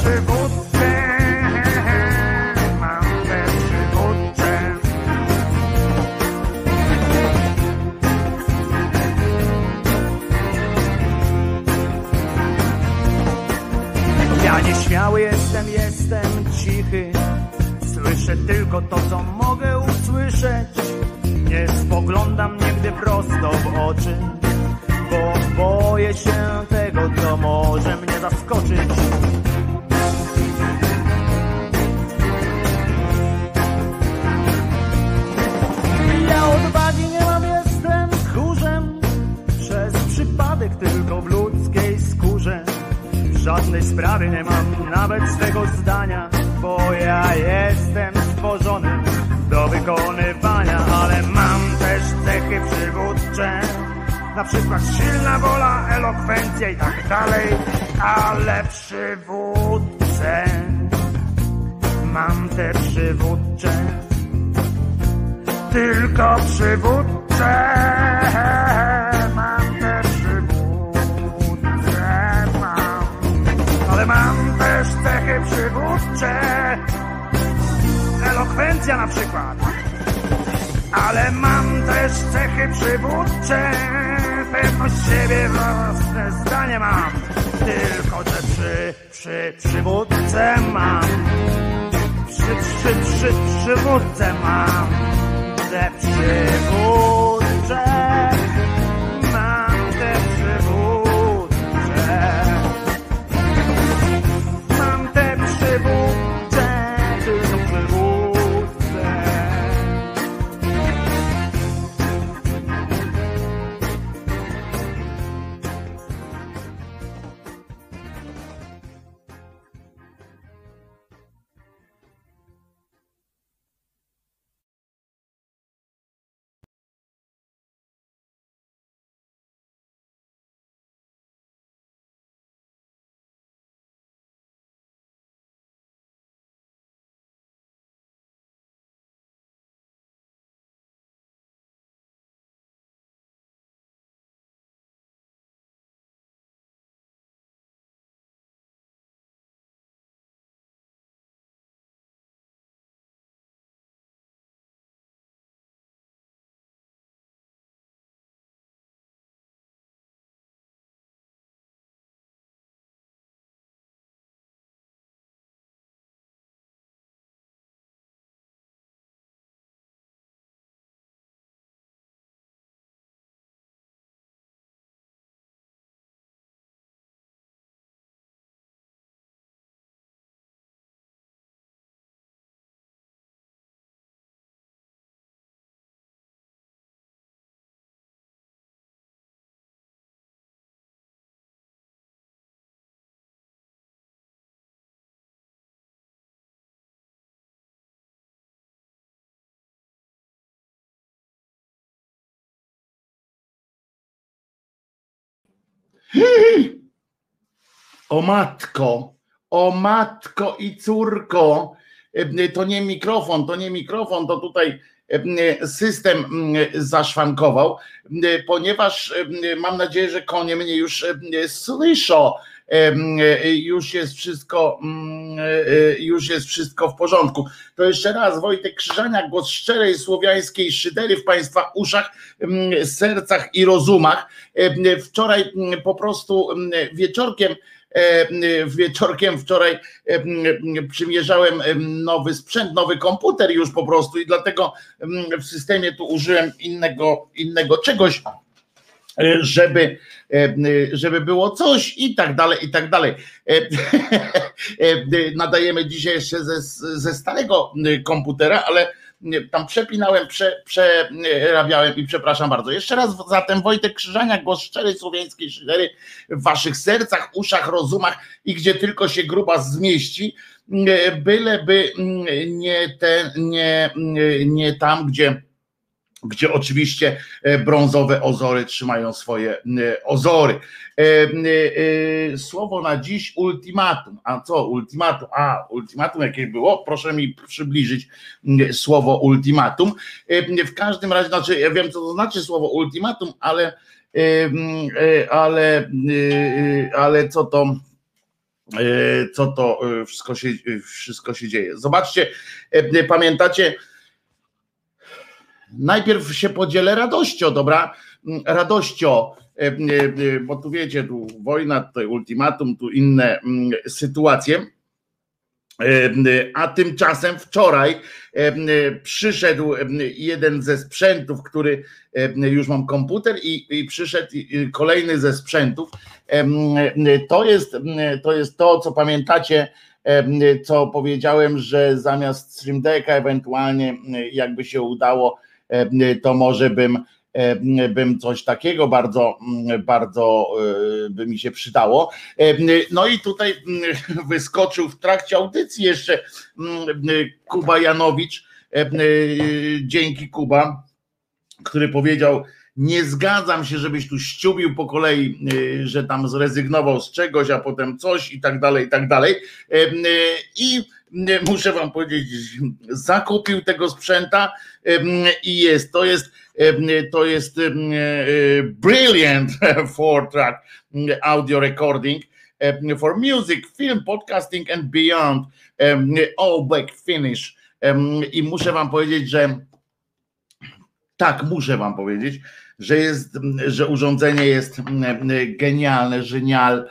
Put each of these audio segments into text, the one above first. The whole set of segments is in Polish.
przywódcę. Mam te przywódcze. Ja nieśmiały jestem, jestem cichy. Słyszę tylko to, co mogę usłyszeć. Nie spoglądam nigdy prosto w oczy, bo boję się tego, co może mnie zaskoczyć. Ja odwagi nie mam, jestem tchórzem. Przez przypadek tylko w ludzkiej skórze. Żadnej sprawie nie mam nawet swego zdania, bo ja jestem stworzony do wykonywania, ale mam też cechy przywódcze. Na przykład silna wola, elokwencja i tak dalej, ale przywódcę. Mam te przywódcze tylko przywódcę. Mam te przywódcę, mam. Ale mam też cechy przywódcze. Elokwencja na przykład. Ale mam też cechy przywódcze. Pewność siebie, własne zdanie mam. Tylko, że przy, przy przywódcę mam. Przy, przy, przy, przywódcę mam te przywódcze. O matko, o matko i córko. To nie mikrofon, to nie mikrofon, to tutaj system mm, zaszwankował, ponieważ mam nadzieję, że konie mnie już słyszą. E, Już jest wszystko, mm, e, już jest wszystko w porządku. To jeszcze raz Wojtek Krzyżaniak, głos szczerej słowiańskiej szydery w Państwa uszach, mm, sercach i rozumach. E, Wczoraj mm, po prostu wieczorkiem wieczorkiem wczoraj przymierzałem nowy sprzęt, nowy komputer już po prostu i dlatego w systemie tu użyłem innego, innego czegoś, żeby, żeby było coś i tak dalej, i tak dalej. Nadajemy dzisiaj jeszcze ze, ze starego komputera, ale tam przepinałem, prze, przerabiałem i przepraszam bardzo. Jeszcze raz zatem Wojtek Krzyżania, głos szczery słowiańskiej szydery w waszych sercach, uszach, rozumach i gdzie tylko się gruba zmieści, byleby nie, te, nie, nie tam, gdzie gdzie oczywiście e, brązowe ozory trzymają swoje e, ozory. E, słowo na dziś ultimatum. A co ultimatum? A, ultimatum jakieś było? Proszę mi przybliżyć słowo ultimatum. W każdym razie, znaczy, ja wiem, co to znaczy słowo ultimatum, ale ale, ale co to co to wszystko się, wszystko się dzieje. Zobaczcie, pamiętacie, Najpierw się podzielę radością, dobra? Mm, radością, e, e, e, bo tu wiecie, tu wojna, tutaj ultimatum, tu inne mm, sytuacje. A tymczasem wczoraj przyszedł jeden ze sprzętów, który już mam komputer i, i przyszedł kolejny ze sprzętów. To jest, to jest to, co pamiętacie, co powiedziałem, że zamiast Stream Decka ewentualnie jakby się udało to może bym e, bym coś takiego bardzo, bardzo e, by mi się przydało. No i tutaj wyskoczył w trakcie audycji jeszcze Kuba Janowicz, dzięki Kuba, który powiedział, nie zgadzam się, żebyś tu ściubił po kolei, że tam zrezygnował z czegoś, a potem coś i tak dalej, i tak dalej. I muszę wam powiedzieć, zakupił tego sprzęta i jest, to jest, to jest e, brilliant for track audio recording for music, film, podcasting and beyond, all back finish. I muszę wam powiedzieć, że tak, muszę wam powiedzieć, że jest, że urządzenie jest genialne, genial,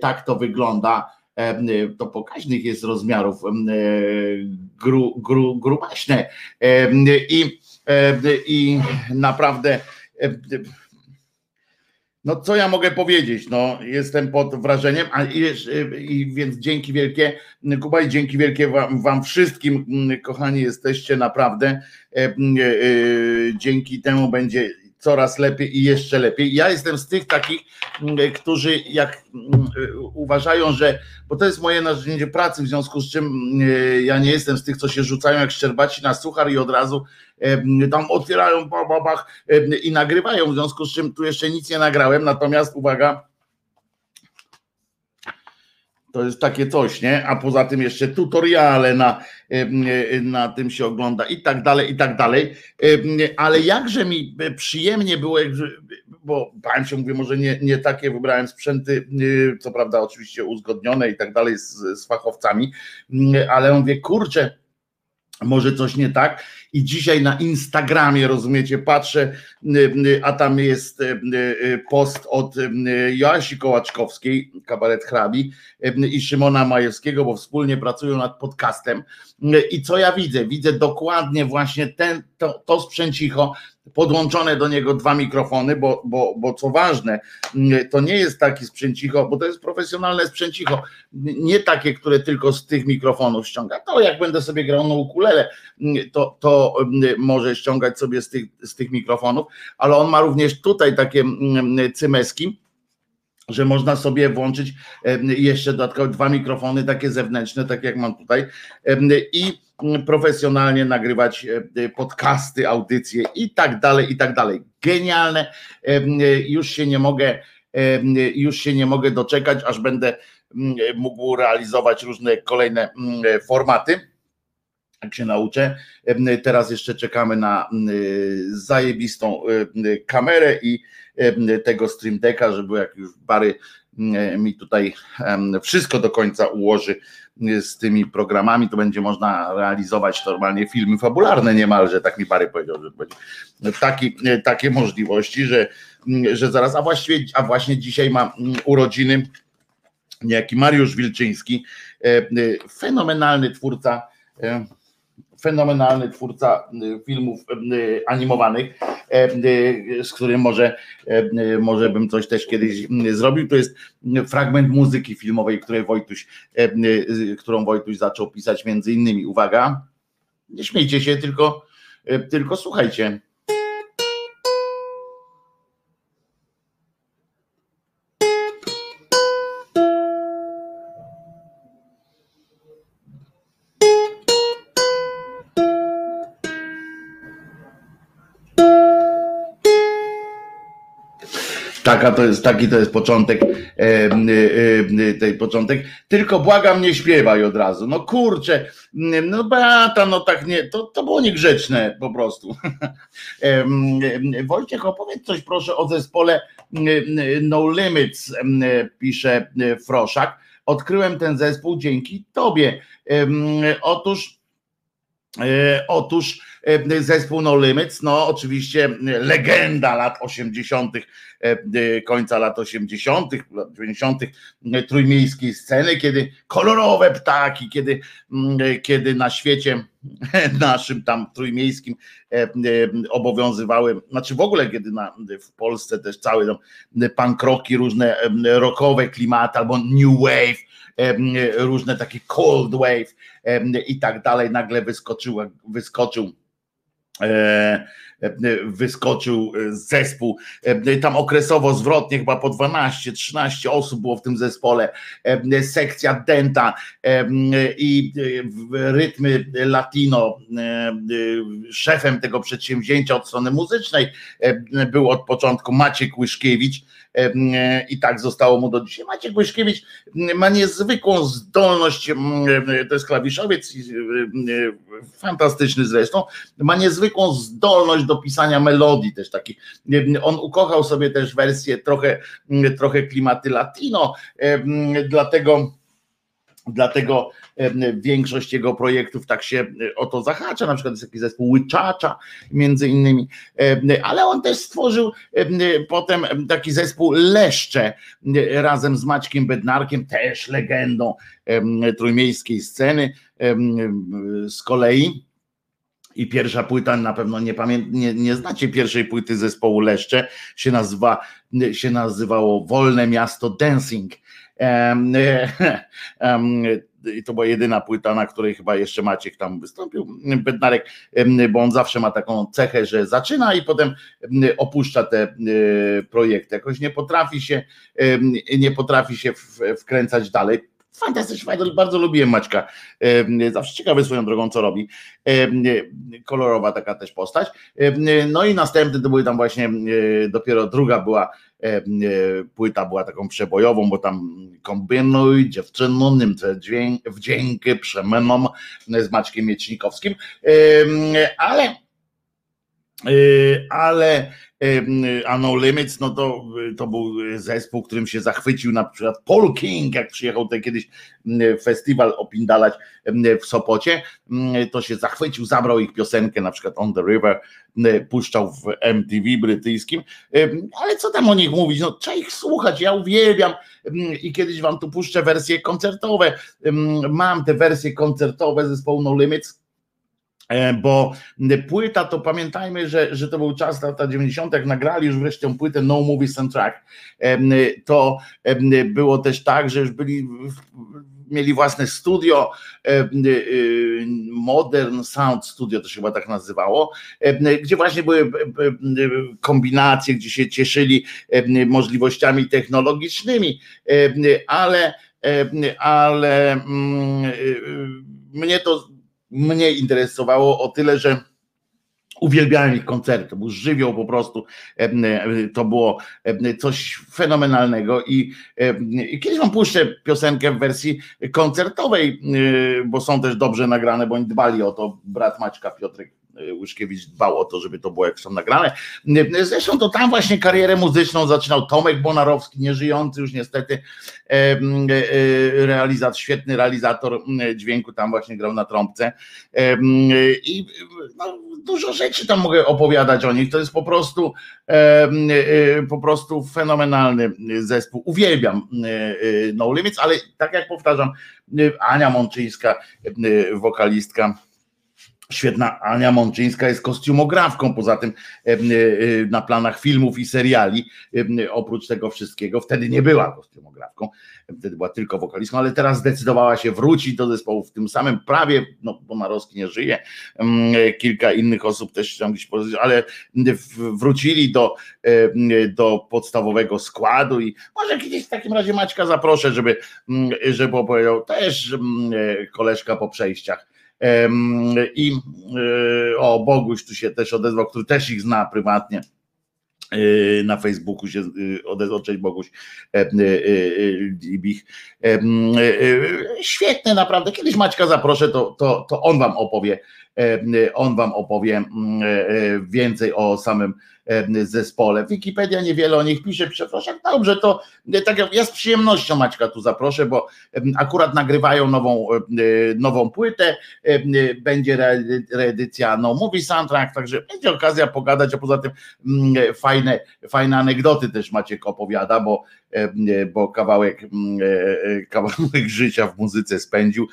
tak to wygląda to pokaźnych jest rozmiarów e, gru, gru, grubaśne e, i, i naprawdę no co ja mogę powiedzieć? No, jestem pod wrażeniem, a i, i więc dzięki wielkie, Kuba i dzięki wielkie wam, wam, wszystkim, kochani jesteście naprawdę. Dzięki temu będzie coraz lepiej i jeszcze lepiej. Ja jestem z tych takich, mm, którzy jak mm, uważają, że, bo to jest moje narzędzie pracy, w związku z czym mm, ja nie jestem z tych, co się rzucają jak szczerbaci na suchar i od razu tam otwierają babach i nagrywają, w związku z czym tu jeszcze nic nie nagrałem, natomiast uwaga, to jest takie coś, nie? A poza tym jeszcze tutoriale na, na tym się ogląda i tak dalej, i tak dalej. Ale jakże mi przyjemnie było, bo się mówię, może nie, nie takie wybrałem sprzęty, co prawda oczywiście uzgodnione i tak dalej z, z fachowcami, ale mówię, kurczę, może coś nie tak. I dzisiaj na Instagramie, rozumiecie, patrzę, a tam jest post od Joasi Kołaczkowskiej, kabaret hrabi i Szymona Majewskiego, bo wspólnie pracują nad podcastem. I co ja widzę? Widzę dokładnie właśnie ten, to, to sprzęcicho, podłączone do niego dwa mikrofony, bo, bo, bo co ważne, to nie jest taki sprzęcicho, bo to jest profesjonalne sprzęcicho, nie takie, które tylko z tych mikrofonów ściąga. To jak będę sobie grał na ukulele, to, to może ściągać sobie z tych, z tych mikrofonów, ale on ma również tutaj takie cymeski, że można sobie włączyć jeszcze dodatkowo dwa mikrofony takie zewnętrzne, tak jak mam tutaj i profesjonalnie nagrywać podcasty, audycje i tak dalej, i tak dalej. Genialne. Już się nie mogę, już się nie mogę doczekać, aż będę mógł realizować różne kolejne formaty jak się nauczę. Teraz jeszcze czekamy na zajebistą kamerę i tego Stream Decka, żeby jak już Bary mi tutaj wszystko do końca ułoży z tymi programami, to będzie można realizować normalnie filmy fabularne niemalże, tak mi Bary powiedział, że będzie. Taki, takie możliwości, że, że zaraz, a właściwie, a właśnie dzisiaj ma urodziny niejaki Mariusz Wilczyński, fenomenalny twórca fenomenalny twórca filmów animowanych, z którym może, może bym coś też kiedyś zrobił. To jest fragment muzyki filmowej, której Wojtuś, którą Wojtuś zaczął pisać między innymi. Uwaga, nie śmiejcie się, tylko, tylko słuchajcie. Taka to jest, taki to jest początek, e, e, tej początek. Tylko błagam, nie śpiewaj od razu. No kurczę, no Beata, no tak nie, to, to było niegrzeczne po prostu. Wojciech, opowiedz coś proszę o zespole No Limits, pisze Froszak. Odkryłem ten zespół dzięki tobie. Otóż, otóż zespół No Limits, no oczywiście legenda lat 80., E, końca lat 80., lat 90., trójmiejskiej sceny, kiedy kolorowe ptaki, kiedy, mm, kiedy na świecie naszym tam trójmiejskim e, e, obowiązywały, znaczy w ogóle kiedy na, w Polsce też cały tam punk różne rockowe klimaty albo new wave, różne takie cold wave i tak dalej, nagle wyskoczył, wyskoczył wyskoczył zespół. Tam okresowo zwrotnie chyba po 12-13 osób było w tym zespole. Sekcja denta i rytmy latino. Szefem tego przedsięwzięcia od strony muzycznej był od początku Maciek Łyszkiewicz i tak zostało mu do dzisiaj. Maciek Łyszkiewicz ma niezwykłą zdolność, to jest klawiszowiec, fantastyczny zresztą, ma niezwykłą zdolność do pisania melodii też takich. On ukochał sobie też wersję trochę, trochę klimaty latino, dlatego Dlatego większość jego projektów tak się o to zahacza, na przykład jest taki zespół Łyczacza między innymi, ale on też stworzył potem taki zespół Leszcze razem z Maćkiem Bednarkiem, też legendą trójmiejskiej sceny z kolei. I pierwsza płyta, na pewno nie, pamię- nie, nie znacie pierwszej płyty zespołu Leszcze, się, nazywa, się nazywało Wolne Miasto Dancing. I to była jedyna płyta, na której chyba jeszcze Maciek tam wystąpił, Bednarek, bo on zawsze ma taką cechę, że zaczyna i potem opuszcza te projekty. Jakoś nie potrafi się, nie potrafi się wkręcać dalej fantastyczny bardzo lubiłem Maćka, zawsze ciekawy swoją drogą, co robi, kolorowa taka też postać. No i następny to były tam właśnie, dopiero druga była płyta była taką przebojową, bo tam kombinuj dziewczynom wdzięki przemianom z Maćkiem Miecznikowskim, ale ale a No Limits, no to, to był zespół, którym się zachwycił na przykład Paul King, jak przyjechał tutaj kiedyś festiwal opindalać w Sopocie, to się zachwycił, zabrał ich piosenkę, na przykład On the River, puszczał w MTV brytyjskim, ale co tam o nich mówić, no trzeba ich słuchać, ja uwielbiam i kiedyś wam tu puszczę wersje koncertowe, mam te wersje koncertowe zespołu No Limits, bo płyta to pamiętajmy, że, że to był czas lata 90. jak nagrali już wreszcie płytę No Movie Soundtrack, to było też tak, że już byli mieli własne studio, Modern Sound Studio to się chyba tak nazywało, gdzie właśnie były kombinacje, gdzie się cieszyli możliwościami technologicznymi, ale ale mm, mnie to mnie interesowało o tyle, że uwielbiałem ich koncerty, to był żywioł po prostu, to było coś fenomenalnego i, i kiedyś wam puszczę piosenkę w wersji koncertowej, bo są też dobrze nagrane, bo oni dbali o to, brat Maćka Piotrek Łyszkiewicz dbał o to, żeby to było jak są nagrane. Zresztą to tam właśnie karierę muzyczną zaczynał Tomek Bonarowski, nieżyjący już niestety realizator, świetny realizator dźwięku, tam właśnie grał na trąbce. I no, dużo rzeczy tam mogę opowiadać o nich, to jest po prostu po prostu fenomenalny zespół, uwielbiam No Limits, ale tak jak powtarzam, Ania Mączyńska, wokalistka Świetna Ania Mączyńska jest kostiumografką, poza tym e, e, na planach filmów i seriali, e, oprócz tego wszystkiego. Wtedy nie była kostiumografką, wtedy była tylko wokalistką, ale teraz zdecydowała się wrócić do zespołu w tym samym prawie, no bo Marowski nie żyje, kilka innych osób też tam gdzieś, ale wrócili do, do podstawowego składu i może kiedyś w takim razie Maćka zaproszę, żeby, żeby opowiedział też koleżka po przejściach i e, o, Boguś tu się też odezwał, który też ich zna prywatnie e, na Facebooku się e, odezwał, cześć Boguś Libich. Świetne naprawdę, kiedyś Maćka zaproszę, to, to, to on wam opowie, on wam opowie więcej o samym zespole. Wikipedia niewiele o nich pisze, proszę, dobrze, to tak jak ja z przyjemnością Maćka tu zaproszę, bo akurat nagrywają nową, nową płytę, będzie reedycja No Movie Soundtrack, także będzie okazja pogadać, a poza tym fajne, fajne anegdoty też Maciek opowiada, bo bo kawałek, kawałek życia w muzyce spędził.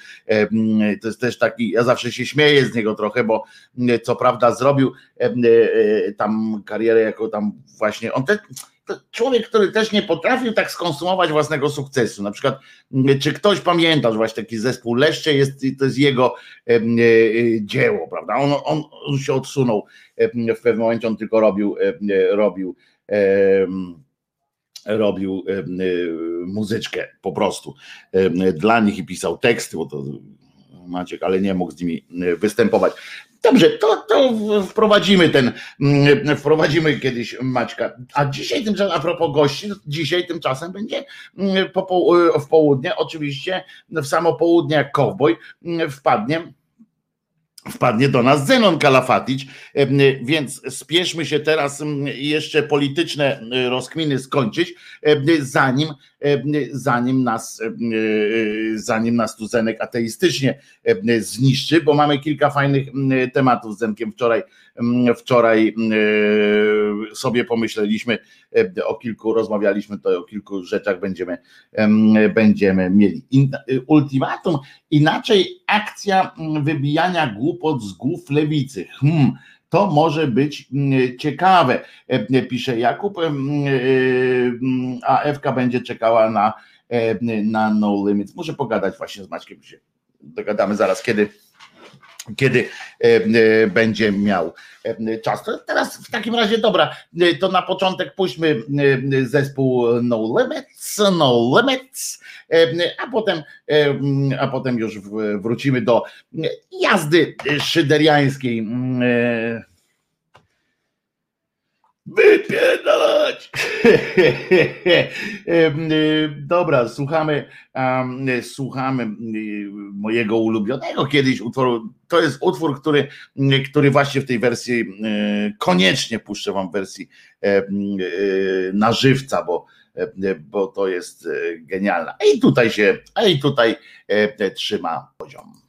To jest też taki, ja zawsze się śmieję z niego trochę, bo co prawda zrobił tam karierę jako tam właśnie, on też człowiek, który też nie potrafił tak skonsumować własnego sukcesu. Na przykład, czy ktoś pamięta, że właśnie taki zespół Leszcze jest, to jest jego e, dzieło, prawda? On, on, on się odsunął w pewnym momencie, on tylko robił, robił robił muzyczkę po prostu dla nich i pisał teksty, bo to Maciek, ale nie mógł z nimi występować. Dobrze, to, to wprowadzimy ten, wprowadzimy kiedyś Maćka. A dzisiaj tymczasem, a propos gości, dzisiaj tymczasem będzie w południe, oczywiście w samo południe jak kowboj wpadnie wpadnie do nas Zenon Kalafatic, więc spieszmy się teraz jeszcze polityczne rozkminy skończyć, zanim, zanim nas zanim nas tu Zenek ateistycznie zniszczy, bo mamy kilka fajnych tematów z Zenkiem wczoraj wczoraj sobie pomyśleliśmy o kilku, rozmawialiśmy to o kilku rzeczach będziemy, będziemy mieli. Ultimatum, inaczej akcja wybijania głupot z głów lewicy. Hmm, to może być ciekawe, pisze Jakub, a Ewka będzie czekała na, na No Limits. Muszę pogadać właśnie z Maćkiem, się dogadamy zaraz, kiedy kiedy e, e, będzie miał e, czas. To teraz w takim razie dobra, to na początek puśćmy zespół No Limits, No Limits, a potem, a potem już wrócimy do jazdy szyderiańskiej Wypierdalać! Dobra, słuchamy, słuchamy mojego ulubionego kiedyś utworu. To jest utwór, który, który właśnie w tej wersji koniecznie puszczę wam w wersji na żywca, bo, bo to jest genialna. I tutaj się, i tutaj trzyma poziom.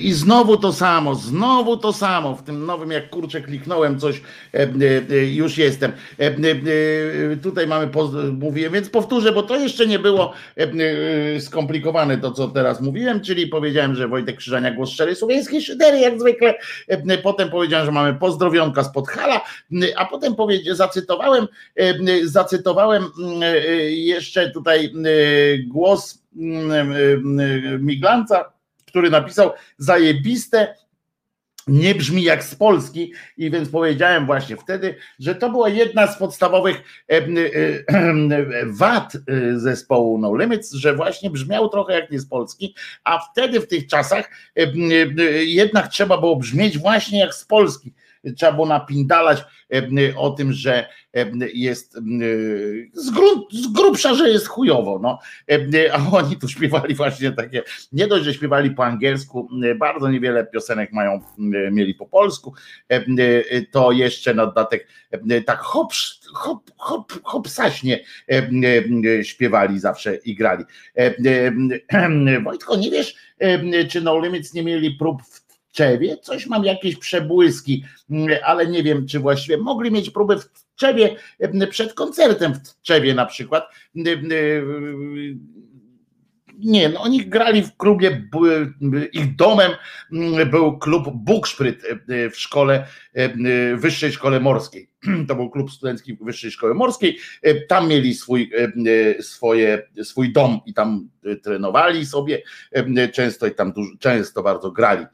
I znowu to samo, znowu to samo. W tym nowym, jak kurczę, kliknąłem coś, e, e, e, już jestem. Tutaj mamy, mówiłem, więc powtórzę, bo to jeszcze nie było skomplikowane to, co teraz mówiłem, czyli powiedziałem, że Wojtek Krzyżania, głos szczery, słowiańskiej szydery, jak zwykle. Potem powiedziałem, że mamy pozdrowionka z Podhala, a potem zacytowałem, zacytowałem jeszcze tutaj głos Miglanca, który napisał zajebiste nie brzmi jak z Polski i więc powiedziałem właśnie wtedy, że to była jedna z podstawowych e, e, wad e, zespołu No Limits, że właśnie brzmiał trochę jak nie z Polski, a wtedy w tych czasach jednak trzeba było brzmieć właśnie jak z Polski trzeba było napindalać o tym, że jest z, z grubsza, że jest chujowo, no. A oni tu śpiewali właśnie takie, nie dość, że śpiewali po angielsku, bardzo niewiele piosenek mają, mieli po polsku, to jeszcze na dodatek tak hop, hop, hop, śpiewali zawsze i grali. Wojtko, nie wiesz, czy No Limits nie mieli prób w Tczewie, coś mam jakieś przebłyski, mm, ale nie wiem, czy właściwie mogli mieć próbę w Tczewie mm, przed koncertem w Tczewie na przykład. Mm, nie, no oni grali w klubie, ich domem był klub Bukszpryt w szkole, wyższej szkole morskiej. To był klub studencki wyższej szkoły morskiej. Tam mieli swój, swoje, swój dom i tam trenowali sobie często i tam dużo, często bardzo grali.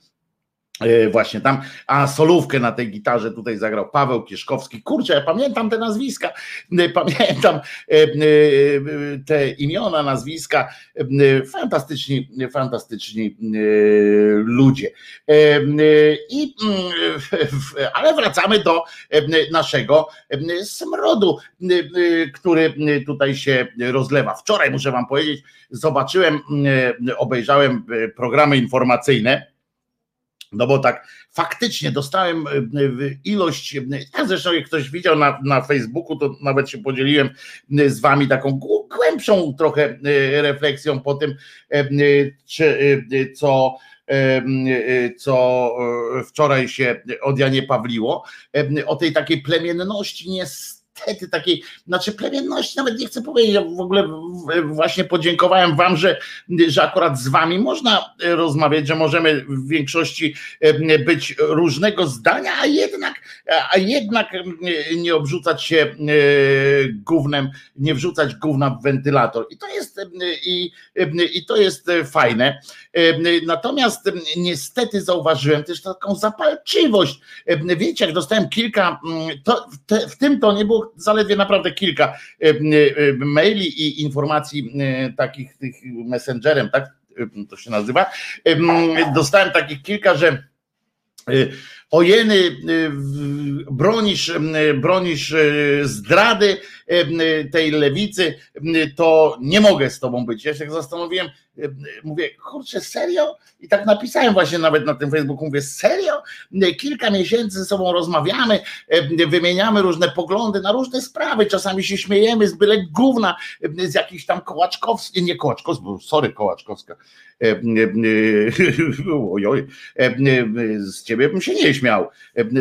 E, właśnie tam, a solówkę na tej gitarze tutaj zagrał Paweł Kieszkowski. Kurczę, ja pamiętam te nazwiska, e, pamiętam e, te imiona, nazwiska, fantastyczni, fantastyczni ludzie. I, ale wracamy do naszego smrodu, który tutaj się rozlewa. Wczoraj, muszę wam powiedzieć, zobaczyłem, obejrzałem programy informacyjne no bo tak faktycznie dostałem e, ilość, ja zresztą jak ktoś widział na, na Facebooku, to nawet się podzieliłem z wami taką głębszą trochę e, refleksją po tym, e, czy, co co wczoraj się od Janie Pawliło, o tej takiej plemienności nie niestety takiej, znaczy plemienności nawet nie chcę powiedzieć, ja w ogóle właśnie podziękowałem wam, że, że akurat z wami można rozmawiać, że możemy w większości być różnego zdania, a jednak, a jednak nie obrzucać się e, gównem, nie wrzucać gówna w wentylator. I to jest, i, i to jest fajne. Natomiast niestety zauważyłem też taką zapalczywość. Wiecie, jak dostałem kilka, to w, te, w tym to nie było zaledwie naprawdę kilka e, e, maili i informacji e, takich tych messengerem, tak to się nazywa. Dostałem takich kilka, że ojeny, bronisz, bronisz zdrady tej lewicy, to nie mogę z tobą być. Ja się zastanowiłem, mówię, kurczę, serio? I tak napisałem właśnie nawet na tym Facebooku, mówię, serio? Kilka miesięcy ze sobą rozmawiamy, wymieniamy różne poglądy na różne sprawy, czasami się śmiejemy z byle gówna, z jakichś tam Kołaczkowskich, nie Kołaczkowskich, sorry Kołaczkowska, ojoj, z ciebie bym się nie śmiał,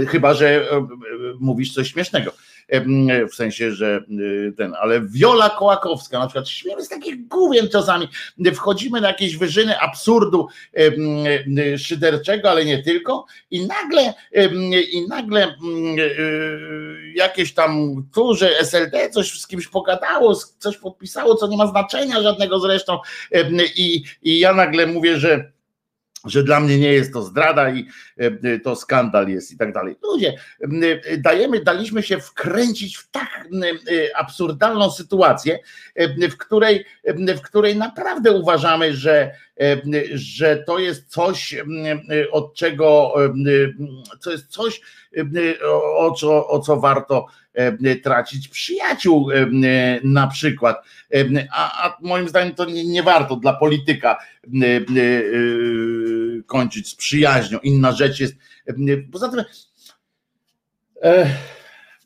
chyba, że mówisz coś śmiesznego w sensie, że y, ten, ale Wiola Kołakowska, na przykład śmiemy z takich główien czasami, wchodzimy na jakieś wyżyny absurdu y, szyderczego, ale nie tylko i nagle i nagle y, jakieś tam tu, że SLD coś z kimś pogadało, coś podpisało, co nie ma znaczenia żadnego zresztą. I, i ja nagle mówię, że że dla mnie nie jest to zdrada i e, to skandal jest i tak dalej. Ludzie, dajemy, daliśmy się wkręcić w tak e, absurdalną sytuację, w której, w której naprawdę uważamy, że, że to jest coś, od czego, co jest coś, o co, o co warto tracić przyjaciół na przykład. A, a moim zdaniem to nie, nie warto dla polityka kończyć z przyjaźnią. Inna rzecz jest. Poza tym,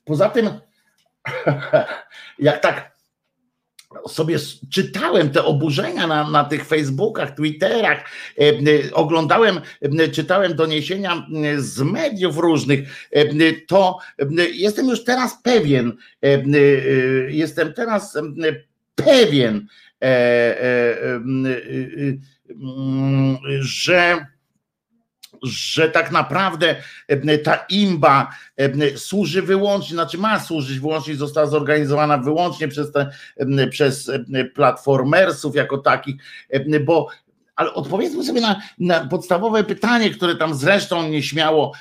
poza tym, jak tak sobie czytałem te oburzenia na, na tych Facebookach, Twitterach, e, e, oglądałem, e, czytałem doniesienia z mediów różnych, to jestem już teraz pewien, jestem teraz pewien, że że tak naprawdę e, ta imba e, służy wyłącznie, znaczy ma służyć wyłącznie, została zorganizowana wyłącznie przez, te, e, przez platformersów jako takich, bo ale odpowiedzmy sobie na, na, podstawowe pytanie, które tam zresztą nieśmiało,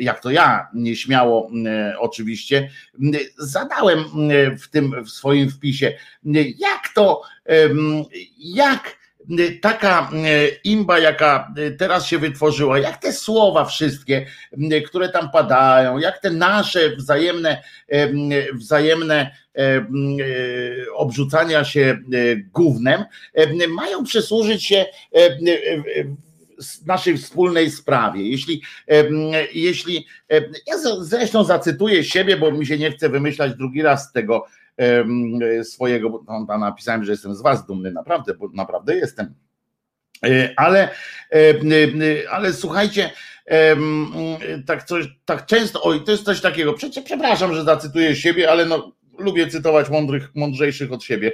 jak to ja, nieśmiało oczywiście, zadałem w tym w swoim wpisie. Jak to, jak taka e, imba, jaka e, teraz się wytworzyła, jak te słowa wszystkie, które tam padają, jak te nasze wzajemne, wzajemne obrzucania się gównem, mają przysłużyć się naszej wspólnej sprawie. Jeśli, jeśli ja zresztą zacytuję siebie, bo mi się nie chce wymyślać drugi raz tego swojego, tam napisałem, że jestem z was dumny, naprawdę, bo naprawdę jestem. E, ale, e, e, ale słuchajcie, tak, coś, tak często, oj, to jest coś takiego, przecież przepraszam, że zacytuję siebie, ale no, lubię cytować mądrych, mądrzejszych od siebie.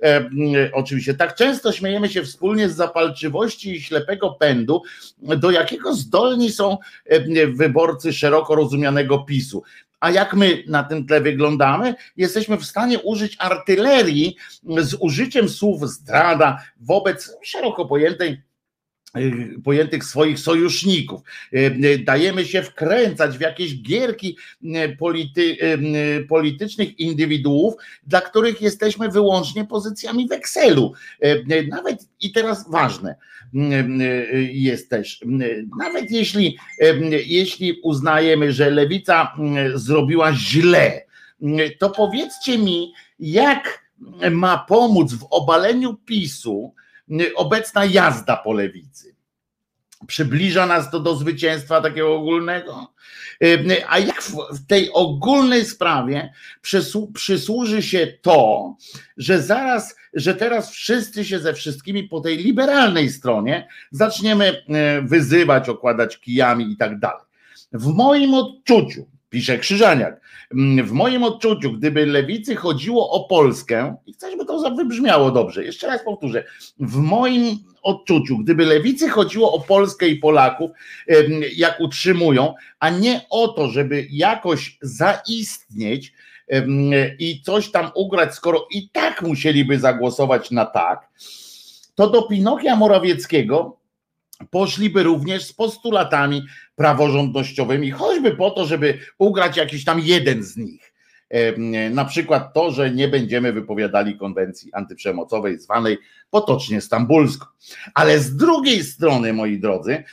Oczywiście. Tak często śmiejemy się wspólnie z zapalczywości i ślepego pędu, do jakiego zdolni są wyborcy szeroko rozumianego PiSu a jak my na tym tle wyglądamy, jesteśmy w stanie użyć artylerii z użyciem słów zdrada wobec szeroko pojętej pojętych swoich sojuszników. Y, dajemy się wkręcać w jakieś gierki y, polity, politycznych indywiduów, dla których jesteśmy wyłącznie pozycjami wekselu. Nawet i teraz ważne, jest też. Nawet jeśli, jeśli uznajemy, że lewica zrobiła źle, to powiedzcie mi, jak ma pomóc w obaleniu PiSu obecna jazda po lewicy? Przybliża nas to do zwycięstwa takiego ogólnego? A jak w tej ogólnej sprawie przysłuży się to, że zaraz, że teraz wszyscy się ze wszystkimi po tej liberalnej stronie zaczniemy e, wyzywać, okładać kijami i tak dalej. W moim odczuciu, pisze Krzyżaniak, w moim odczuciu, gdyby lewicy chodziło o Polskę, i chcę, żeby to wybrzmiało dobrze, jeszcze raz powtórzę, w moim odczuciu, gdyby lewicy chodziło o Polskę i Polaków, jak utrzymują, a nie o to, żeby jakoś zaistnieć i coś tam ugrać, skoro i tak musieliby zagłosować na tak, to do Pinokia Morawieckiego poszliby również z postulatami praworządnościowymi, choćby po to, żeby ugrać jakiś tam jeden z nich. Na przykład to, że nie będziemy wypowiadali konwencji antyprzemocowej, zwanej potocznie stambulską. Ale z drugiej strony, moi drodzy,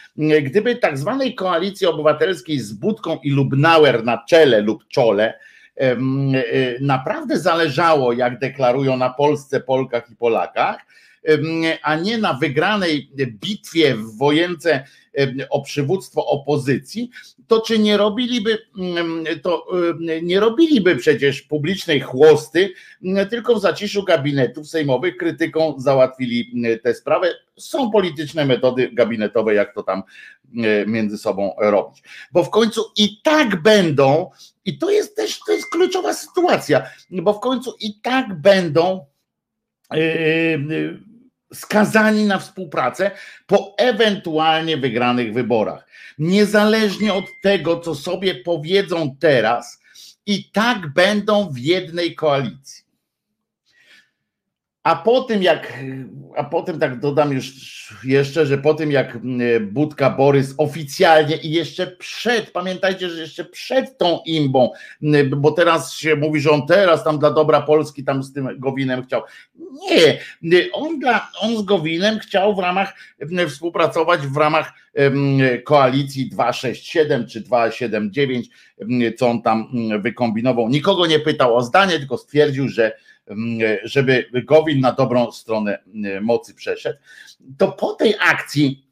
gdyby tak zwanej koalicji obywatelskiej z Budką i Lubnauer na czele lub czole, e, naprawdę zależało, jak deklarują na Polsce, Polkach i Polakach, a nie na wygranej bitwie w wojence o przywództwo opozycji, to czy nie robiliby, to nie robiliby przecież publicznej chłosty, tylko w zaciszu gabinetów sejmowych krytyką załatwili tę sprawę. Są polityczne metody gabinetowe, jak to tam między sobą robić. Bo w końcu i tak będą, i to jest też to jest kluczowa sytuacja, bo w końcu i tak będą yy, skazani na współpracę po ewentualnie wygranych wyborach. Niezależnie od tego, co sobie powiedzą teraz, i tak będą w jednej koalicji. A po tym jak, a potem tak dodam już jeszcze, że po tym jak Budka Borys oficjalnie i jeszcze przed, pamiętajcie, że jeszcze przed tą imbą, bo teraz się mówi, że on teraz tam dla dobra Polski tam z tym Gowinem chciał. Nie, on, dla, on z Gowinem chciał w ramach współpracować w ramach koalicji 267 czy 279, co on tam wykombinował. Nikogo nie pytał o zdanie, tylko stwierdził, że żeby Gowin na dobrą stronę mocy przeszedł, to po tej akcji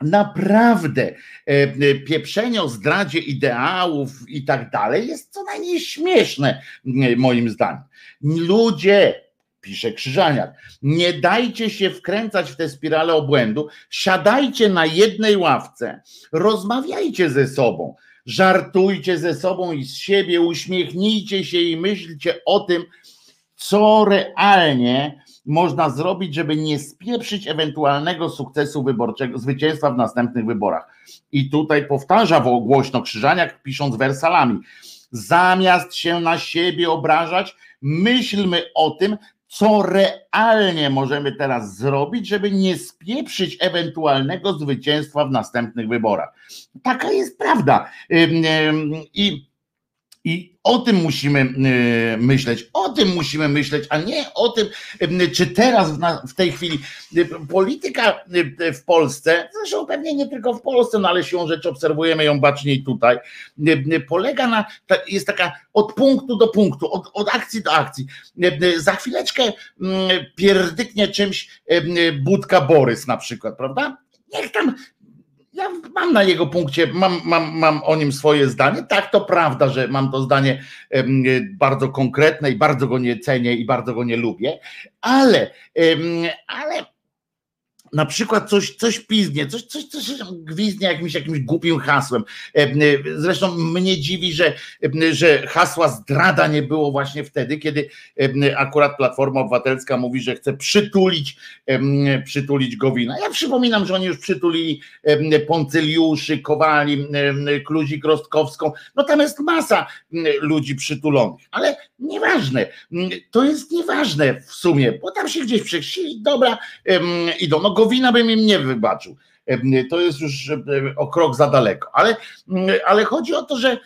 naprawdę e, pieprzenie o zdradzie ideałów i tak dalej jest co najmniej śmieszne moim zdaniem. Ludzie, pisze Krzyżaniak. Nie dajcie się wkręcać w tę spiralę obłędu, siadajcie na jednej ławce, rozmawiajcie ze sobą, żartujcie ze sobą i z siebie, uśmiechnijcie się i myślcie o tym, co realnie można zrobić, żeby nie spieprzyć ewentualnego sukcesu wyborczego, zwycięstwa w następnych wyborach. I tutaj powtarza głośno Krzyżaniak, pisząc wersalami. Zamiast się na siebie obrażać, myślmy o tym, co realnie możemy teraz zrobić, żeby nie spieprzyć ewentualnego zwycięstwa w następnych wyborach. Taka jest prawda. I i o tym musimy y, myśleć, o tym musimy myśleć, a nie o tym, y, czy teraz w tej chwili y, polityka w Polsce, zresztą pewnie nie tylko w Polsce, no ale siłą rzeczy obserwujemy ją baczniej tutaj, polega na, jest taka od punktu do punktu, od, od akcji do akcji. Za chwileczkę pierdyknie czymś Budka Borys na przykład, prawda? Niech tam ja mam na jego punkcie, mam, mam, mam o nim swoje zdanie. Tak, to prawda, że mam to zdanie bardzo konkretne i bardzo go nie cenię i bardzo go nie lubię, ale, ale na przykład coś, coś piznie, coś, coś, coś gwizdnie jakimś, jakimś głupim hasłem. E, e, zresztą mnie dziwi, że, e, że hasła zdrada nie było właśnie wtedy, kiedy akurat Platforma Obywatelska mówi, że chce przytulić, przytulić Gowina. Ja przypominam, że oni już przytulili Poncyliuszy, Kowali, Kluzik Rostkowską. No tam jest masa ludzi przytulonych, ale nieważne. To jest nieważne w sumie, bo tam się gdzieś przechsili, dobra, idą. No Gowina bym im nie wybaczył. To jest już o krok za daleko. Ale, ale chodzi o to, że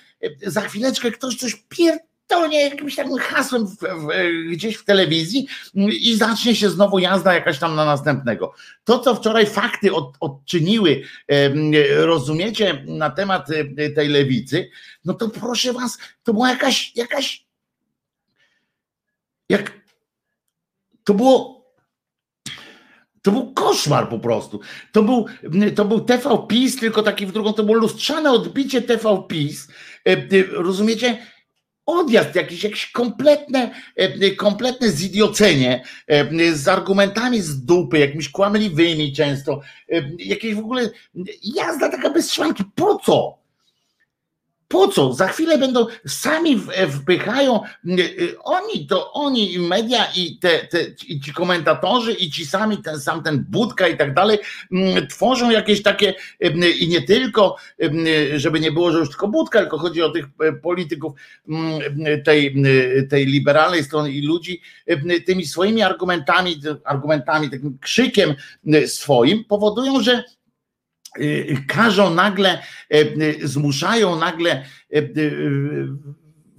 za chwileczkę ktoś coś pierdolnie jakimś takim hasłem w, w, gdzieś w telewizji i zacznie się znowu jazda jakaś tam na następnego. To, co wczoraj fakty od, odczyniły, rozumiecie, na temat tej lewicy, no to proszę was, to była jakaś, jakaś jak to było to był koszmar po prostu. To był, to był TV PiS, tylko taki w drugą, to było lustrzane odbicie TV PiS. E, e, rozumiecie? Odjazd, jakieś, jakieś kompletne, e, kompletne zidiocenie z argumentami z dupy, jakimiś kłamliwymi często, jakieś w ogóle jazda taka bez szwanki. Po co? Po co? Za chwilę będą sami wpychają, y, y, oni to oni i media i, te, te, i ci komentatorzy i ci sami, ten sam ten Budka i tak dalej, tworzą jakieś takie i nie tylko, żeby nie było, że już tylko Budka, tylko chodzi o tych polityków mm, tej, tej liberalnej strony i ludzi tymi swoimi argumentami, argumentami, takim krzykiem swoim powodują, że każą nagle, y, zmuszają nagle y,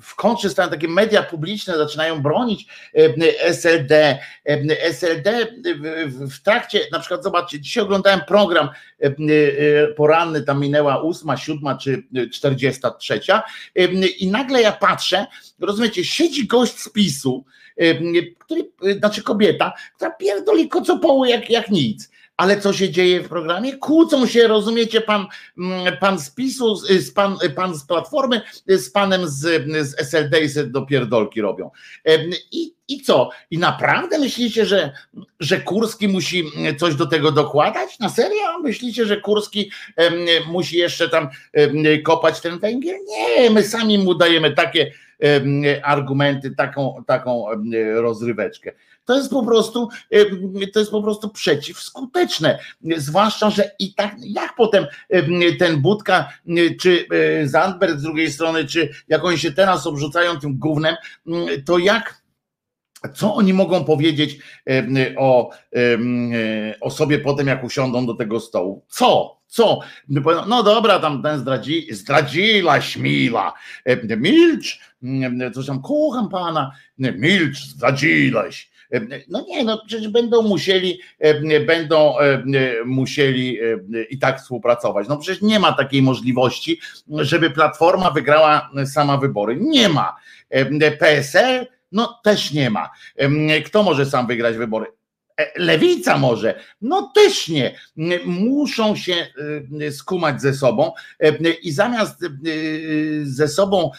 w kontrze stają takie media publiczne, zaczynają bronić SLD. SLD w trakcie, na przykład zobaczcie, dzisiaj oglądałem program poranny, tam minęła ósma, siódma czy czterdziesta trzecia i nagle ja patrzę, rozumiecie, siedzi gość z PiSu, który, znaczy kobieta, która pierdoli kocopoły jak, jak nic ale co się dzieje w programie? Kłócą się, rozumiecie, pan, mm, pan z PiSu, z pan, pan z Platformy, z panem z, z SLD i se do pierdolki robią. I, I co? I naprawdę myślicie, że, że Kurski musi coś do tego dokładać? Na serio? Myślicie, że Kurski musi jeszcze tam kopać ten węgiel? Nie, my sami mu dajemy takie argumenty, taką, taką rozryweczkę. To jest po prostu, to jest po prostu przeciwskuteczne. Zwłaszcza, że i tak, jak potem ten Budka, czy e, Zandberg z drugiej strony, czy jak oni się teraz obrzucają tym gównem, to jak co oni mogą powiedzieć o, o sobie potem, jak usiądą do tego stołu? Co? Co? No dobra, tam ten zdradzi, zdradziłaś Mila. Milcz, coś tam, kocham pana. Milcz, zdradziłaś. No nie, no przecież będą musieli, będą musieli i tak współpracować. No przecież nie ma takiej możliwości, żeby Platforma wygrała sama wybory. Nie ma. PSL, no też nie ma. Kto może sam wygrać wybory? E, lewica może, no też nie. Muszą się e, skumać ze sobą e, i zamiast ze sobą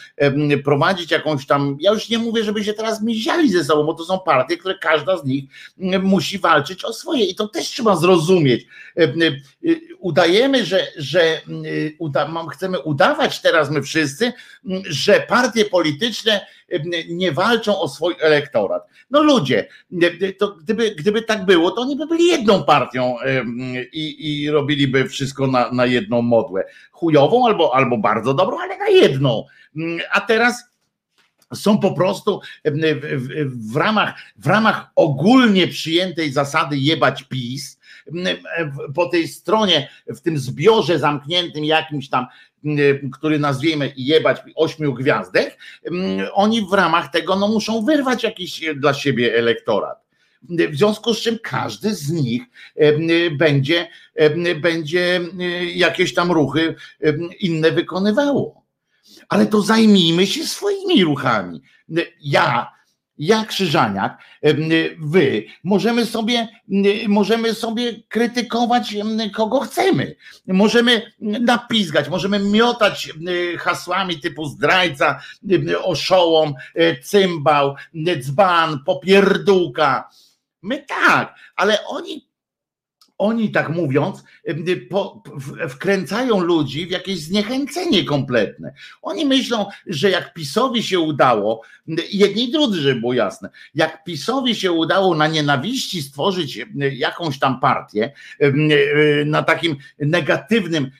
prowadzić jakąś tam, ja już nie mówię, żeby się teraz miziali ze sobą, bo to są partie, które każda z nich musi walczyć o swoje i to też trzeba zrozumieć. Udajemy, że, że uda, chcemy udawać teraz my wszyscy, że partie polityczne nie walczą o swój elektorat. No ludzie, to gdyby, gdyby tak było, to oni by byli jedną partią i, i robiliby wszystko na, na jedną modłę. Chujową albo, albo bardzo dobrą, ale na jedną. A teraz są po prostu w, ramach, w ramach ogólnie przyjętej zasady jebać PiS, po tej stronie, w tym zbiorze zamkniętym jakimś tam który nazwiemy jebać ośmiu gwiazdek, mm, oni w ramach tego no, muszą wyrwać jakiś dla siebie elektorat. W związku z czym każdy z nich y, będzie, y, będzie jakieś tam ruchy inne wykonywało. Ale to zajmijmy się swoimi ruchami. Ja ja Krzyżaniak, wy, możemy sobie, możemy sobie krytykować kogo chcemy. Możemy napizgać, możemy miotać hasłami typu zdrajca, oszołom, e, cymbał, dzban, popierdółka. My tak, ale oni oni tak mówiąc, wkręcają ludzi w jakieś zniechęcenie kompletne. Oni myślą, że jak PiSowi się udało, jedni i drudzy, żeby było jasne, jak PiSowi się udało na nienawiści stworzyć jakąś tam partię, na takim negatywnym,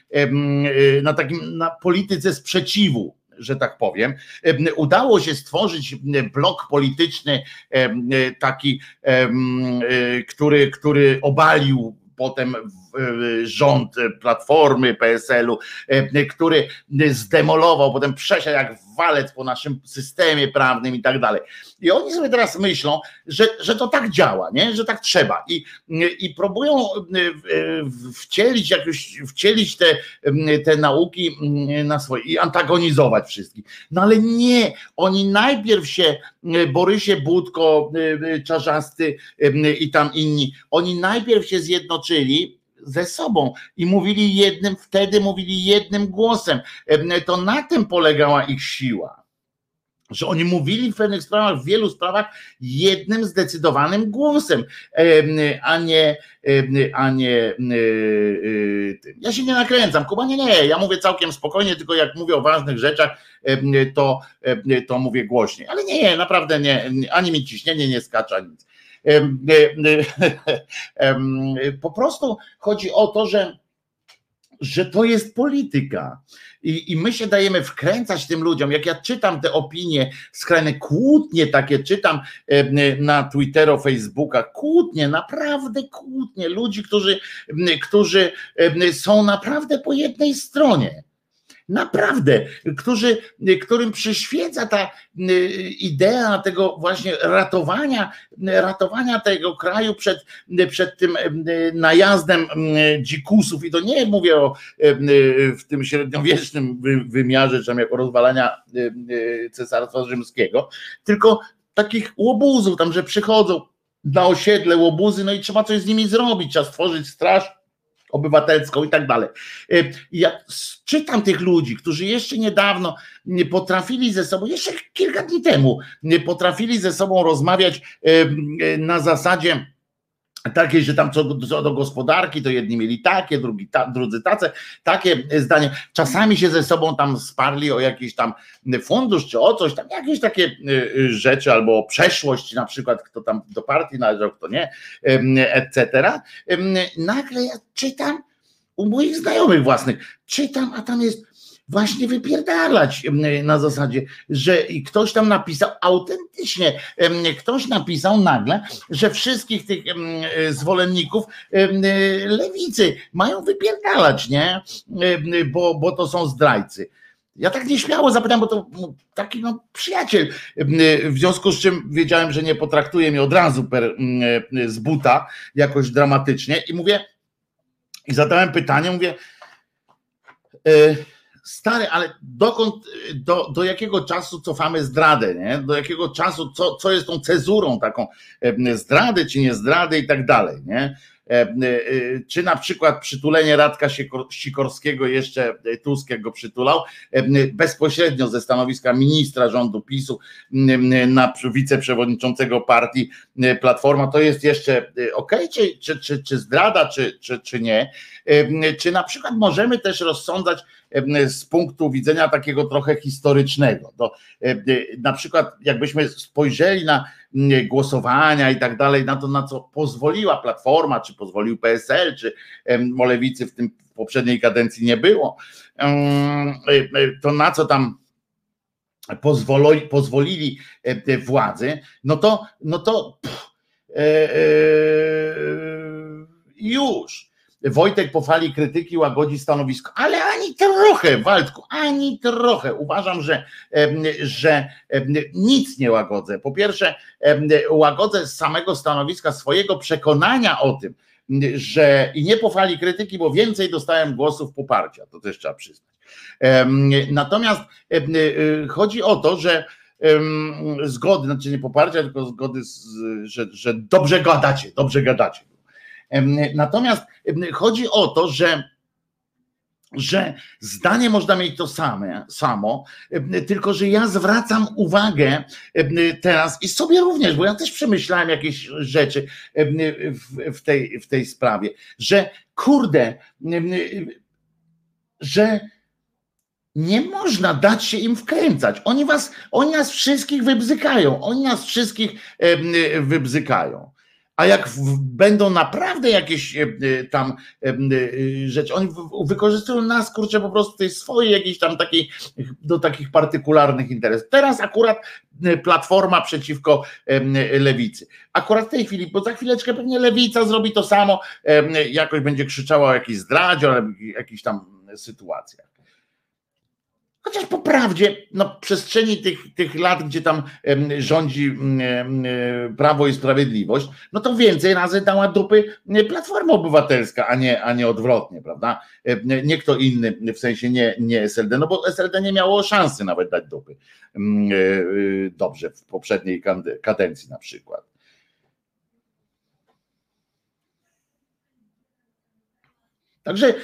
na takim na polityce sprzeciwu, że tak powiem. Udało się stworzyć blok polityczny taki, który, który obalił potem rząd Platformy, PSL-u, e, który zdemolował, potem przeszedł jak walec po naszym systemie prawnym i tak dalej. I oni sobie teraz myślą, że, że to tak działa, nie? że tak trzeba. I, i próbują e, wcielić jakoś, wcielić te, te nauki na swoje i antagonizować wszystkich. No ale nie, oni najpierw się, Borysie Budko, Czarzasty i tam inni, oni najpierw się zjednoczyli ze sobą i mówili jednym, wtedy mówili jednym głosem. To na tym polegała ich siła. Że oni mówili w pewnych sprawach, w wielu sprawach jednym zdecydowanym głosem, a nie, a nie tym. Ja się nie nakręcam, Kuba nie, nie, ja mówię całkiem spokojnie, tylko jak mówię o ważnych rzeczach, to, to mówię głośniej. Ale nie, naprawdę nie, ani mi ciśnienie nie skacza, nic. Po prostu chodzi o to, że, że to jest polityka. I, I my się dajemy wkręcać tym ludziom. Jak ja czytam te opinie, skrajne kłótnie takie, czytam na Twittero, Facebooka, kłótnie, naprawdę kłótnie ludzi, którzy, którzy są naprawdę po jednej stronie. Naprawdę, którzy, którym przyświeca ta y, idea tego właśnie ratowania, ratowania tego kraju przed, przed tym y, najazdem y, dzikusów. I to nie mówię o w tym średniowiecznym wymiarze, czy jak o rozwalania cesarstwa rzymskiego, tylko takich łobuzów tam, że przychodzą na osiedle łobuzy, no i trzeba coś z nimi zrobić, trzeba stworzyć straż obywatelską i tak dalej. Y, ja czytam tych ludzi, którzy jeszcze niedawno nie potrafili ze sobą, jeszcze kilka dni temu, nie potrafili ze sobą rozmawiać y, y, na zasadzie takie, że tam co, co, do gospodarki, to jedni mieli takie, drugi, ta, drudzy tace, takie zdanie. Czasami się ze sobą tam sparli o jakiś tam fundusz, czy o coś tam, jakieś takie y, y, rzeczy, albo o przeszłość, na przykład kto tam do partii należał, kto nie, etc. Nagle ja czytam u moich znajomych własnych, czytam, a tam jest właśnie wypierdalać na zasadzie, że ktoś tam napisał autentycznie, ktoś napisał nagle, że wszystkich tych zwolenników lewicy mają wypierdalać, nie? Bo, bo to są zdrajcy. Ja tak nieśmiało zapytam, bo to taki no, przyjaciel, w związku z czym wiedziałem, że nie potraktuje mnie od razu per, z buta jakoś dramatycznie i mówię, i zadałem pytanie, mówię, e, stary, ale dokąd, do, do jakiego czasu cofamy zdradę, nie? Do jakiego czasu, co, co jest tą cezurą taką zdrady, czy nie zdrady i tak dalej, nie? E, e, czy na przykład przytulenie Radka Sikorskiego, jeszcze Tusk jak go przytulał, e, bezpośrednio ze stanowiska ministra rządu PiSu na wiceprzewodniczącego partii Platforma, to jest jeszcze ok, czy, czy, czy, czy zdrada, czy, czy, czy nie? Czy na przykład możemy też rozsądzać z punktu widzenia takiego trochę historycznego. To, na przykład jakbyśmy spojrzeli na głosowania i tak dalej, na to, na co pozwoliła Platforma, czy pozwolił PSL, czy Molewicy w tym w poprzedniej kadencji nie było, e, e, to na co tam pozwoli, pozwolili władzy, no to, no to pff, e, e, już Wojtek po fali krytyki łagodzi stanowisko, ale ani trochę, Waldku, ani trochę. Uważam, że, że nic nie łagodzę. Po pierwsze, łagodzę z samego stanowiska swojego przekonania o tym, że i nie po fali krytyki, bo więcej dostałem głosów poparcia, to też trzeba przyznać. Natomiast chodzi o to, że zgody, znaczy nie poparcia, tylko zgody, z, że, że dobrze gadacie, dobrze gadacie. Natomiast chodzi o to, że że zdanie można mieć to same, samo, tylko że ja zwracam uwagę teraz i sobie również, bo ja też przemyślałem jakieś rzeczy w, tej, w tej sprawie, że kurde, że nie można dać się im wkręcać. Oni was, oni nas wszystkich wybzykają, oni nas wszystkich wybzykają. A jak będą naprawdę jakieś e, e, tam e, rzeczy, oni wykorzystują nas, kurczę, po prostu tej swojej jakiejś tam takiej, do takich partykularnych interesów. Teraz akurat platforma przeciwko lewicy. Akurat w tej chwili, bo za chwileczkę pewnie lewica zrobi to samo, jakoś będzie krzyczała o jakiejś zdradzie, o jakichś tam sytuacjach. Chociaż po prawdzie, no przestrzeni tych, tych lat, gdzie tam rządzi Prawo i Sprawiedliwość, no to więcej razy dała dupy Platforma Obywatelska, a nie, a nie odwrotnie, prawda? Nie kto inny, w sensie nie, nie SLD, no bo SLD nie miało szansy nawet dać dupy e, e, dobrze w poprzedniej kadencji na przykład. Także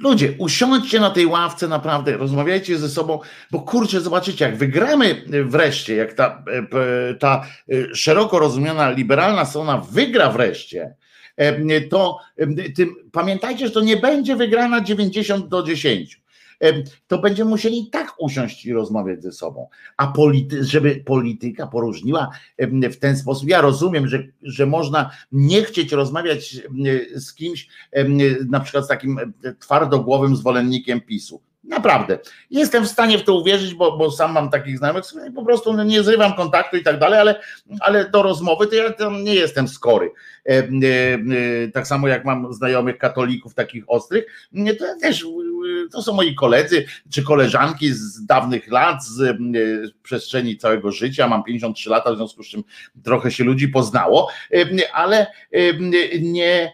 Ludzie, usiądźcie na tej ławce naprawdę, rozmawiajcie ze sobą, bo kurczę, zobaczycie, jak wygramy wreszcie, jak ta, e, ta e, szeroko rozumiana liberalna strona wygra wreszcie, to tym, pamiętajcie, że to nie będzie wygrana 90 do 10 to będziemy musieli tak usiąść i rozmawiać ze sobą. A polity, żeby polityka poróżniła w ten sposób. Ja rozumiem, że, że można nie chcieć rozmawiać z kimś, na przykład z takim twardogłowym zwolennikiem PiSu. Naprawdę. Jestem w stanie w to uwierzyć, bo, bo sam mam takich znajomych, po prostu no, nie zrywam kontaktu i tak dalej, ale, ale do rozmowy to ja tam nie jestem skory. E, e, e, tak samo jak mam znajomych katolików takich ostrych, to ja też to są moi koledzy czy koleżanki z dawnych lat, z przestrzeni całego życia. Mam 53 lata, w związku z czym trochę się ludzi poznało, ale nie,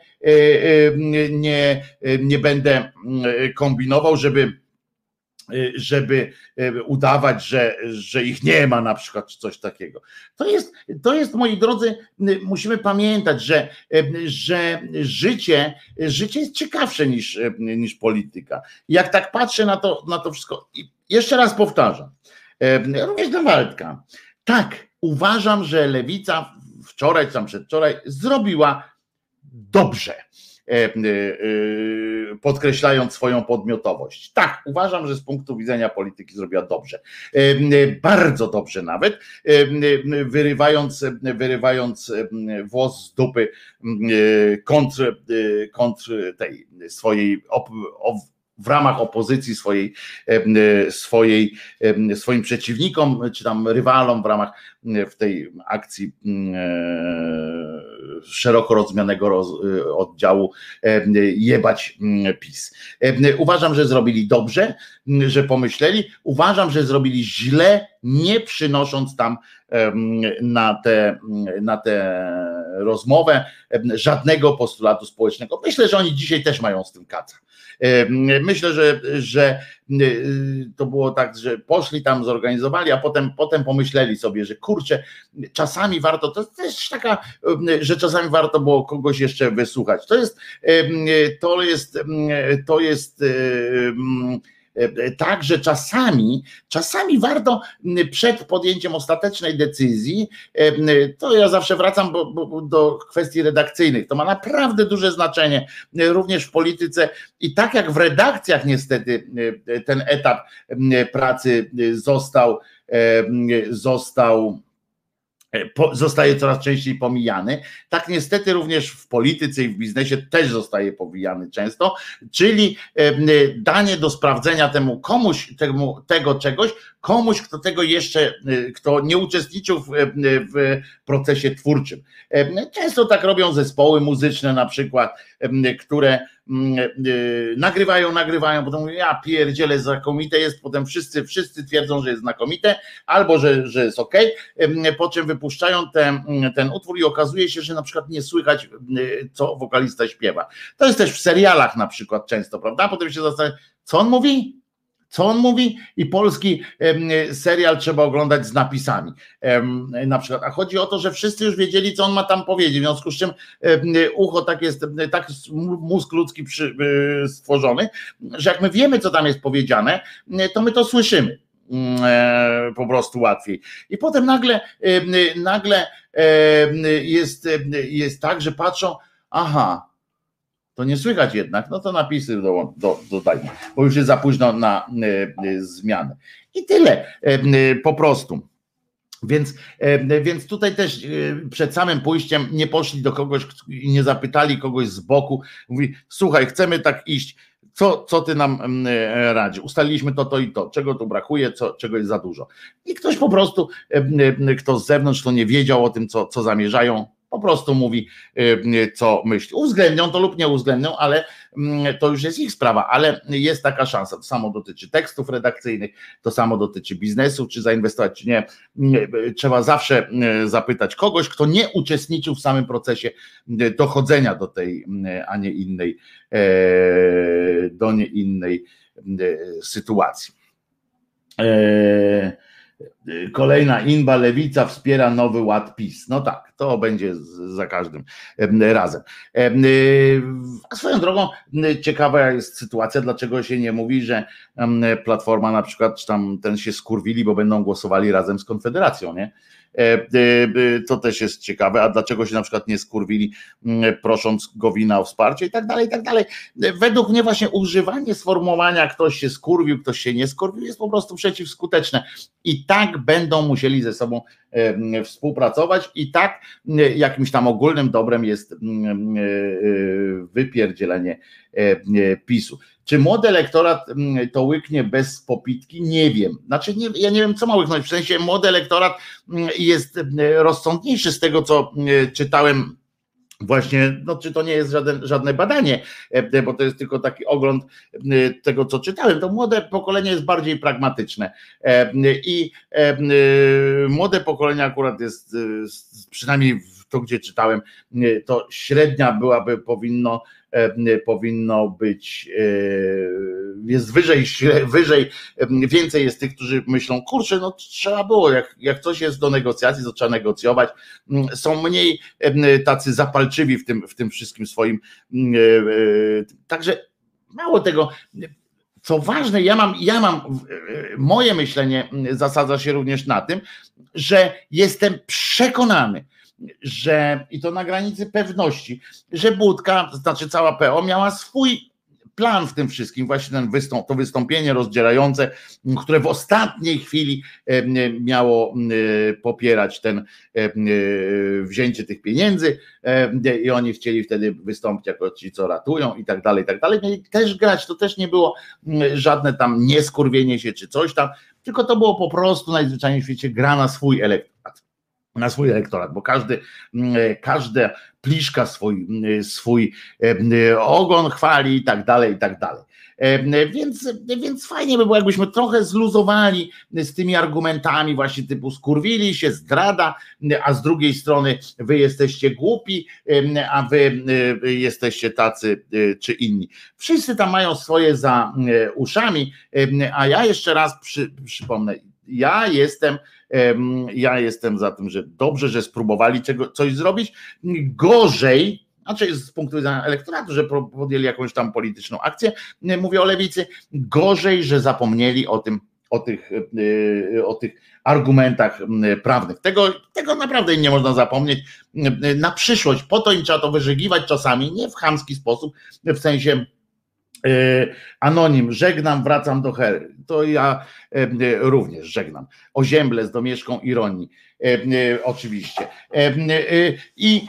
nie, nie będę kombinował, żeby żeby y, udawać, że, że ich nie ma, na przykład, czy coś takiego. To jest, to jest, moi drodzy, y, musimy pamiętać, że, że życie, życie jest ciekawsze niż, niż polityka. Jak tak patrzę na to, na to wszystko, i jeszcze raz powtarzam, również do Waldka. Tak, uważam, że lewica wczoraj, czy tam przedwczoraj zrobiła dobrze podkreślając swoją podmiotowość. Tak, uważam, że z punktu widzenia polityki zrobiła dobrze. Bardzo dobrze nawet, wyrywając, wyrywając włos z dupy kontr, kontr tej swojej op, op, w ramach opozycji swojej, swojej, swoim przeciwnikom, czy tam rywalom w ramach w tej akcji szeroko rozumianego roz, oddziału jebać PiS. Uważam, że zrobili dobrze, że pomyśleli. Uważam, że zrobili źle, nie przynosząc tam na te, na te rozmowę, żadnego postulatu społecznego. Myślę, że oni dzisiaj też mają z tym kaca. Myślę, że, że to było tak, że poszli tam, zorganizowali, a potem, potem pomyśleli sobie, że kurczę, czasami warto, to jest taka, że czasami warto było kogoś jeszcze wysłuchać. To jest, to jest, to jest tak, że czasami, czasami warto przed podjęciem ostatecznej decyzji, to ja zawsze wracam do kwestii redakcyjnych, to ma naprawdę duże znaczenie również w polityce. I tak jak w redakcjach niestety ten etap pracy został został E, zostaje coraz częściej pomijany. Tak niestety również w polityce i w biznesie też zostaje pomijany często, czyli e, danie do sprawdzenia temu komuś temu, tego czegoś, komuś, kto tego jeszcze, e, kto nie uczestniczył w, w procesie twórczym. Często tak robią zespoły muzyczne na przykład, które e, nagrywają, nagrywają, potem mówią, ja pierdzielę znakomite jest, potem wszyscy, wszyscy twierdzą, że jest znakomite, albo że, że jest ok, po czym wypuszczają ten, ten utwór i okazuje się, że na przykład nie słychać, co wokalista śpiewa. To jest też w serialach na przykład często, prawda? Potem się zastanawia, co on mówi? Co on mówi? I polski serial trzeba oglądać z napisami na przykład, a chodzi o to, że wszyscy już wiedzieli, co on ma tam powiedzieć, w związku z czym ucho tak jest, tak mózg ludzki e, stworzony, że jak my wiemy, co tam jest powiedziane, to my to słyszymy mm, e, po prostu łatwiej. I potem nagle, nagle jest, jest tak, że patrzą, aha, to nie słychać jednak, no to napisy do, do, dodajmy, bo już jest za późno na y, y, zmianę. I tyle y, po prostu. Więc, więc tutaj też przed samym pójściem nie poszli do kogoś i nie zapytali kogoś z boku. Mówi, słuchaj, chcemy tak iść. Co, co ty nam radzi? Ustaliliśmy to, to i to. Czego tu brakuje, co, czego jest za dużo. I ktoś po prostu, kto z zewnątrz, to nie wiedział o tym, co, co zamierzają, po prostu mówi, y, co myśli. Uwzględnią to lub nie uwzględnią, ale mm, to już jest ich sprawa, ale jest taka szansa. To samo dotyczy tekstów redakcyjnych, to samo dotyczy biznesu, czy zainwestować, czy nie. Mm, trzeba zawsze zapytać kogoś, kto nie uczestniczył w samym procesie dochodzenia do tej, a nie innej, e, do nie innej sytuacji. E, Kolejna inba, lewica wspiera nowy ład PiS. No tak, to będzie za każdym razem. Y, a swoją drogą ciekawa jest sytuacja, dlaczego się nie mówi, że Platforma na przykład, czy tam ten się skurwili, bo będą głosowali razem z Konfederacją, nie? E, e, to też jest ciekawe, a dlaczego się na przykład nie skurwili prosząc Gowina o wsparcie i tak dalej, i tak dalej. Według mnie właśnie używanie sformułowania ktoś się skurwił, ktoś się nie skurwił jest po prostu przeciwskuteczne i tak będą musieli ze sobą współpracować i tak jakimś tam ogólnym dobrem jest e, wypierdzielenie PiSu. Czy młody elektorat mm, to łyknie bez popitki? Nie wiem. Znaczy, nie, ja nie wiem, co ma łyknąć. W sensie młody elektorat mm, jest mm, rozsądniejszy z tego, co czytałem Właśnie, no czy to nie jest żaden, żadne badanie, e, bo to jest tylko taki ogląd tego, co czytałem. To młode pokolenie jest bardziej pragmatyczne e, i e, młode pokolenie akurat jest, przynajmniej to, gdzie czytałem, to średnia byłaby, powinno E, powinno być, e, jest wyżej, wyżej, więcej jest tych, którzy myślą, kurczę, no trzeba było, jak, jak coś jest do negocjacji, to trzeba negocjować. Mm, są mniej tacy zapalczywi w tym, w tym wszystkim swoim. Mm, e, także mało tego. Co ważne, ja mam, ja mam, moje myślenie zasadza się również na tym, że jestem przekonany, że i to na granicy pewności, że Budka, znaczy cała PO miała swój plan w tym wszystkim, właśnie ten to wystąpienie rozdzierające, które w ostatniej chwili miało popierać ten wzięcie tych pieniędzy i oni chcieli wtedy wystąpić jako ci, co ratują i tak dalej, i tak dalej. Mieli też grać, to też nie było żadne tam nieskurwienie się czy coś tam, tylko to było po prostu najzwyczajniej w świecie gra na swój elektorat na swój elektorat, bo każdy, mm, e, każda pliszka swój, mm, swój e, ogon chwali i tak dalej, i tak dalej. Więc, więc fajnie by było, jakbyśmy trochę zluzowali z tymi argumentami, właśnie typu skurwili się, zdrada, a z drugiej strony wy jesteście głupi, a wy jesteście tacy czy inni. Wszyscy tam mają swoje za uszami, a ja jeszcze raz przy, przypomnę, ja jestem, ja jestem za tym, że dobrze, że spróbowali czego, coś zrobić. Gorzej, znaczy z punktu widzenia elektoratu, że podjęli jakąś tam polityczną akcję, mówię o lewicy, gorzej, że zapomnieli o tym, o tych, o tych argumentach prawnych. Tego, tego naprawdę nie można zapomnieć na przyszłość. Po to im trzeba to wyżygiwać czasami, nie w chamski sposób, w sensie E, anonim, żegnam, wracam do Hery. To ja e, również żegnam. Ozięble z domieszką ironii. E, oczywiście. I,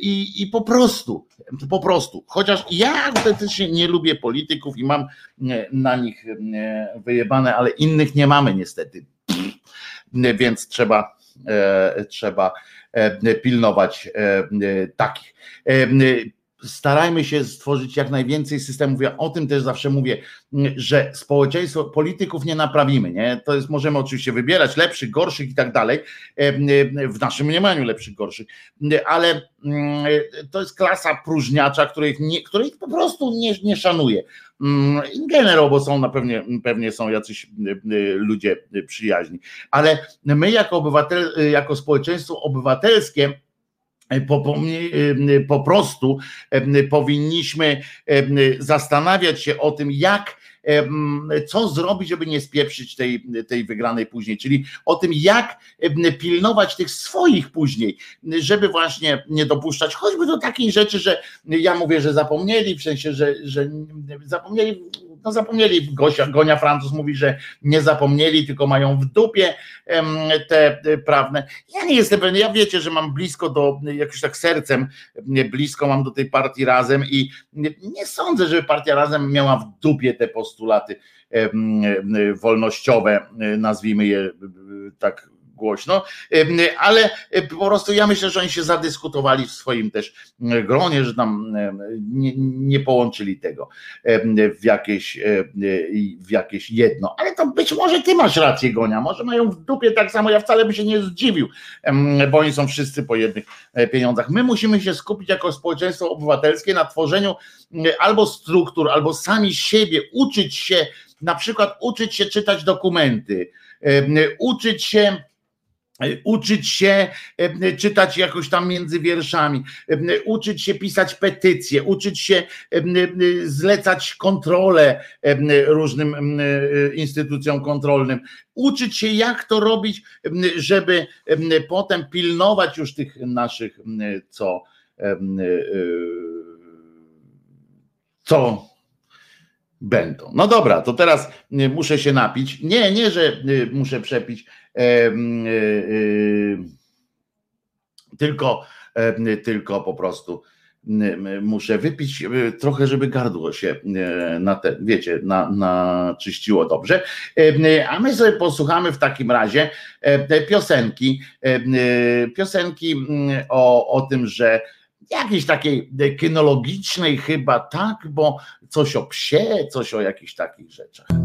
i, I po prostu, po prostu, chociaż ja autentycznie nie lubię polityków i mam na nich wyjebane, ale innych nie mamy niestety. Więc trzeba, trzeba pilnować takich starajmy się stworzyć jak najwięcej systemów. Ja o tym też zawsze mówię, że społeczeństwo, polityków nie naprawimy, nie? To jest, możemy oczywiście wybierać lepszych, gorszych i tak dalej, w naszym mniemaniu lepszych, gorszych, ale mm, to jest klasa próżniacza, której, nie, której po prostu nie, nie szanuje. Mm, in general, bo są na pewnie, pewnie są jacyś ludzie przyjaźni, ale my jako obywatel, jako społeczeństwo obywatelskie po, po, po, prostu powinniśmy zastanawiać się o tym, jak co zrobić, żeby nie spieprzyć tej, tej wygranej później, czyli o tym, jak pilnować tych swoich później, żeby właśnie nie dopuszczać choćby do takiej rzeczy, że ja mówię, że zapomnieli, w sensie, że, że zapomnieli no zapomnieli, Gosia, Gonia Francuz mówi, że nie zapomnieli, tylko mają w dupie te prawne. Ja nie jestem pewien, ja wiecie, że mam blisko do, jakoś tak sercem blisko mam do tej partii Razem i nie, sądzę, żeby partia Razem miała w dupie te postulaty wolnościowe, nazwijmy je tak głośno, ale po prostu ja myślę, że oni się zadyskutowali w swoim też gronie, że tam nie, nie połączyli tego w jakieś, w jakieś jedno. Ale to być może ty masz rację, Gonia, może mają w dupie tak samo, ja wcale bym się nie zdziwił, bo oni są wszyscy po jednych e, pieniądzach. My musimy się skupić jako społeczeństwo obywatelskie na tworzeniu albo struktur, albo sami siebie, uczyć się, na przykład uczyć się czytać dokumenty, uczyć się uczyć się e, czytać jakoś tam między wierszami, e, uczyć się pisać petycje, uczyć się e, zlecać kontrolę różnym instytucjom kontrolnym, uczyć się jak to robić, żeby potem pilnować już tych naszych co co będą. No dobra, to teraz muszę się napić. Nie, nie, że muszę przepić E, e, tylko, e, tylko po prostu muszę wypić trochę, żeby gardło się na te, wiecie, na, na czyściło dobrze. A my sobie posłuchamy w takim razie piosenki, piosenki o, o tym, że jakiejś takiej kynologicznej chyba tak, bo coś o psie, coś o jakichś takich rzeczach.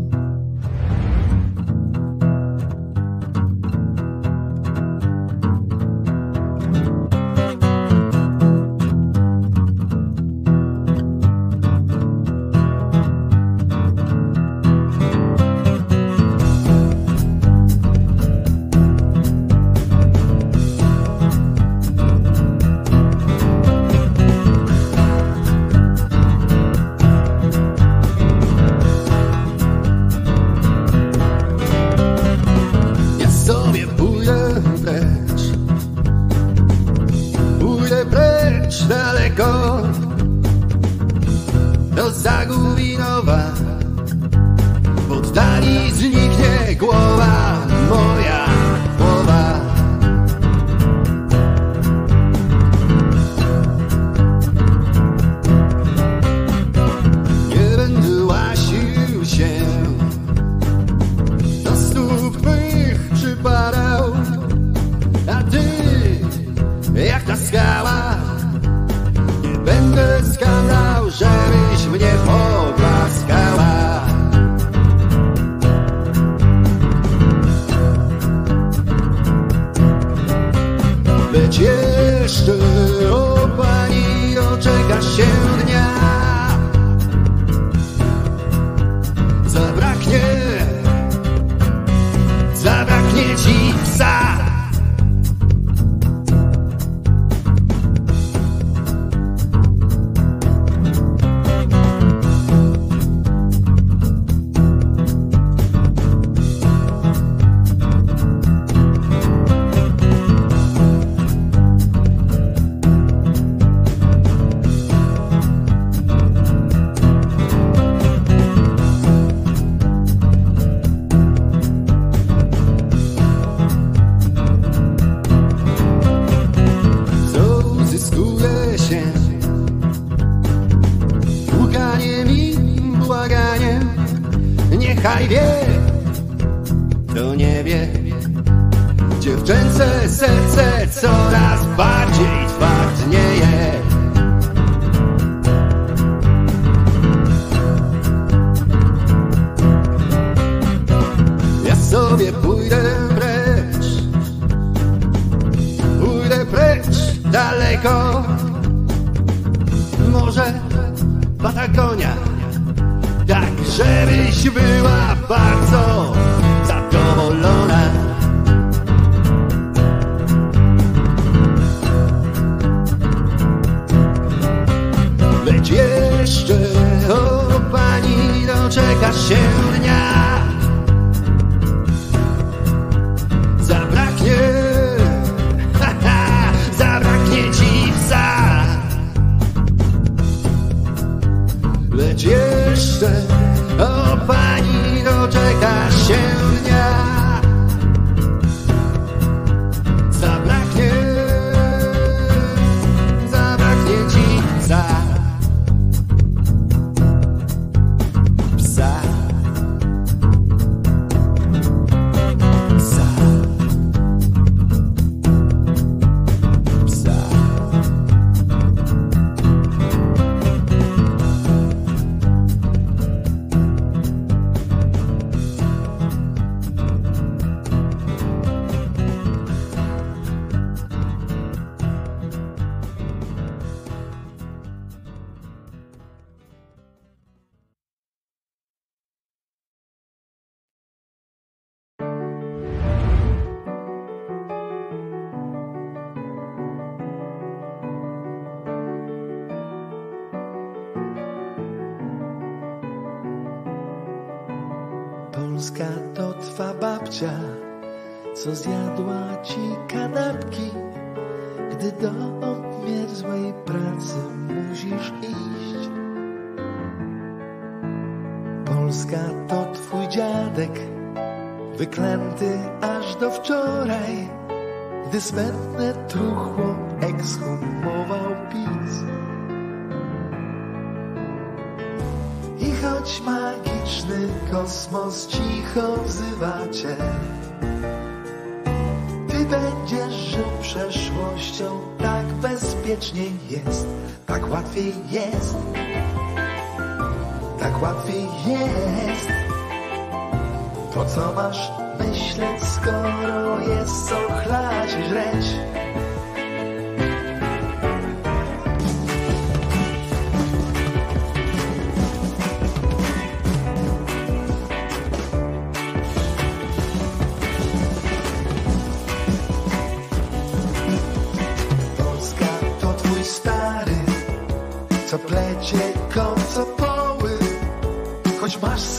Wyklęty aż do wczoraj, gdy smętne truchło ekshumował PiS. I choć magiczny kosmos cicho wzywa cię, ty będziesz żył przeszłością, tak bezpiecznie jest, tak łatwiej jest, tak łatwiej jest. Po co masz myśleć, skoro jest co chlać i żreć? Polska to twój stary, co plecie, co poły, choć masz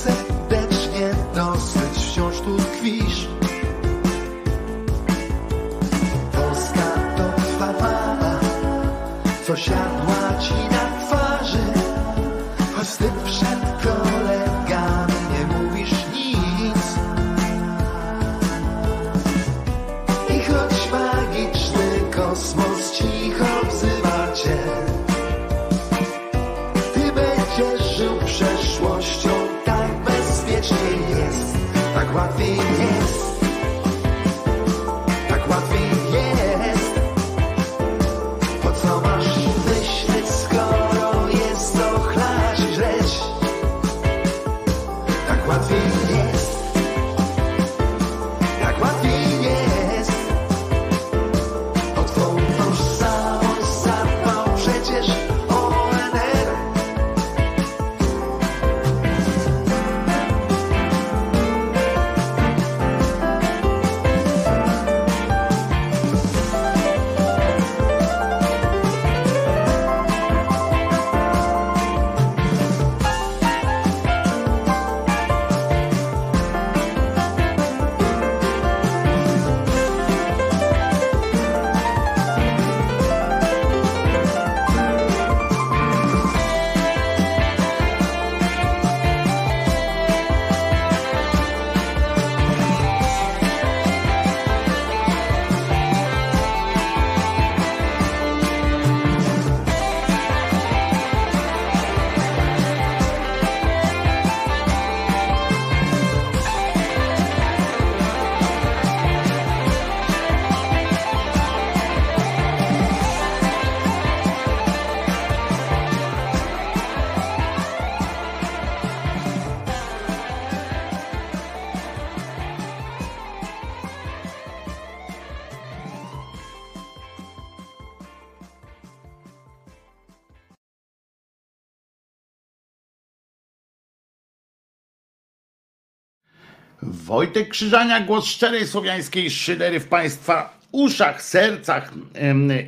Wojtek Krzyżania, głos szczerej słowiańskiej szydery w Państwa uszach, sercach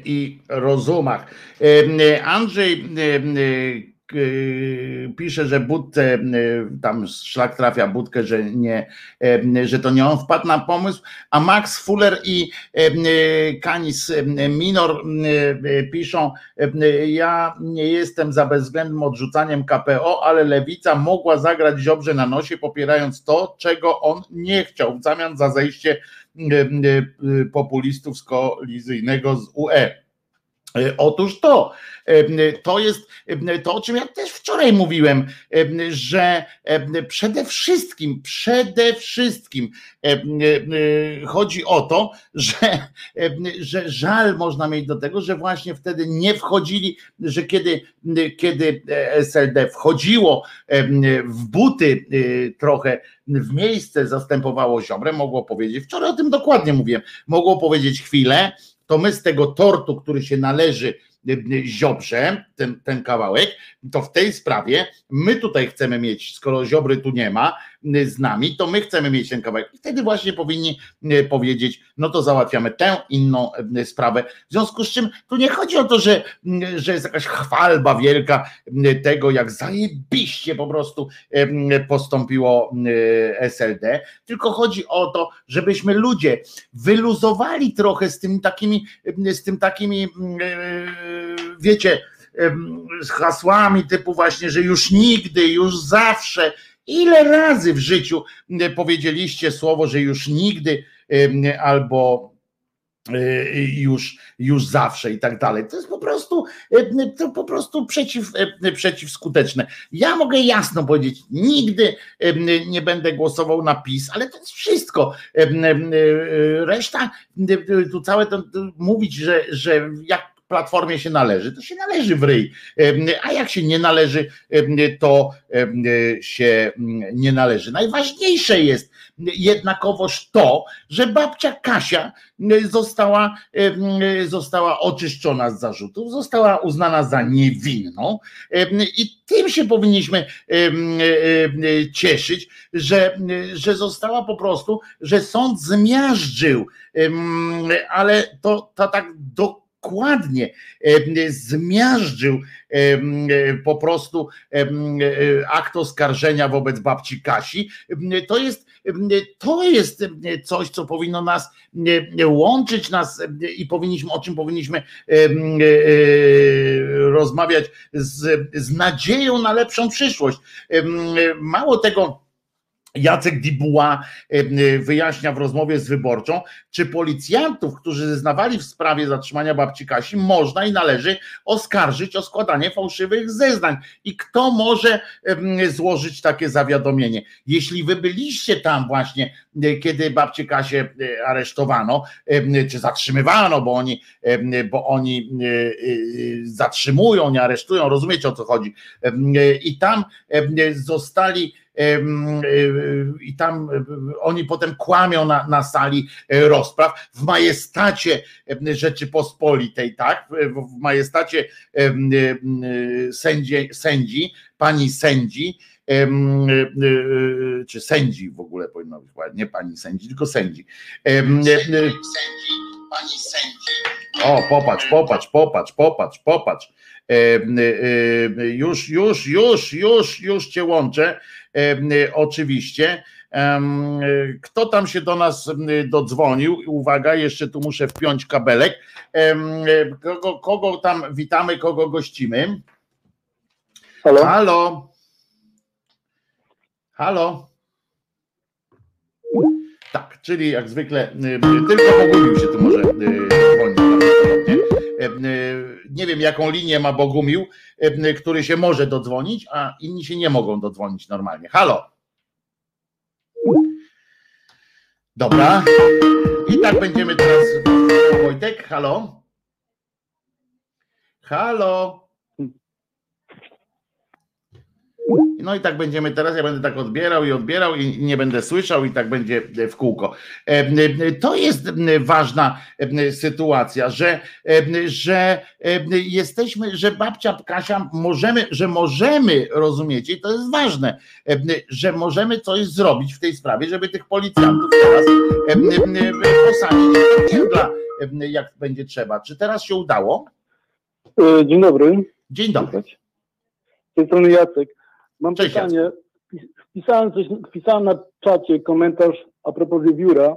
i rozumach. Andrzej y, pisze, że Budce, y, tam szlak trafia Budkę, że, nie, em, że to nie on wpadł na pomysł, a Max Fuller i em, Minor piszą, ja nie jestem za bezwzględnym odrzucaniem KPO, ale Lewica mogła zagrać Ziobrze na nosie, popierając to, czego on nie chciał, w zamian za zejście y, populistów z kolizyjnego z UE. E, Otóż to, e, to jest e, to, o czym ja też wczoraj mówiłem, że przede wszystkim, przede wszystkim chodzi o to, że, że żal można mieć do tego, że właśnie wtedy nie wchodzili, że kiedy, kiedy SLD wchodziło w buty trochę w miejsce, zastępowało Ziobrę, mogło powiedzieć, wczoraj o tym dokładnie mówiłem, mogło powiedzieć chwilę, to my z tego tortu, który się należy y, Ziobrze, ten, ten kawałek, to w tej sprawie my tutaj chcemy mieć, skoro Ziobry tu nie ma y, z nami, to my chcemy mieć ten kawałek. I wtedy właśnie powinni y, powiedzieć, no to załatwiamy tę inną sprawę. W związku z czym tu nie chodzi o to, że, że jest jakaś chwalba wielka tego, jak zajebiście po prostu postąpiło SLD, tylko chodzi o to, żebyśmy ludzie wyluzowali trochę z tym takimi, z tym takimi, wiecie, z hasłami typu właśnie, że już nigdy, już zawsze. Ile razy w życiu powiedzieliście słowo, że już nigdy albo już, już zawsze i tak dalej. To jest po prostu, to po prostu przeciw, przeciwskuteczne. Ja mogę jasno powiedzieć, nigdy nie będę głosował na PiS, ale to jest wszystko. Reszta, tu całe to mówić, że, że jak Platformie się należy, to się należy w ryj, a jak się nie należy, to się nie należy. Najważniejsze jest jednakowoż to, że babcia Kasia została, została oczyszczona z zarzutów, została uznana za niewinną i tym się powinniśmy cieszyć, że, że została po prostu, że sąd zmiażdżył, ale to, to tak do dokładnie zmiażdżył po prostu akt oskarżenia wobec babci Kasi. To jest, to jest coś, co powinno nas łączyć nas i powinniśmy, o czym powinniśmy rozmawiać z, z nadzieją na lepszą przyszłość. Mało tego, Jacek Dibuła wyjaśnia w rozmowie z wyborczą, czy policjantów, którzy zeznawali w sprawie zatrzymania babci Kasi, można i należy oskarżyć o składanie fałszywych zeznań. I kto może złożyć takie zawiadomienie? Jeśli wy byliście tam właśnie, kiedy babcię Kasię aresztowano, czy zatrzymywano, bo oni, bo oni zatrzymują, nie aresztują, rozumiecie o co chodzi. I tam zostali i tam oni potem kłamią na, na sali rozpraw w majestacie Rzeczypospolitej, tak? W majestacie sędzi, sędzi pani sędzi, czy sędzi w ogóle powinno być, nie pani sędzi, tylko sędzi. Sędzi, pani sędzi. O, popatrz, popatrz, popatrz, popatrz, popatrz. Już, już, już, już, już cię łączę. Oczywiście. Kto tam się do nas dodzwonił? Uwaga, jeszcze tu muszę wpiąć kabelek. Kogo, kogo tam witamy, kogo gościmy? Halo? Halo? Halo? Tak, czyli jak zwykle tylko Bogumił się tu może dzwonić nie wiem jaką linię ma Bogumił, który się może dodzwonić, a inni się nie mogą dodzwonić normalnie. Halo? Dobra. I tak będziemy teraz. Wojtek, halo? Halo? No i tak będziemy teraz, ja będę tak odbierał i odbierał i nie będę słyszał i tak będzie w kółko. E, to jest ważna sytuacja, że, że jesteśmy, że babcia Kasia możemy, że możemy, rozumiecie, i to jest ważne, że możemy coś zrobić w tej sprawie, żeby tych policjantów teraz posadzić jak będzie trzeba. Czy teraz się udało? E, Dzień dobry. Dzień dobry. Z tej strony Jacek. Mam Cześć, pytanie. Wpisałem, coś, wpisałem na czacie komentarz a propos wiewióra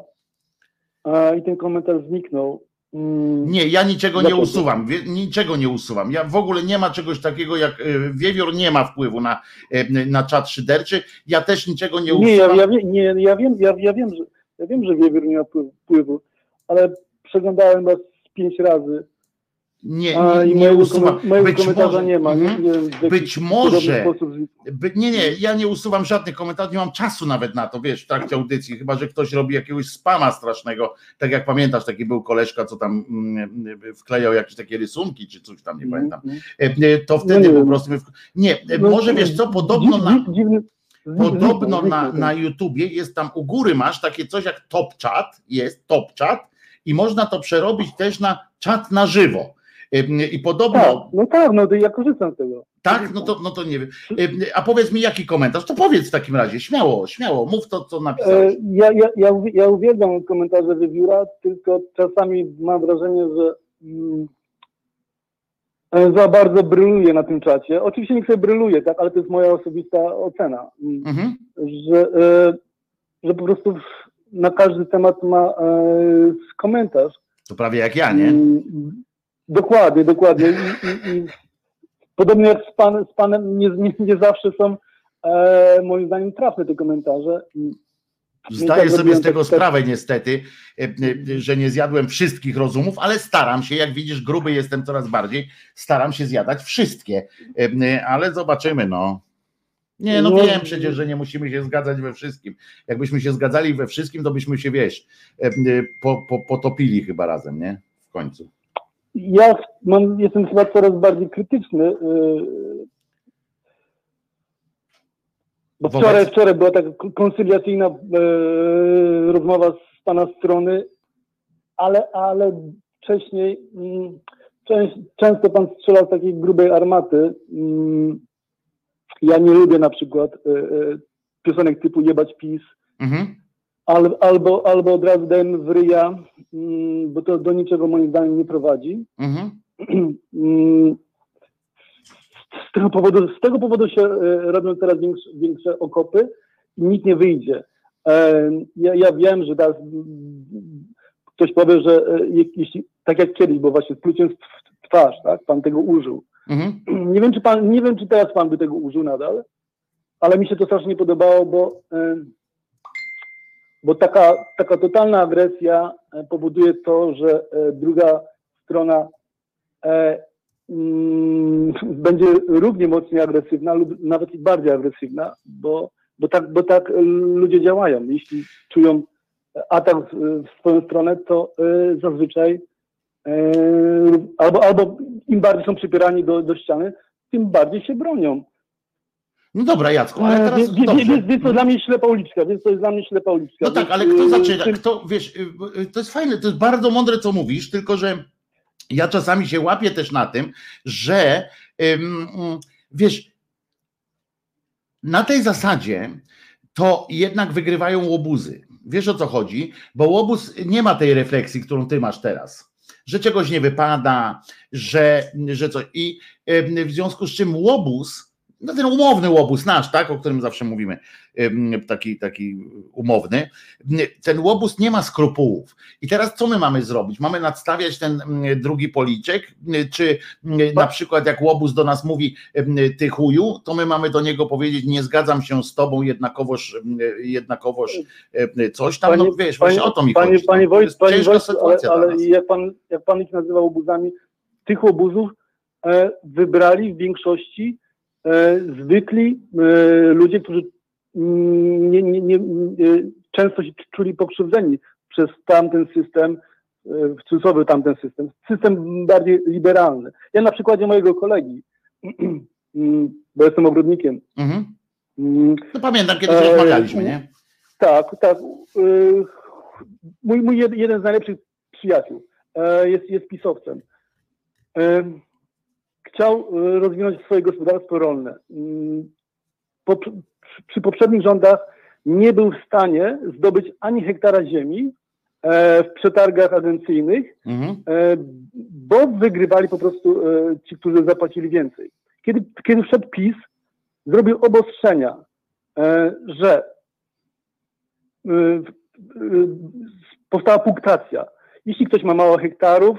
a, i ten komentarz zniknął. Mm, Nie, ja niczego nie usuwam, wie- niczego nie usuwam. Ja w ogóle nie ma czegoś takiego jak e, wiewiór nie ma wpływu na, e, na czat szyderczy. Ja też niczego nie Nie, ja, usuwam. ja, wie- nie, ja wiem, ja, ja wiem, że ja wiem, że wiewiór nie ma wpływu- wpływu, ale przeglądałem was pięć razy. Nie, nie, nie mojego, usuwam. Być może, nie ma. Mhm. Nie, nie Być może- sposób. By, nie, nie, ja nie usuwam żadnych komentarzy, nie mam czasu nawet na to, wiesz, w trakcie audycji, chyba że ktoś robi jakiegoś spama strasznego, tak jak pamiętasz, taki był koleżka, co tam mm, wklejał jakieś takie rysunki, czy coś tam, nie pamiętam. Mhm. E, e, To wtedy nie po prostu. W... Nie, e, No, może wiesz co, podobno na, dziw- dziwny- podobno na, na YouTubie jest tam u góry masz takie coś jak top chat, jest top chat i można to przerobić też na czat na żywo. I podobno, Tak, no tak, no to ja korzystam z tego. tak, no to, no to nie wiem. A powiedz mi, jaki komentarz? To powiedz w takim razie, śmiało, śmiało, mów to, co napisałeś. E, Ja, ja, ja, ja uwielbiam komentarze wiewióra, tylko czasami mam wrażenie, że mm, za bardzo bryluje na tym czacie. Oczywiście nikt sobie bryluje, tak, ale to jest moja osobista ocena, mm, Mhm. że, e, że po prostu na każdy temat ma e, komentarz. To prawie jak ja, nie? Dokładnie, dokładnie. I, i, i podobnie jak z, pan, z panem, nie, nie, nie zawsze są e, moim zdaniem trafne te komentarze. Zdaję tak sobie z tego tak- sprawę niestety, e, e, że nie zjadłem wszystkich rozumów, ale staram się, jak widzisz, gruby jestem coraz bardziej, staram się zjadać wszystkie, E, ale zobaczymy, no. Nie, no No. wiem przecież, że nie musimy się zgadzać we wszystkim. Jakbyśmy się zgadzali we wszystkim, to byśmy się, wiesz, po, po, potopili chyba razem, nie? W końcu. Ja mam, jestem chyba coraz bardziej krytyczny. Yy, bo wczoraj, wczoraj była taka k- koncyliacyjna yy, rozmowa z pana strony, ale, ale wcześniej mm, często pan strzelał z takiej grubej armaty. Mm, ja nie lubię na przykład yy, piosenek typu Jebać PiS, Mhm. Al, albo, albo od razu dajemy w ryja, mm, bo to do niczego moim zdaniem nie prowadzi. Mhm. Z tego powodu, z tego powodu się e, robią teraz większe, większe okopy i nikt nie wyjdzie. E, Ja, ja wiem, że teraz ktoś powie, że e, je- jeśli, tak jak kiedyś, bo właśnie z pluciem w twarz, tak, pan tego użył. Mhm. Nie wiem, czy pan, nie wiem, czy teraz pan by tego użył nadal, ale mi się to strasznie podobało, bo, bo taka, taka totalna agresja e, powoduje to, że e, druga strona e, mm, będzie równie mocniej agresywna lub nawet i bardziej agresywna, bo, bo, tak, bo tak ludzie działają. Jeśli czują atak w, swoją stronę, to zazwyczaj albo, albo im bardziej są przypierani do, do ściany, tym bardziej się bronią. No dobra, Jacku, ale E, teraz dobrze. Więc więc to dla mnie ślepa uliczka, więc to jest dla mnie ślepa uliczka. No tak, ale kto e, zaczyna? Kto, wiesz, y, y, to jest fajne, to jest bardzo mądre, co mówisz, tylko że ja czasami się łapię też na tym, że mm, wiesz, na tej zasadzie to jednak wygrywają łobuzy. Wiesz o co chodzi? Bo łobuz nie ma tej refleksji, którą ty masz teraz. Że czegoś nie wypada, że, że coś. I w związku z czym łobuz, no ten umowny łobuz nasz, tak, o którym zawsze mówimy, taki, taki umowny, ten łobuz nie ma skrupułów. I teraz co my mamy zrobić? Mamy nadstawiać ten drugi policzek, czy na przykład jak łobuz do nas mówi ty chuju, to my mamy do niego powiedzieć nie zgadzam się z tobą jednakowoż, jednakowoż coś tam, no wiesz, właśnie o to mi panie, chodzi. Panie jest panie ciężka Wojt, ale, ale jak, pan, jak pan ich nazywał obuzami, tych obuzów e, wybrali w większości zwykli e, ludzie, którzy nie, nie, nie, e, często się czuli pokrzywdzeni przez tamten system, e, w cudzysłowie tamten system, system bardziej liberalny. Ja na przykładzie mojego kolegi, mm, bo jestem ogrodnikiem. Mhm. Mm, No pamiętam, kiedyś E, rozmawialiśmy, nie? Tak, tak. Mój, mój jed- jeden z najlepszych przyjaciół e, jest, jest pisowcem. Chciał e, rozwinąć swoje gospodarstwo rolne. Mm, Po, przy- poprzednich rządach nie był w stanie zdobyć ani hektara ziemi e, w przetargach agencyjnych, Mhm. e, bo wygrywali po prostu ci, którzy zapłacili więcej. Kiedy, kiedy wszedł PiS, zrobił obostrzenia, że powstała punktacja. Jeśli ktoś ma mało hektarów,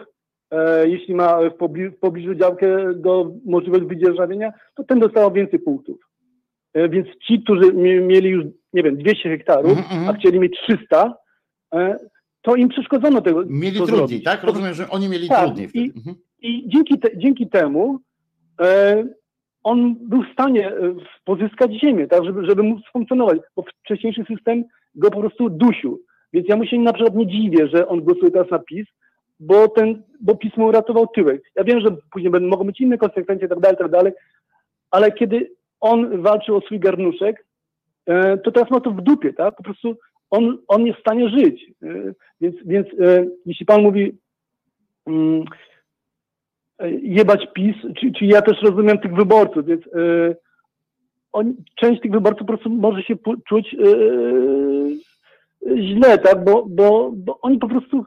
jeśli ma w pobliżu, w pobliżu działkę do możliwość wydzierżawienia, to ten dostał więcej punktów. E, Więc ci, którzy mie- mieli już, nie wiem, 200 hektarów, Mhm, mhm. a chcieli mieć 300, e, to im przeszkodzono tego. Mieli trudniej, zrobić. tak? Rozumiem, że oni mieli Tak, trudniej i- Mhm. I dzięki, te, dzięki temu e, on był w stanie e, pozyskać ziemię, tak, żeby, żeby móc funkcjonować, bo wcześniejszy system go po prostu dusił. Więc ja mu się na przykład nie dziwię, że on głosuje teraz na PiS, bo ten, bo PiS mu uratował tyłek. Ja wiem, że później będą, mogą być inne konsekwencje, tak dalej, tak dalej, ale kiedy on walczył o swój garnuszek, e, to teraz ma to w dupie, tak? Po prostu on, on jest w stanie żyć. E, Więc, więc e, jeśli pan mówi, mm, jebać PiS, czy, czy ja też rozumiem tych wyborców, więc on, część tych wyborców po prostu może się czuć źle, tak, bo, bo, bo oni po prostu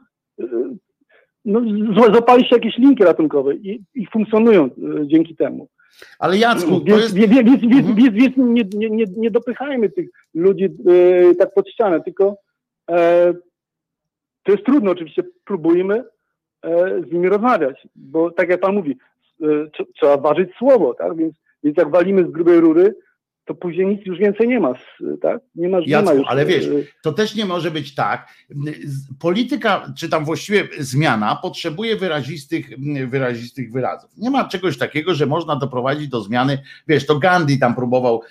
no, zła- złapali się jakieś linki ratunkowe i, i funkcjonują e, dzięki temu. Ale Jacku, Więc, jest... więc, Mhm. więc, więc nie, nie, nie, nie dopychajmy tych ludzi e, tak pod ścianę, tylko e, to jest trudno oczywiście, próbujmy e, z nimi rozmawiać, bo tak jak pan mówi, tr- trzeba ważyć słowo, tak, więc, więc jak walimy z grubej rury, to później nic już więcej nie ma, tak, nie ma, nie Jacku, ma już, ale wiesz, e, To też nie może być tak. Polityka, czy tam właściwie zmiana, potrzebuje wyrazistych, wyrazistych wyrazów. Nie ma czegoś takiego, że można doprowadzić do zmiany. Wiesz, to Gandhi tam próbował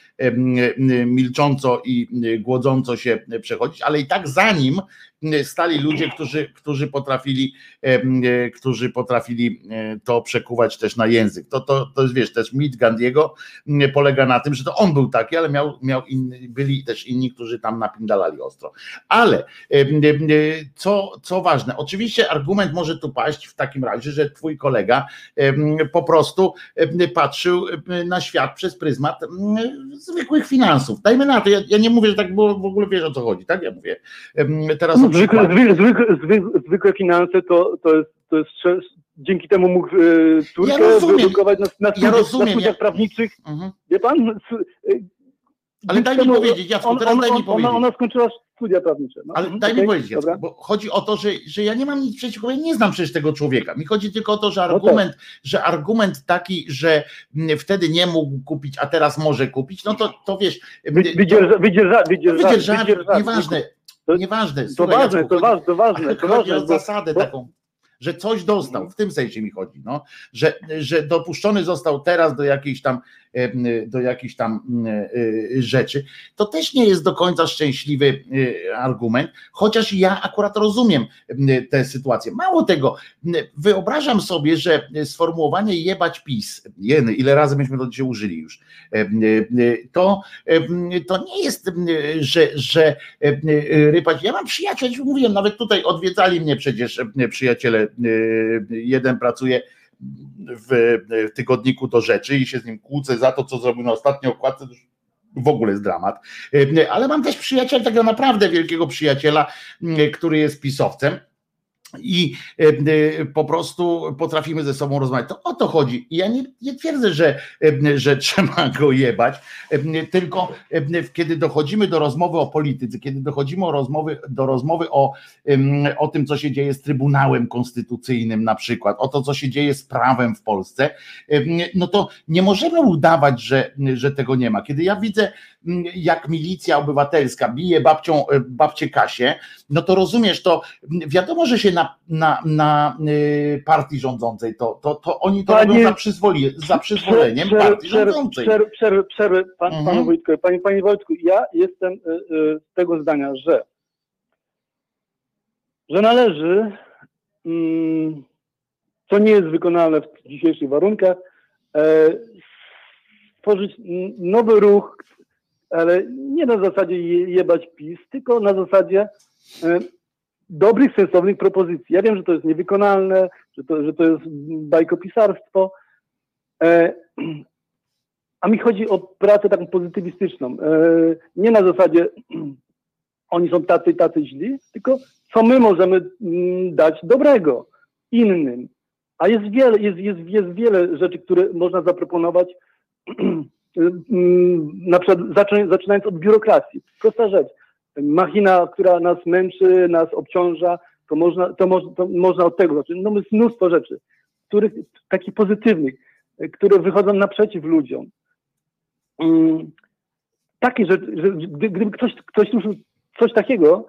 milcząco i em, głodząco się przechodzić, ale i tak za nim em, stali ludzie, którzy, którzy potrafili, e, którzy potrafili e, to przekuwać też na język. To, to, to jest, wiesz, też mit Gandiego polega na tym, że to on był taki, ale miał, miał inny, byli też inni, którzy tam napindalali ostro. Ale e, co, co ważne, oczywiście argument może tu paść w takim razie, że twój kolega po prostu patrzył na świat przez pryzmat zwykłych finansów. Dajmy na to, ja, ja nie mówię, że tak było, w ogóle wiesz o co chodzi, tak? Ja mówię teraz o zwykłe, przykładzie. zwy, zwykłe, zwy, zwykłe finanse to, to jest, to jest dzięki temu mógł e, córkę Ja wyedukować na, na, studiach, rozumiem, na studiach ja- prawniczych. Mhm. Wie pan? E, Ale daj mi powiedzieć, Jacku, teraz daj mi powiedzieć. Ona, ona skończyła studia prawnicze. No, Ale daj mi okej, powiedzieć, Jacku, bo chodzi o to, że, że ja nie mam nic przeciwko, ja nie znam przecież tego człowieka. Mi chodzi tylko o to, że tak. argument, że argument taki, że mm, wtedy nie mógł kupić, a teraz może kupić, no to, to wiesz, Wy- Wydzierża, wydzierża, wydzierża, wydzierża, nieważne, To- nieważne. To Słuchaj, ważne, Jacku, to ważne, to ważne, to chodzi ważne. o zasadę bo- taką, że coś dostał, w tym sensie mi chodzi, no, że, że dopuszczony został teraz do jakiejś tam do jakichś tam y, rzeczy, to też nie jest do końca szczęśliwy y, argument, chociaż ja akurat rozumiem tę sytuację. Mało tego, wyobrażam sobie, że sformułowanie jebać PiS, jeny, ile razy myśmy to dzisiaj użyli już, y, to, to nie jest, że, że rypać. Ja mam przyjaciół, ja ci mówiłem, nawet tutaj odwiedzali mnie przecież przyjaciele, jeden pracuje w tygodniku do rzeczy i się z nim kłócę za to, co zrobił na ostatniej okładce, w ogóle jest dramat. E, Ale mam też przyjaciela, takiego naprawdę wielkiego przyjaciela, który jest pisowcem. I e, e, po prostu potrafimy ze sobą rozmawiać. To o to chodzi. I ja nie, nie twierdzę, że, e, że trzeba go jebać, tylko kiedy dochodzimy do rozmowy o polityce, kiedy dochodzimy o rozmowy, do rozmowy o, o tym, co się dzieje z Trybunałem Konstytucyjnym na przykład, o to, co się dzieje z prawem w Polsce, no to nie możemy udawać, że, że tego nie ma. Kiedy ja widzę, jak milicja obywatelska bije babcią, e, babcię Kasię, no to rozumiesz, to m, wiadomo, że się na, na, na y, partii rządzącej, to, to, to oni to Panie- robią za, przyzwoli, za przyzwoleniem Przerwę- partii przerwę- rządzącej. przerwę- Przerwę pan, Mhm. panu Wojtkowi. Panie, panie Wojtku, ja jestem y, y, tego zdania, że, że należy, mm, co nie jest wykonalne w dzisiejszych warunkach, e, stworzyć nowy ruch, ale nie na zasadzie je- jebać PiS, tylko na zasadzie e, dobrych, sensownych propozycji. Ja wiem, że to jest niewykonalne, że to, że to jest bajkopisarstwo, e, a mi chodzi o pracę taką pozytywistyczną. E, nie na zasadzie oni są tacy, tacy źli, tylko co my możemy mm, dać dobrego innym. A jest wiele, jest, jest, jest wiele rzeczy, które można zaproponować, na przykład zaczynając od biurokracji. Prosta rzecz. Machina, która nas męczy, nas obciąża, to można, to, moż, to można od tego zacząć. No jest mnóstwo rzeczy, których, takich pozytywnych, które wychodzą naprzeciw ludziom. Mm, takie rzeczy, że gdy, gdyby ktoś, ktoś ruszył coś takiego,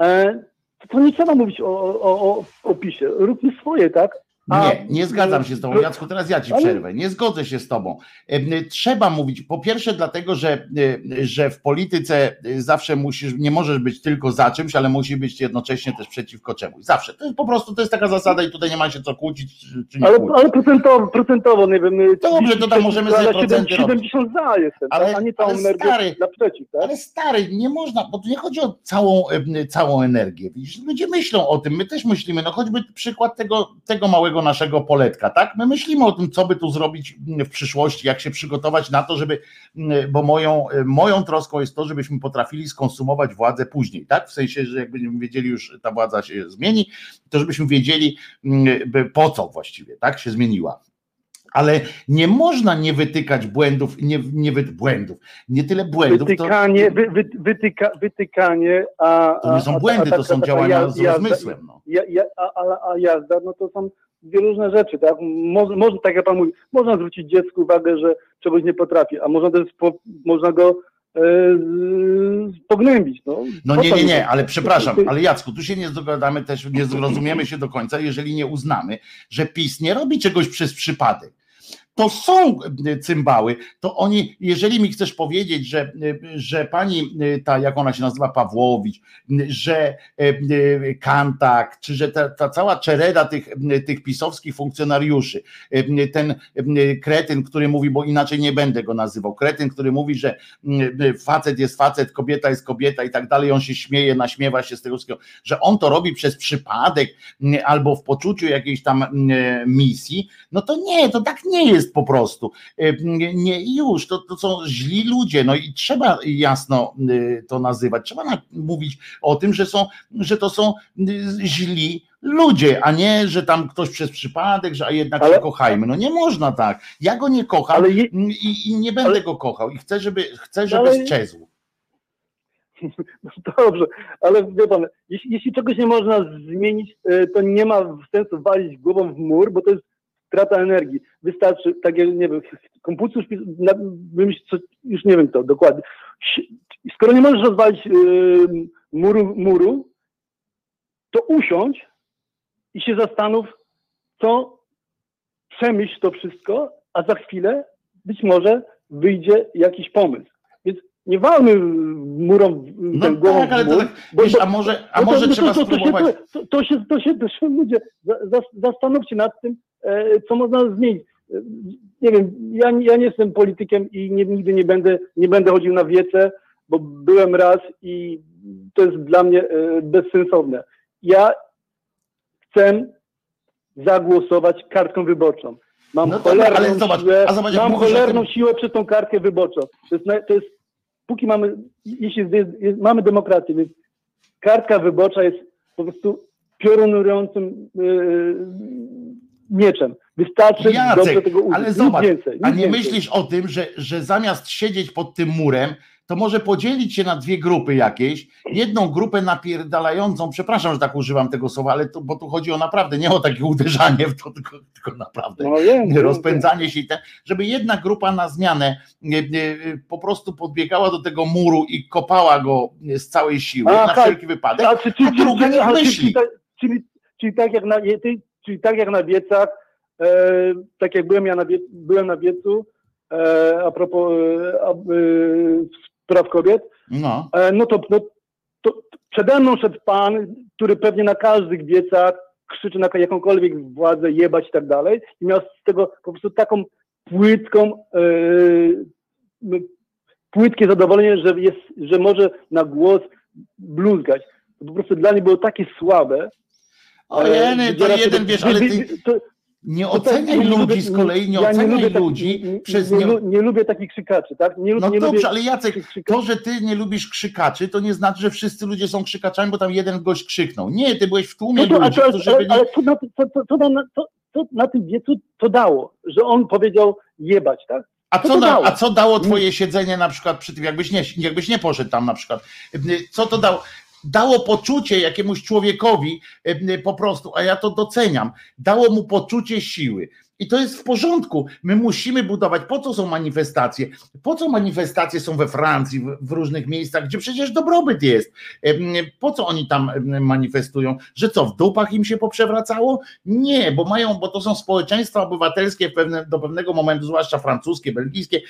e, to, nie trzeba mówić o, o, o, o PiSie. Róbmy swoje, tak? Nie, nie zgadzam się z tobą, Jacku, teraz ja ci Ale- przerwę. Nie zgodzę się z tobą. E, Trzeba mówić, po pierwsze dlatego, że, e, że w polityce e, zawsze musisz, nie możesz być tylko za czymś, ale musi być jednocześnie też przeciwko czemuś. Zawsze. To jest po prostu, to jest taka zasada i tutaj nie ma się co kłócić, czy, nie Ale, kłócić. ale procentowo, procentowo, nie wiem. Dobrze, to tam możemy ale sobie procenty 70 za jestem, Ale- tak? a nie całą ale energię stary, naprzeciw, tak? Ale stary, nie można, bo tu nie chodzi o całą, całą energię. Widzisz, ludzie myślą o tym, my też myślimy, no choćby przykład tego, tego małego naszego poletka, tak? My myślimy o tym, co by tu zrobić w przyszłości, jak się przygotować na to, żeby, mm, bo moją, moją troską jest to, żebyśmy potrafili skonsumować władzę później, tak? W sensie, że jakbyśmy wiedzieli już, ta władza się zmieni, to żebyśmy wiedzieli mm, po co właściwie, tak? Się zmieniła. Ale nie można nie wytykać błędów, nie, nie wy, błędów, nie tyle błędów, to, Wytykanie, wy, wy, wytyka, wytykanie, a... to nie są a- a- błędy, a to są działania z rozmysłem. No. Ja, ja, a, jazda, no to są dwie różne rzeczy, tak? Mo, można, tak jak pan mówi, można zwrócić dziecku uwagę, że czegoś nie potrafi, a można też po, można go e, pognębić, no. No nie, nie, nie, to? ale przepraszam, ale Jacku, tu się nie dogadamy też, nie zrozumiemy się do końca, jeżeli nie uznamy, że PiS nie robi czegoś przez przypadek. To są e, cymbały, to oni, jeżeli mi chcesz powiedzieć, że, e, że pani e, ta, jak ona się nazywa, Pawłowicz, że Kantak, czy że ta, ta cała czereda tych, tych pisowskich funkcjonariuszy, ten kretyn, który mówi, bo inaczej nie będę go nazywał, kretyn, który mówi, że facet jest facet, kobieta jest kobieta i tak dalej, on się śmieje, naśmiewa się z tego wszystkiego, że on to robi przez przypadek albo w poczuciu jakiejś tam misji, no to nie, to tak nie jest po prostu. Y, Nie i już, to, to są źli ludzie, no i trzeba jasno y, to nazywać, trzeba mówić o tym, że są, że to są y, źli ludzie, a nie, że tam ktoś przez przypadek, że a jednak Ale- się kochajmy. No nie można tak. Ja go nie kocham, je, i, i nie będę Ale- go kochał i chcę, żeby, chcę, żeby Ale- sczezł. Dobrze, ale wie pan, jeśli, jeśli czegoś nie można zmienić, to nie ma sensu walić głową w mur, bo to jest strata energii. Wystarczy, tak jak, nie wiem, Konfucjusz wymyśl już nie wiem to dokładnie. Skoro nie możesz rozwalić e, muru, muru, to usiądź i się zastanów, co przemyśl to wszystko, a za chwilę być może wyjdzie jakiś pomysł. Więc nie walmy murą w- No ten głową tak, ale to mur, tak, wiesz, a może, a no to- może no to- trzeba to, to, spróbować. Się, to, to, się, to, się, to się ludzie, za, za, zastanówcie nad tym, e, co można zmienić. E, Nie wiem, ja, ja nie jestem politykiem i nie, nigdy nie będę, nie będę chodził na wiece, bo byłem raz i to jest dla mnie e, bezsensowne. Ja chcę zagłosować kartką wyborczą. Mam No cholerną ale zobacz, siłę, zobacz, mam cholerną tym- siłę przez tą kartkę wyborczą. To jest, to jest póki mamy, jeśli jest, jest, mamy demokrację, więc kartka wyborcza jest po prostu piorunującym yy, mieczem. Wystarczy dobrze Jacek, tego użyć. ale Nic zobacz, więcej, a nic nie więcej. myślisz o tym, że, że zamiast siedzieć pod tym murem, to może podzielić się na dwie grupy jakieś. Jedną grupę napierdalającą, przepraszam, że tak używam tego słowa, ale to, bo tu chodzi o naprawdę, nie o takie uderzanie w to, tylko, tylko naprawdę No wiem, rozpędzanie się i ten, żeby jedna grupa na zmianę e, e, po prostu podbiegała do tego muru i kopała go z całej siły Aha, na wszelki wypadek, A, czy, czy, a druga niech myśli. czyli, czyli, tak jak na, ty- czyli tak jak na wiecach, e, tak jak byłem ja na, wie, byłem na wiecu, e, a propos e, e, spraw kobiet, No. E, no to, no, to przede mną szedł pan, który pewnie na każdych wiecach krzyczy na jakąkolwiek władzę, jebać i tak dalej i miał z tego po prostu taką płytką, e, płytkie zadowolenie, że, jest, że może na głos bluzgać. To po prostu dla mnie było takie słabe. Ojeny, e, to jeden, wiesz, ale ty to- nie to tak, oceniaj nie ludzi lubię- z kolei, nie ja oceniaj lubię takich- ludzi nie, przez nie, nie... nie lubię takich krzykaczy, tak? Nie, No nie dobrze, lubię ale Jacek, to, że ty nie lubisz krzykaczy, to nie znaczy, że wszyscy ludzie są krzykaczami, bo tam jeden gość krzyknął. Nie, ty byłeś w tłumie No to, ludzi, to, ale, ale co, na, na, na tym wiecu to dało? Że on powiedział jebać, tak? A Co to da, dało? a co dało twoje siedzenie na przykład przy tym, jakbyś nie, jakbyś nie poszedł tam na przykład? Co to dało? Dało poczucie jakiemuś człowiekowi e, po prostu, a ja to doceniam, dało mu poczucie siły. I to jest w porządku. My musimy budować. Po co są manifestacje? Po co manifestacje są we Francji, w, różnych miejscach, gdzie przecież dobrobyt jest? Po co oni tam manifestują? Że co, w dupach im się poprzewracało? Nie, bo mają, bo to są społeczeństwa obywatelskie pewne, do pewnego momentu, zwłaszcza francuskie, belgijskie,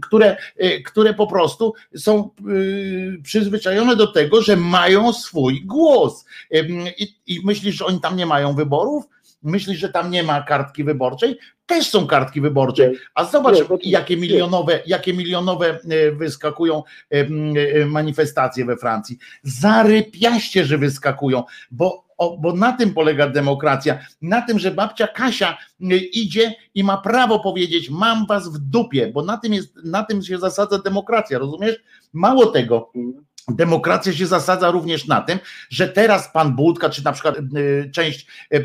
które, y, które po prostu są y, przyzwyczajone do tego, że mają swój głos. I, I myślisz, że oni tam nie mają wyborów? Myślisz, że tam nie ma kartki wyborczej? Też są kartki wyborcze. A zobacz, jakie milionowe, jakie milionowe e, wyskakują em, e, manifestacje we Francji. Zarypiaście, że wyskakują, bo, o, bo na tym polega demokracja. Na tym, że babcia Kasia e, idzie i ma prawo powiedzieć: Mam was w dupie, bo na tym, jest, na tym się zasadza demokracja, rozumiesz? Mało tego, Demokracja się zasadza również na tym, że teraz pan Budka, czy na przykład y, część y,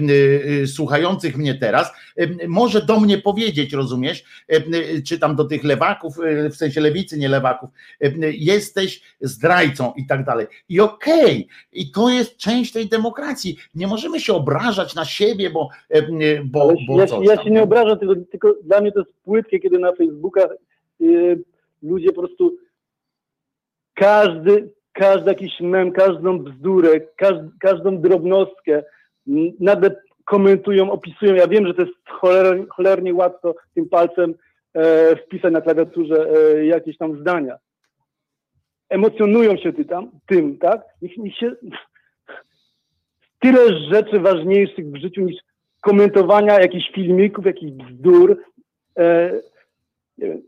y, słuchających mnie teraz, może do mnie powiedzieć, rozumiesz, czy tam do tych lewaków, w sensie lewicy, nie lewaków, jesteś zdrajcą i tak dalej. I okej, i to jest część tej demokracji. Nie możemy się obrażać na siebie, bo, bo, bo ja, ja się nie obrażam, tylko, tylko dla mnie to jest płytkie, kiedy na Facebookach y, ludzie po prostu każdy, każdy jakiś mem, każdą bzdurę, każd, każdą drobnostkę nagle komentują, opisują. Ja wiem, że to jest choler, cholernie łatwo tym palcem e, wpisać na klawiaturze e, jakieś tam zdania. Emocjonują się ty tam, tym, tak? Niech, niech się tyle rzeczy ważniejszych w życiu niż komentowania jakichś filmików, jakichś bzdur. E, nie wiem,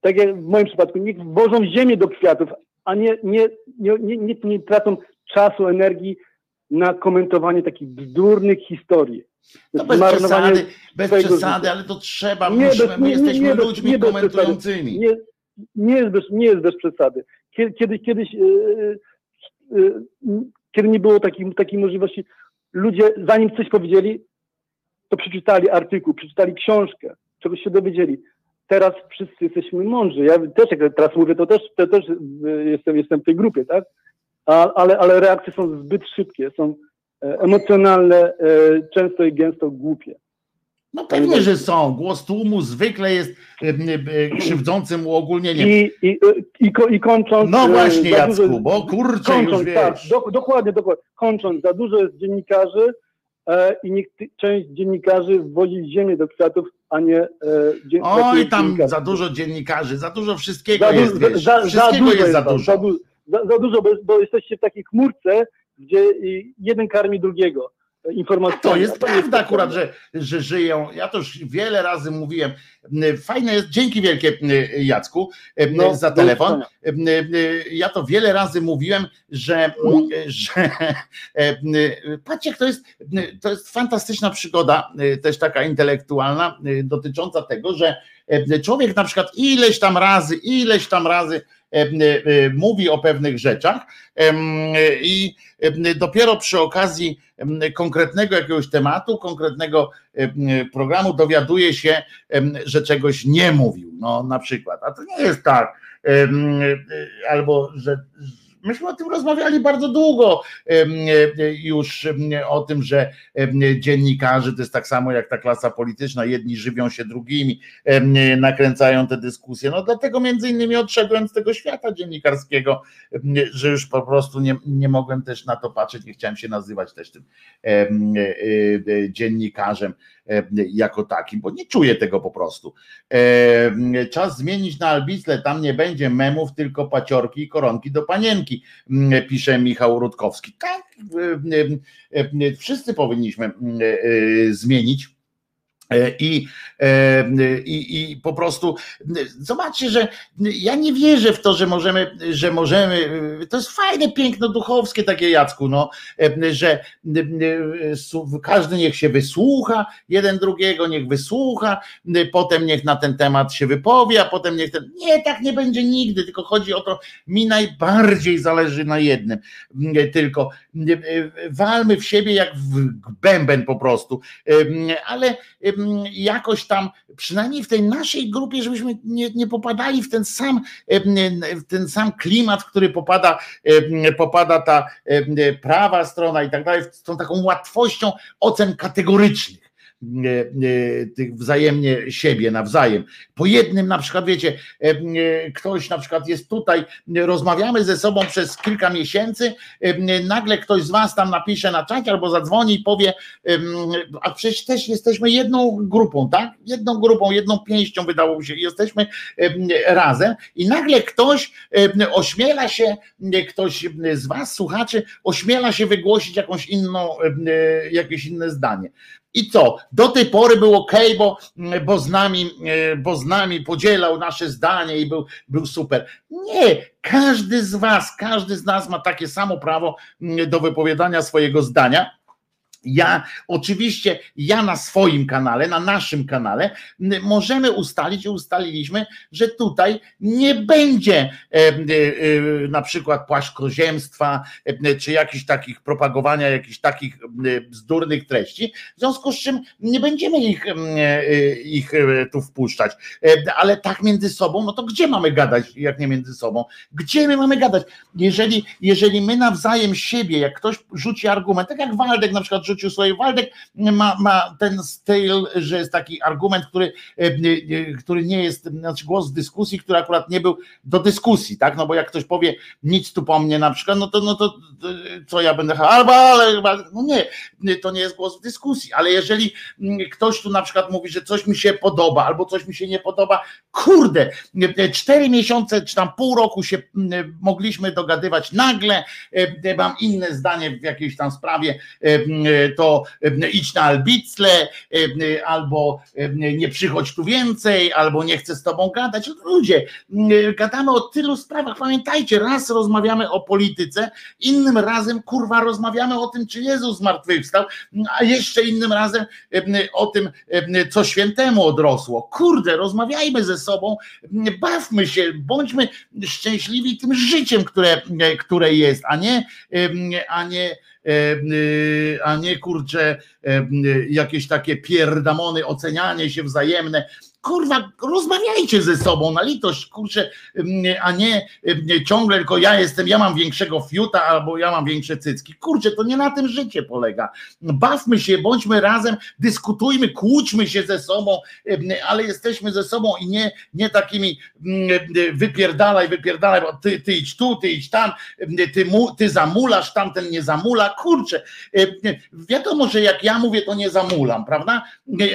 tak jak w moim przypadku, niech wożą ziemię do kwiatów, a nie, nie, nie, nie, nie, nie tracą czasu, energii na komentowanie takich bzdurnych historii. To No jest bez przesady, bez przesady, życia. ale to trzeba, Nie, musimy, bez- my nie, jesteśmy nie, ludźmi bez komentującymi. Nie, nie, jest bez, nie jest bez przesady. Kiedy, kiedyś, kiedyś yy, yy, kiedy nie było takiej, takiej możliwości, ludzie zanim coś powiedzieli, to przeczytali artykuł, przeczytali książkę, czegoś się dowiedzieli. Teraz wszyscy jesteśmy mądrzy. Ja też, jak teraz mówię, to też, to też yy, jestem, jestem w tej grupie, tak? A, ale, ale reakcje są zbyt szybkie, są e, emocjonalne, e, często i gęsto głupie. No pewnie, że są. Głos tłumu zwykle jest e, krzywdzącym uogólnieniem. I, i, i, i kończąc. No właśnie, za dużo- Jacku, bo kurczę już Kończąc, tak, wiesz. do, dokładnie, dokładnie. Kończąc, za dużo jest dziennikarzy e, i niech część dziennikarzy wozi ziemię do kwiatów, a nie. E, Oj, tam za dużo dziennikarzy, za dużo wszystkiego Za, jest, wiesz. za, za, za Wszystkiego dużo jest za dużo. Za, za, dużo, bo, bo jesteście w takiej chmurce, gdzie jeden karmi drugiego. Informacjami. To jest prawda akurat, że, że żyją. Ja to już wiele razy mówiłem. Fajne jest, dzięki wielkie Jacku No, za telefon. Ja to wiele razy mówiłem, że, że patrzcie, to jest, to jest fantastyczna przygoda, też taka intelektualna, dotycząca tego, że człowiek na przykład ileś tam razy, ileś tam razy mówi o pewnych rzeczach i dopiero przy okazji konkretnego jakiegoś tematu, konkretnego programu dowiaduje się, że czegoś nie mówił. No na przykład. A to nie jest tak. Albo że myśmy o tym rozmawiali bardzo długo już o tym, że dziennikarze to jest tak samo jak ta klasa polityczna, jedni żywią się drugimi, nakręcają te dyskusje. No dlatego między innymi odszedłem z tego świata dziennikarskiego, że już po prostu nie, nie mogłem też na to patrzeć, nie chciałem się nazywać też tym dziennikarzem jako takim, bo nie czuję tego po prostu. Czas zmienić na albicle, tam nie będzie memów, tylko paciorki i koronki do panienki, pisze Michał Rutkowski. Tak, wszyscy powinniśmy zmienić E, I, e, i, I po prostu zobaczcie, że ja nie wierzę w to, że możemy, że możemy. To jest fajne, piękno duchowskie takie Jacku, no, e, że każdy niech się wysłucha, jeden drugiego niech wysłucha, potem niech na ten temat się wypowie, a potem niech ten. Nie, tak nie będzie nigdy, tylko chodzi o to, mi najbardziej zależy na jednym. Tylko walmy w siebie jak w bęben po prostu. Ale jakoś tam, przynajmniej w tej naszej grupie, żebyśmy nie, nie popadali w ten sam, w ten sam klimat, w który popada, popada ta prawa strona i tak dalej, z tą taką łatwością ocen kategorycznych tych wzajemnie siebie nawzajem. Po jednym na przykład, wiecie, ktoś na przykład jest tutaj, rozmawiamy ze sobą przez kilka miesięcy, nagle ktoś z was tam napisze na czacie albo zadzwoni i powie, a przecież też jesteśmy jedną grupą, tak? Jedną grupą, jedną pięścią wydało się, jesteśmy razem i nagle ktoś ośmiela się, ktoś z was, słuchaczy, ośmiela się wygłosić jakąś inną, jakieś inne zdanie. I co? Do tej pory był ok, bo, bo, z nami, bo z nami podzielał nasze zdanie i był, był super. Nie, każdy z Was, każdy z nas ma takie samo prawo do wypowiadania swojego zdania ja oczywiście, ja na swoim kanale, na naszym kanale możemy ustalić i ustaliliśmy, że tutaj nie będzie e, e, e, na przykład płaszkoziemstwa, czy jakichś takich propagowania jakichś takich bzdurnych treści, w związku z czym nie będziemy ich, ich tu wpuszczać. Ale tak między sobą, no to gdzie mamy gadać, jak nie między sobą? Gdzie my mamy gadać? Jeżeli, jeżeli my nawzajem siebie, jak ktoś rzuci argument, tak jak Waldek na przykład rzucił swoje. Waldek ma, ma ten styl, że jest taki argument, który, e, e, który nie jest, znaczy głos w dyskusji, który akurat nie był do dyskusji, tak? No bo jak ktoś powie nic tu po mnie na przykład, no to, no to co ja będę, albo ale, no nie, to nie jest głos w dyskusji, ale jeżeli ktoś tu na przykład mówi, że coś mi się podoba, albo coś mi się nie podoba, kurde, cztery miesiące, czy tam pół roku się mogliśmy dogadywać, nagle e, mam inne zdanie w jakiejś tam sprawie, to idź na albicle, albo nie przychodź tu więcej, albo nie chcę z tobą gadać. No, ludzie, gadamy o tylu sprawach. Pamiętajcie, raz rozmawiamy o polityce, innym razem kurwa rozmawiamy o tym, czy Jezus zmartwychwstał, a jeszcze innym razem o tym, co świętemu odrosło. Kurde, rozmawiajmy ze sobą, bawmy się, bądźmy szczęśliwi tym życiem, które, które jest, a nie, a nie E, e, a nie kurczę e, jakieś takie pierdamony, ocenianie się wzajemne kurwa, rozmawiajcie ze sobą na litość, kurczę, a nie ciągle tylko ja jestem, ja mam większego fiuta albo ja mam większe cycki. Kurczę, to nie na tym życie polega. Bawmy się, bądźmy razem, dyskutujmy, kłóćmy się ze sobą, ale jesteśmy ze sobą i nie, nie takimi wypierdalaj, wypierdalaj, bo ty, ty idź tu, ty idź tam, ty, mu, ty zamulasz, tamten nie zamula. Kurczę, wiadomo, że jak ja mówię, to nie zamulam, prawda?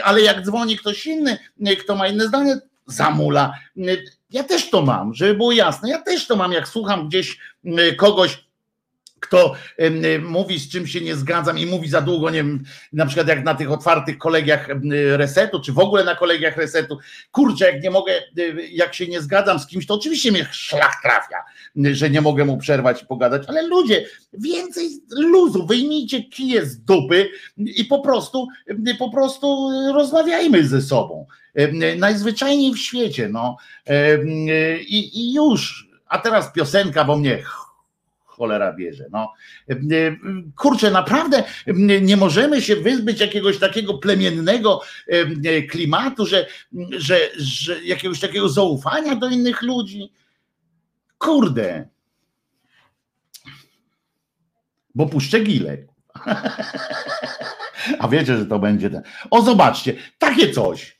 Ale jak dzwoni ktoś inny, kto ma inne zdanie, zamula. Ja też to mam, żeby było jasne. Ja też to mam, jak słucham gdzieś kogoś, kto mówi, z czym się nie zgadzam i mówi za długo, nie wiem, na przykład jak na tych otwartych kolegiach resetu, czy w ogóle na kolegiach resetu, kurczę, jak nie mogę, jak się nie zgadzam z kimś, to oczywiście mnie szlak trafia, że nie mogę mu przerwać i pogadać, ale ludzie, więcej luzu, wyjmijcie kije z dupy i po prostu, po prostu rozmawiajmy ze sobą. Najzwyczajniej w świecie, no. I, i już, a teraz piosenka, bo mnie cholera bierze. No. Kurczę, naprawdę nie możemy się wyzbyć jakiegoś takiego plemiennego klimatu, że, że, że jakiegoś takiego zaufania do innych ludzi. Kurde. Bo puszczę gilek. A wiecie, że to będzie ten. O, zobaczcie, takie coś.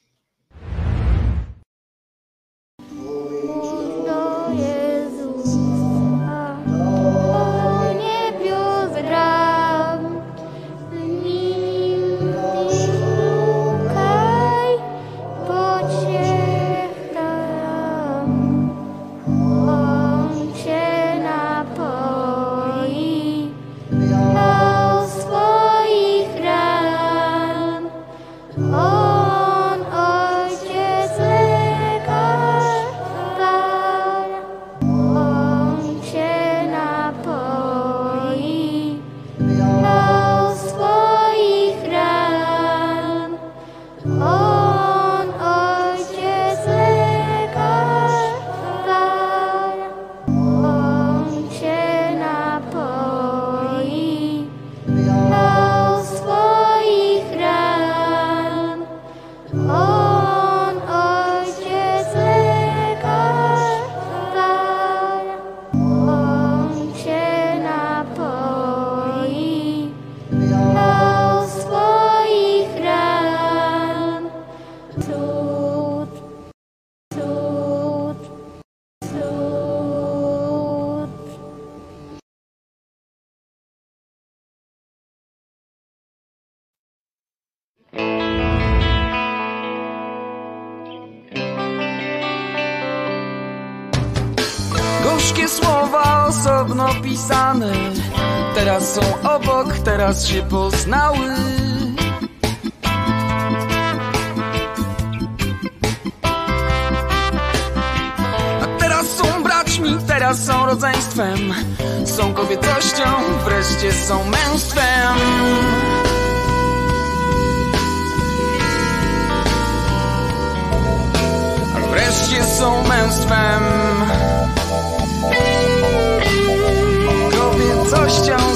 teraz się poznały. A teraz są braćmi, teraz są rodzeństwem, są kobiecością, wreszcie są męstwem. A wreszcie są męstwem. Kobiecością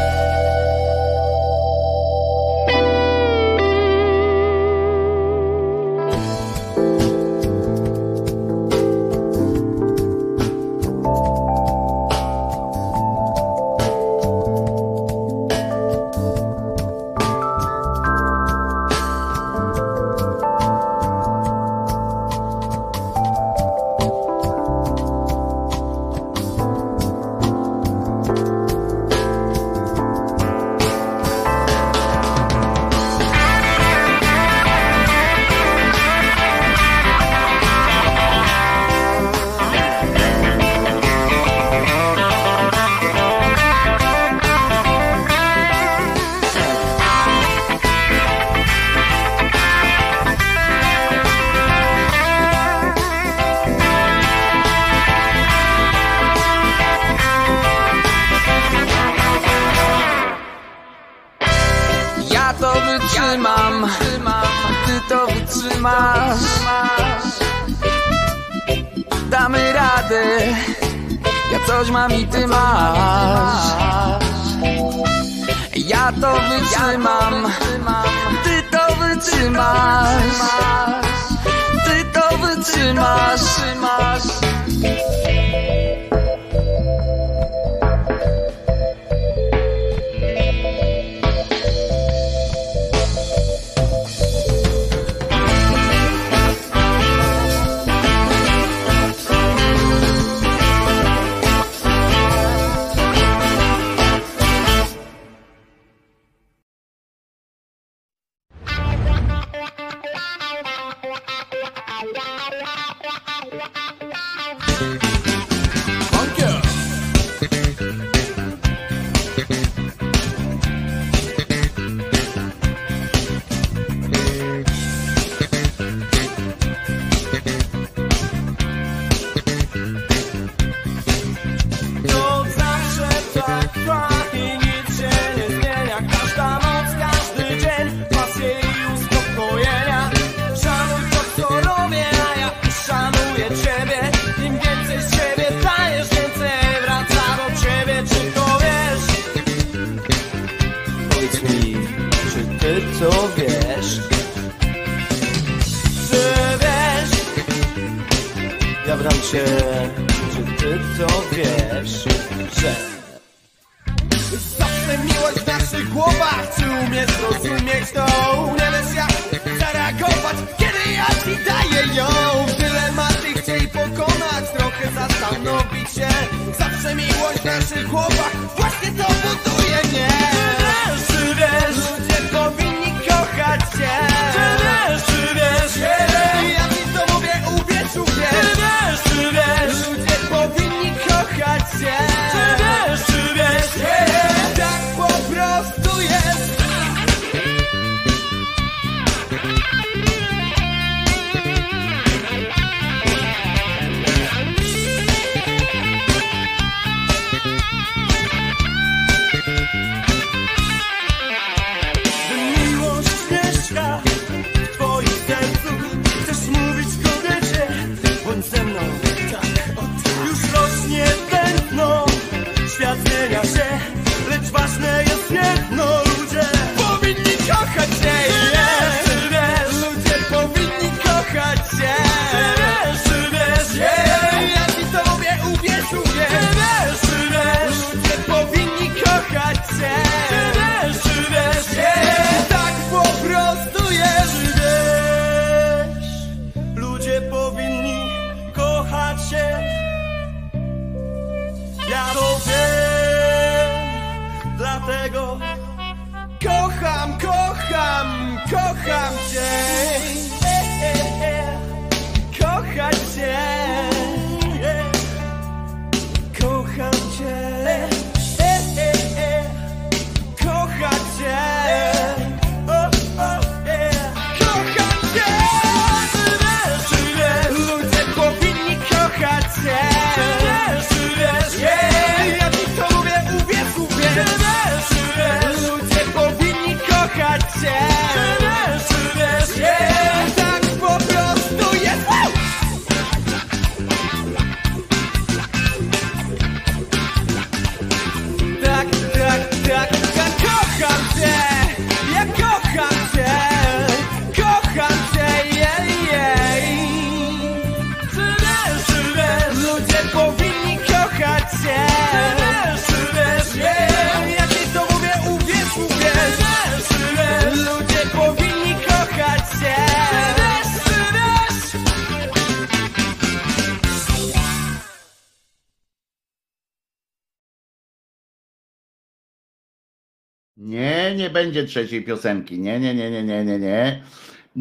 Będzie trzeciej piosenki. Nie, nie, nie, nie, nie, nie, nie.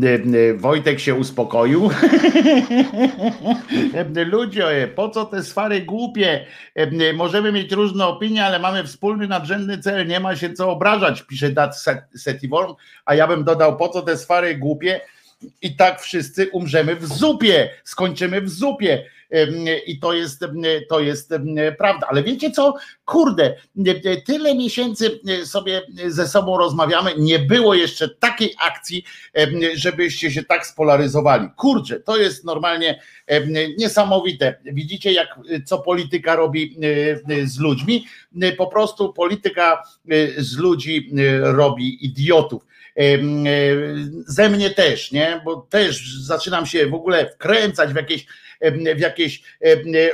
Y, y, Wojtek się uspokoił. Ludzie, po co te swary głupie? Możemy mieć różne opinie, ale mamy wspólny nadrzędny cel. Nie ma się co obrażać, pisze Dat Set- Setivorm. A ja bym dodał, po co te swary głupie? I tak wszyscy umrzemy w zupie, skończymy w zupie. I to jest, to jest prawda. Ale wiecie co? Kurde, tyle miesięcy sobie ze sobą rozmawiamy. Nie było jeszcze takiej akcji, żebyście się tak spolaryzowali. Kurczę, to jest normalnie niesamowite. Widzicie, jak e, co polityka robi e, e, z ludźmi? Po prostu polityka z ludzi robi idiotów. E, Ze mnie też, nie? Bo też zaczynam się w ogóle wkręcać w jakieś w jakieś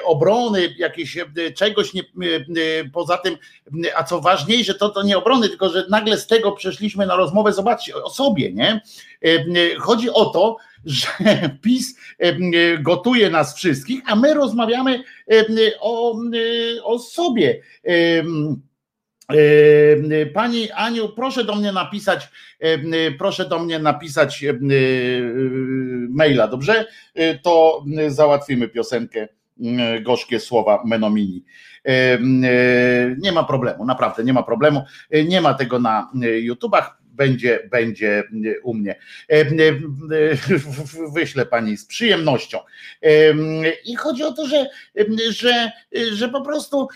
obrony, jakieś czegoś nie, em, poza tym, a co ważniejsze, to, to nie obrony, tylko że nagle z tego przeszliśmy na rozmowę, zobaczcie, o sobie, nie? Em, Chodzi o to, że PiS gotuje nas wszystkich, a my rozmawiamy o, o sobie. E, Pani Aniu, proszę do mnie napisać, e, proszę do mnie napisać e, maila, dobrze? To załatwimy piosenkę Gorzkie Słowa Menomini. Nie ma problemu, naprawdę nie ma problemu. Nie ma tego na YouTubach. Będzie, będzie u mnie. Wyślę pani z przyjemnością. I chodzi o to, że, że, że po prostu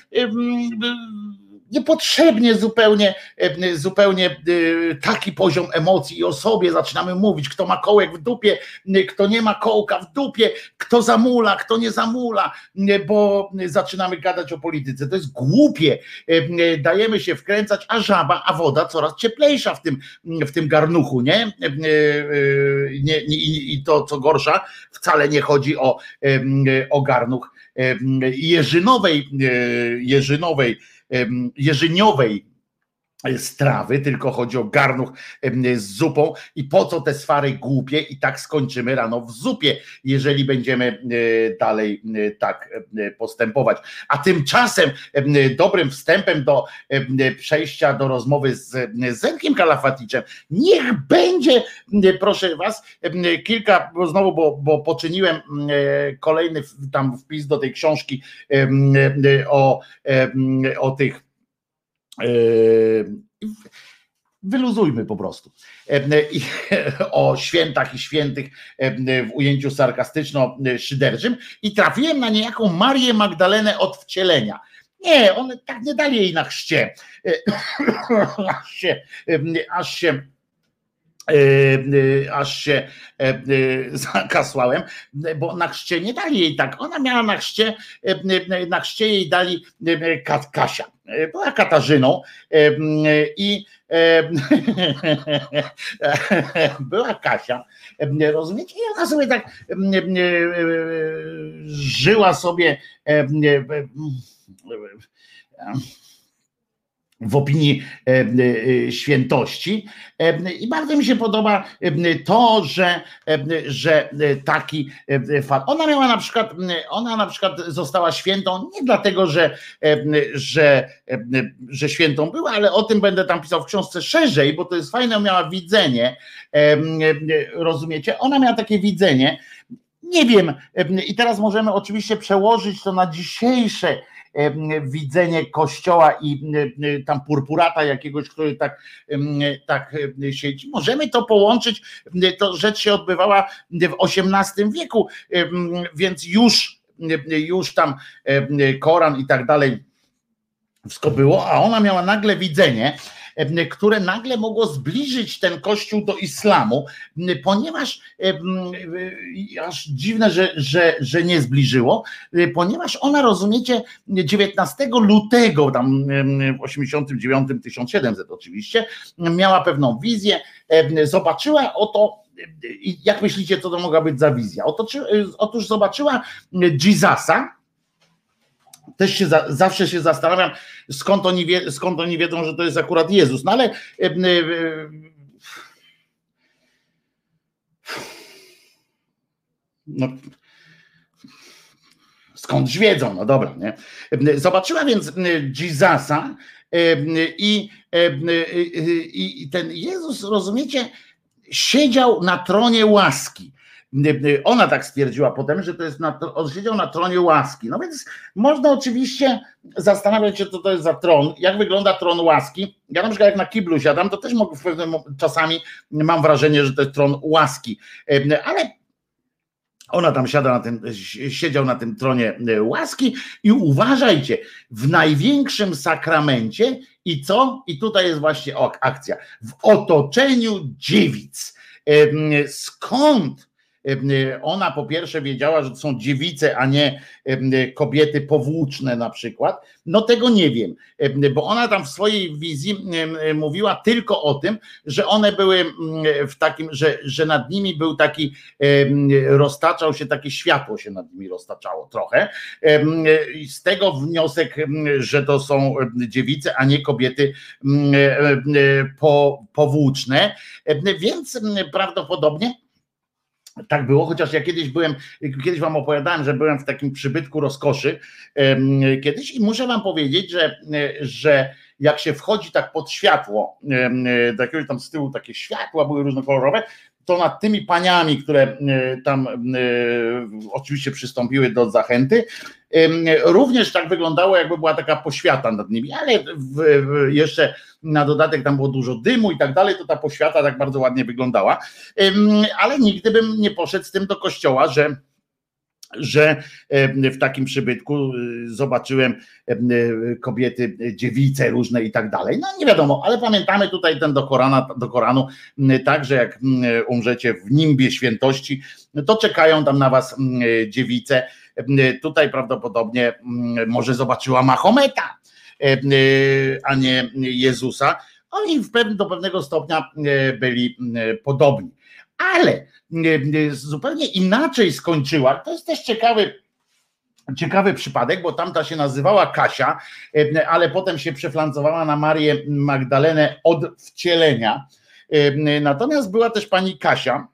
niepotrzebnie zupełnie, e, zupełnie e, taki poziom emocji i o sobie zaczynamy mówić, kto ma kołek w dupie, e, kto nie ma kołka w dupie, kto zamula, kto nie zamula, e, bo zaczynamy gadać o polityce. To jest głupie. E, e, Dajemy się wkręcać, a żaba, a woda coraz cieplejsza w tym, w tym garnuchu, nie? E, e, I to co gorsza, wcale nie chodzi o, e, o garnuch e, jeżynowej, e, jeżyniowej strawy, tylko chodzi o garnuch z zupą i po co te swary głupie i tak skończymy rano w zupie, jeżeli będziemy e, dalej e, tak e, postępować. A tymczasem em, dobrym wstępem do przejścia do rozmowy z z Zenkiem Kalafaticzem niech będzie, proszę was, kilka, bo znowu, bo, bo poczyniłem kolejny tam wpis do tej książki o, o tych Wyluzujmy po prostu. O świętach i świętych w ujęciu sarkastyczno-szyderczym i trafiłem na niejaką Marię Magdalenę od wcielenia. Nie, one tak nie dali jej na chrzcie. E, Aż się, aż się aż się e, e, zakasłałem, bo na chrzcie nie dali jej tak. Ona miała na chrzcie, e, e, na chrzcie jej dali e, Kasia. E, Była Katarzyną e, i e, była Kasia, e, rozumiecie? I ona sobie tak e, e, e, żyła sobie e, e, e, w opinii e, e, świętości. E, I bardzo mi się podoba to, że, że taki fakt. Ona miała na przykład, ona na przykład została świętą nie dlatego, że, że, że świętą była, ale o tym będę tam pisał w książce szerzej, bo to jest fajne, miała widzenie, rozumiecie? Ona miała takie widzenie, nie wiem, i teraz możemy oczywiście przełożyć to na dzisiejsze widzenie kościoła i tam purpurata jakiegoś, który tak, tak siedzi. Możemy to połączyć, to rzecz się odbywała w XVIII wieku, więc już, już tam Koran i tak dalej wszystko było, a ona miała nagle widzenie, które nagle mogło zbliżyć ten kościół do islamu, ponieważ aż dziwne, że, że, że nie zbliżyło, ponieważ ona, rozumiecie, 19 lutego, tam w 89 1700 oczywiście, miała pewną wizję, zobaczyła oto jak myślicie, co to mogła być za wizja? Otóż zobaczyła Jezusa, też się za, zawsze się zastanawiam, skąd oni, wie, skąd oni wiedzą, że to jest akurat Jezus. No ale e, e, no, skądś wiedzą, no dobra, nie? Zobaczyła więc Jezusa i, i, i ten Jezus, rozumiecie, siedział na tronie łaski. Ona tak stwierdziła potem, że to jest na, siedział na tronie łaski. No więc można oczywiście zastanawiać się, co to jest za tron, jak wygląda tron łaski. Ja na przykład jak na kiblu siadam, to też mogę w pewnym czasami mam wrażenie, że to jest tron łaski. Ale ona tam siada na tym, siedział na tym tronie łaski i uważajcie, w największym sakramencie i co? I tutaj jest właśnie akcja. W otoczeniu dziewic. Skąd ona po pierwsze wiedziała, że to są dziewice, a nie kobiety powłóczne na przykład. No tego nie wiem, bo ona tam w swojej wizji mówiła tylko o tym, że one były w takim, że, że nad nimi był taki, roztaczał się takie światło się nad nimi roztaczało trochę. Z tego wniosek, że to są dziewice, a nie kobiety powłóczne. Więc prawdopodobnie tak było, chociaż ja kiedyś byłem, kiedyś wam opowiadałem, że byłem w takim przybytku rozkoszy kiedyś i muszę wam powiedzieć, że, że jak się wchodzi tak pod światło, do jakiegoś tam z tyłu takie światła były różnokolorowe, to nad tymi paniami, które tam oczywiście przystąpiły do zachęty, również tak wyglądało, jakby była taka poświata nad nimi, ale jeszcze na dodatek tam było dużo dymu i tak dalej, to ta poświata tak bardzo ładnie wyglądała, ale nigdy bym nie poszedł z tym do kościoła, że że w takim przybytku y, zobaczyłem kobiety, dziewice różne i tak dalej. No nie wiadomo, ale pamiętamy tutaj ten do, Korana, do Koranu, tak, że jak umrzecie w nimbie świętości, to czekają tam na was dziewice. Tutaj prawdopodobnie może zobaczyła Mahometa, a nie Jezusa. Oni do pewnego stopnia byli podobni. Ale zupełnie inaczej skończyła. To jest też ciekawy, ciekawy przypadek, bo tamta się nazywała Kasia, ale potem się przeflancowała na Marię Magdalenę od wcielenia. Natomiast była też pani Kasia.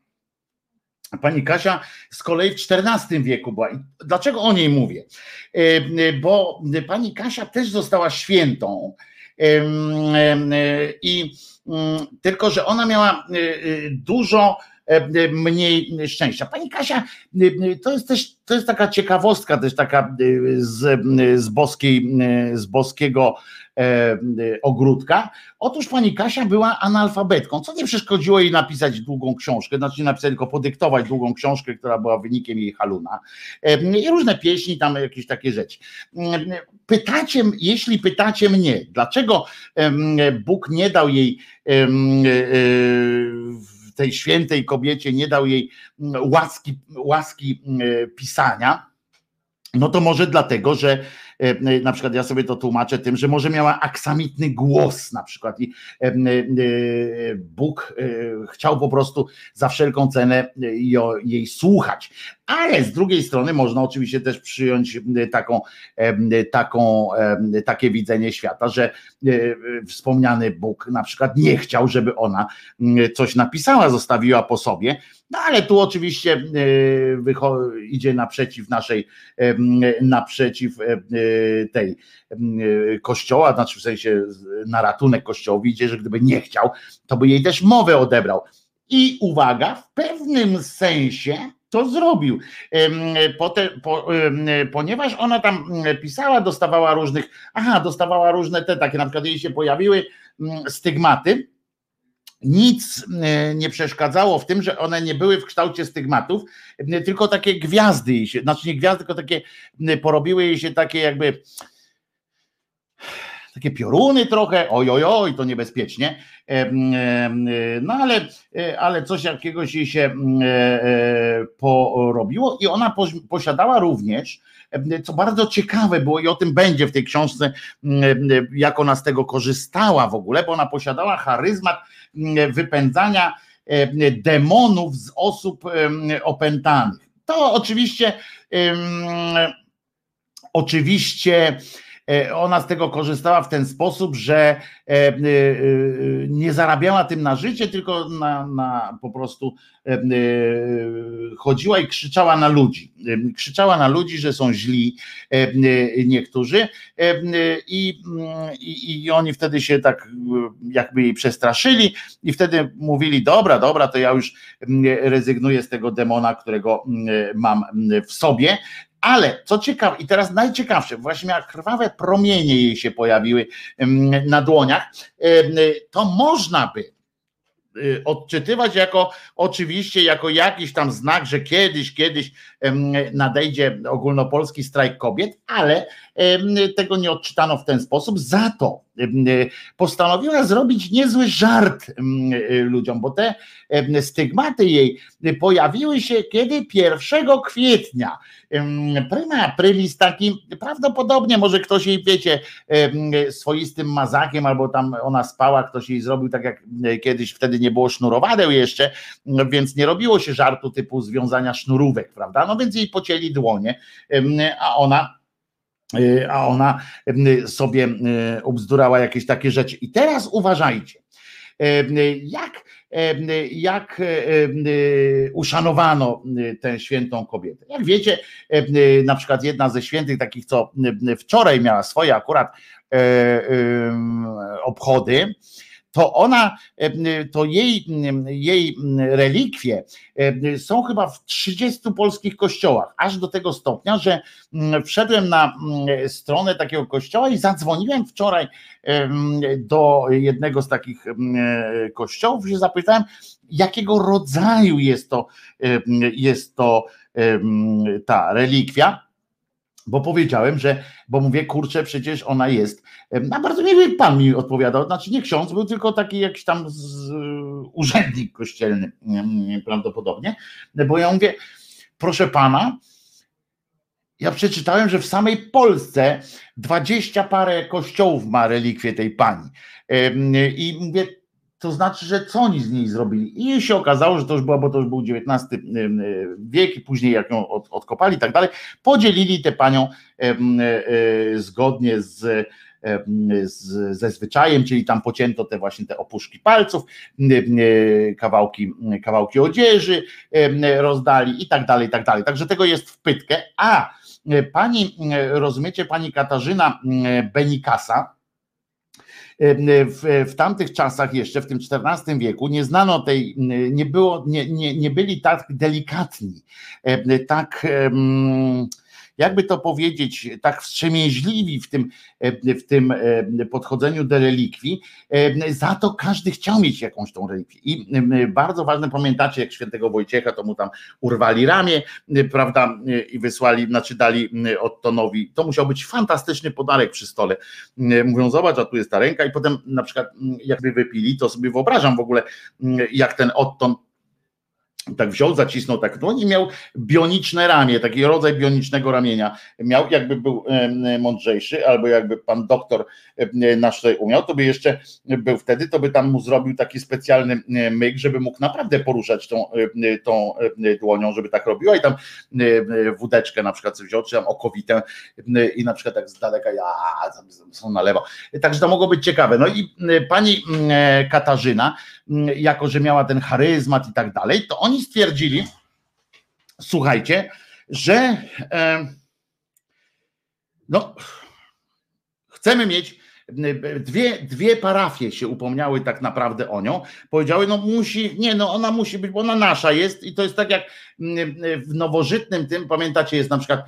Pani Kasia z kolei w XIV wieku była. Dlaczego o niej mówię? Bo pani Kasia też została świętą. I mm, tylko, że ona miała dużo E, mniej szczęścia. Pani Kasia, e, to jest też to jest taka ciekawostka też taka e, z, z, boskiej, z boskiego ogródka. Otóż pani Kasia była analfabetką, co nie przeszkodziło jej napisać długą książkę, znaczy nie napisać, tylko podyktować długą książkę, która była wynikiem jej haluna. I różne pieśni, tam jakieś takie rzeczy. Pytacie, jeśli pytacie mnie, dlaczego Bóg nie dał jej tej świętej kobiecie nie dał jej łaski, łaski pisania, no to może dlatego, że, na przykład ja sobie to tłumaczę tym, że może miała aksamitny głos na przykład i Bóg chciał po prostu za wszelką cenę jej słuchać. Ale z drugiej strony można oczywiście też przyjąć taką, taką, takie widzenie świata, że wspomniany Bóg na przykład nie chciał, żeby ona coś napisała, zostawiła po sobie, no ale tu oczywiście e, idzie naprzeciw naszej, naprzeciw e, tej kościoła, znaczy w sensie na ratunek kościołowi idzie, że gdyby nie chciał, to by jej też mowę odebrał. I uwaga, w pewnym sensie to zrobił. Potem, po, ponieważ ona tam pisała, dostawała różnych, aha, dostawała różne te takie, na przykład jej się pojawiły stygmaty, nic e, nie przeszkadzało w tym, że one nie były w kształcie stygmatów, e, tylko takie gwiazdy jej się, znaczy nie gwiazdy, tylko takie e, porobiły jej się takie jakby takie pioruny trochę, oj, oj, oj, to niebezpiecznie, no ale, ale coś jakiegoś jej się porobiło i ona posiadała również, co bardzo ciekawe było i o tym będzie w tej książce, jak ona z tego korzystała w ogóle, bo ona posiadała charyzmat wypędzania demonów z osób opętanych. To oczywiście oczywiście E, ona z tego korzystała w ten sposób, że e, e, nie zarabiała tym na życie, tylko na, na po prostu chodziła i krzyczała na ludzi. Krzyczała na ludzi, że są źli niektórzy i, i, i oni wtedy się tak jakby jej przestraszyli i wtedy mówili, dobra, dobra, to ja już rezygnuję z tego demona, którego mam w sobie ale co ciekawe, i teraz najciekawsze, właśnie miała krwawe promienie jej się pojawiły na dłoniach, to można by y, odczytywać jako oczywiście jako jakiś tam znak, że kiedyś, kiedyś nadejdzie ogólnopolski strajk kobiet, ale tego nie odczytano w ten sposób. Za to postanowiła zrobić niezły żart ludziom, bo te stygmaty jej pojawiły się kiedy 1 kwietnia. Prima aprilis taki, prawdopodobnie może ktoś jej, wiecie, swoistym mazakiem, albo tam ona spała, ktoś jej zrobił tak jak kiedyś, wtedy nie było sznurowadeł jeszcze, więc nie robiło się żartu typu związania sznurówek, prawda? No więc jej pocięli dłonie, a ona Y, a ona y, sobie y, obzdurała jakieś takie rzeczy. I teraz uważajcie, jak, jak uszanowano tę świętą kobietę. Jak wiecie, na przykład jedna ze świętych, takich, co wczoraj miała swoje akurat obchody, to ona, to jej, jej relikwie są chyba w 30 polskich kościołach, aż do tego stopnia, że wszedłem na stronę takiego kościoła i zadzwoniłem wczoraj do jednego z takich kościołów i się zapytałem, jakiego rodzaju jest to, jest to ta relikwia bo powiedziałem, że, bo mówię, kurczę, przecież ona jest. A bardzo miły pan mi odpowiadał, znaczy nie ksiądz, był tylko taki jakiś tam z, urzędnik kościelny prawdopodobnie, bo ja mówię, proszę pana, ja przeczytałem, że w samej Polsce dwadzieścia parę kościołów ma relikwie tej pani. I mówię, to znaczy, że co oni z niej zrobili? I się okazało, że to już była, bo to już był XIX wiek i później jak ją od, odkopali i tak dalej, podzielili tę panią e, zgodnie z, z, ze zwyczajem, czyli tam pocięto te właśnie te opuszki palców, kawałki, kawałki odzieży rozdali i tak dalej, i tak dalej. Także tego jest w pytkę. A pani, rozumiecie, pani Katarzyna Benikasa, w, w tamtych czasach jeszcze, w tym XIV wieku, nie znano tej, nie było, nie, nie, nie byli tak delikatni, tak jakby to powiedzieć, tak wstrzemięźliwi w tym, w tym podchodzeniu do relikwii, za to każdy chciał mieć jakąś tą relikwię. I bardzo ważne, pamiętacie, jak świętego Wojciecha, to mu tam urwali ramię, prawda, i wysłali, znaczy dali Ottonowi, to musiał być fantastyczny podarek przy stole. Mówią, zobacz, a tu jest ta ręka i potem na przykład jakby wypili, to sobie wyobrażam w ogóle, jak ten Otton tak wziął, zacisnął tak dłoń i miał bioniczne ramię, taki rodzaj bionicznego ramienia. Miał, jakby był mądrzejszy, albo jakby pan doktor nasz tutaj umiał, to by jeszcze był wtedy, to by tam mu zrobił taki specjalny em, myk, żeby mógł naprawdę poruszać tą, em, tą em, dłonią, żeby tak robiła i tam wódeczkę na przykład wziął, czy tam okowitę i na przykład tak z daleka ja są na lewo. Także to mogło być ciekawe. No i pani Katarzyna, jako że miała ten charyzmat i tak dalej, to oni stwierdzili, słuchajcie, że e, no, chcemy mieć dwie, dwie parafie się upomniały tak naprawdę o nią. Powiedziały, no musi, nie, no ona musi być, bo ona nasza jest i to jest tak jak w nowożytnym tym, pamiętacie, jest na przykład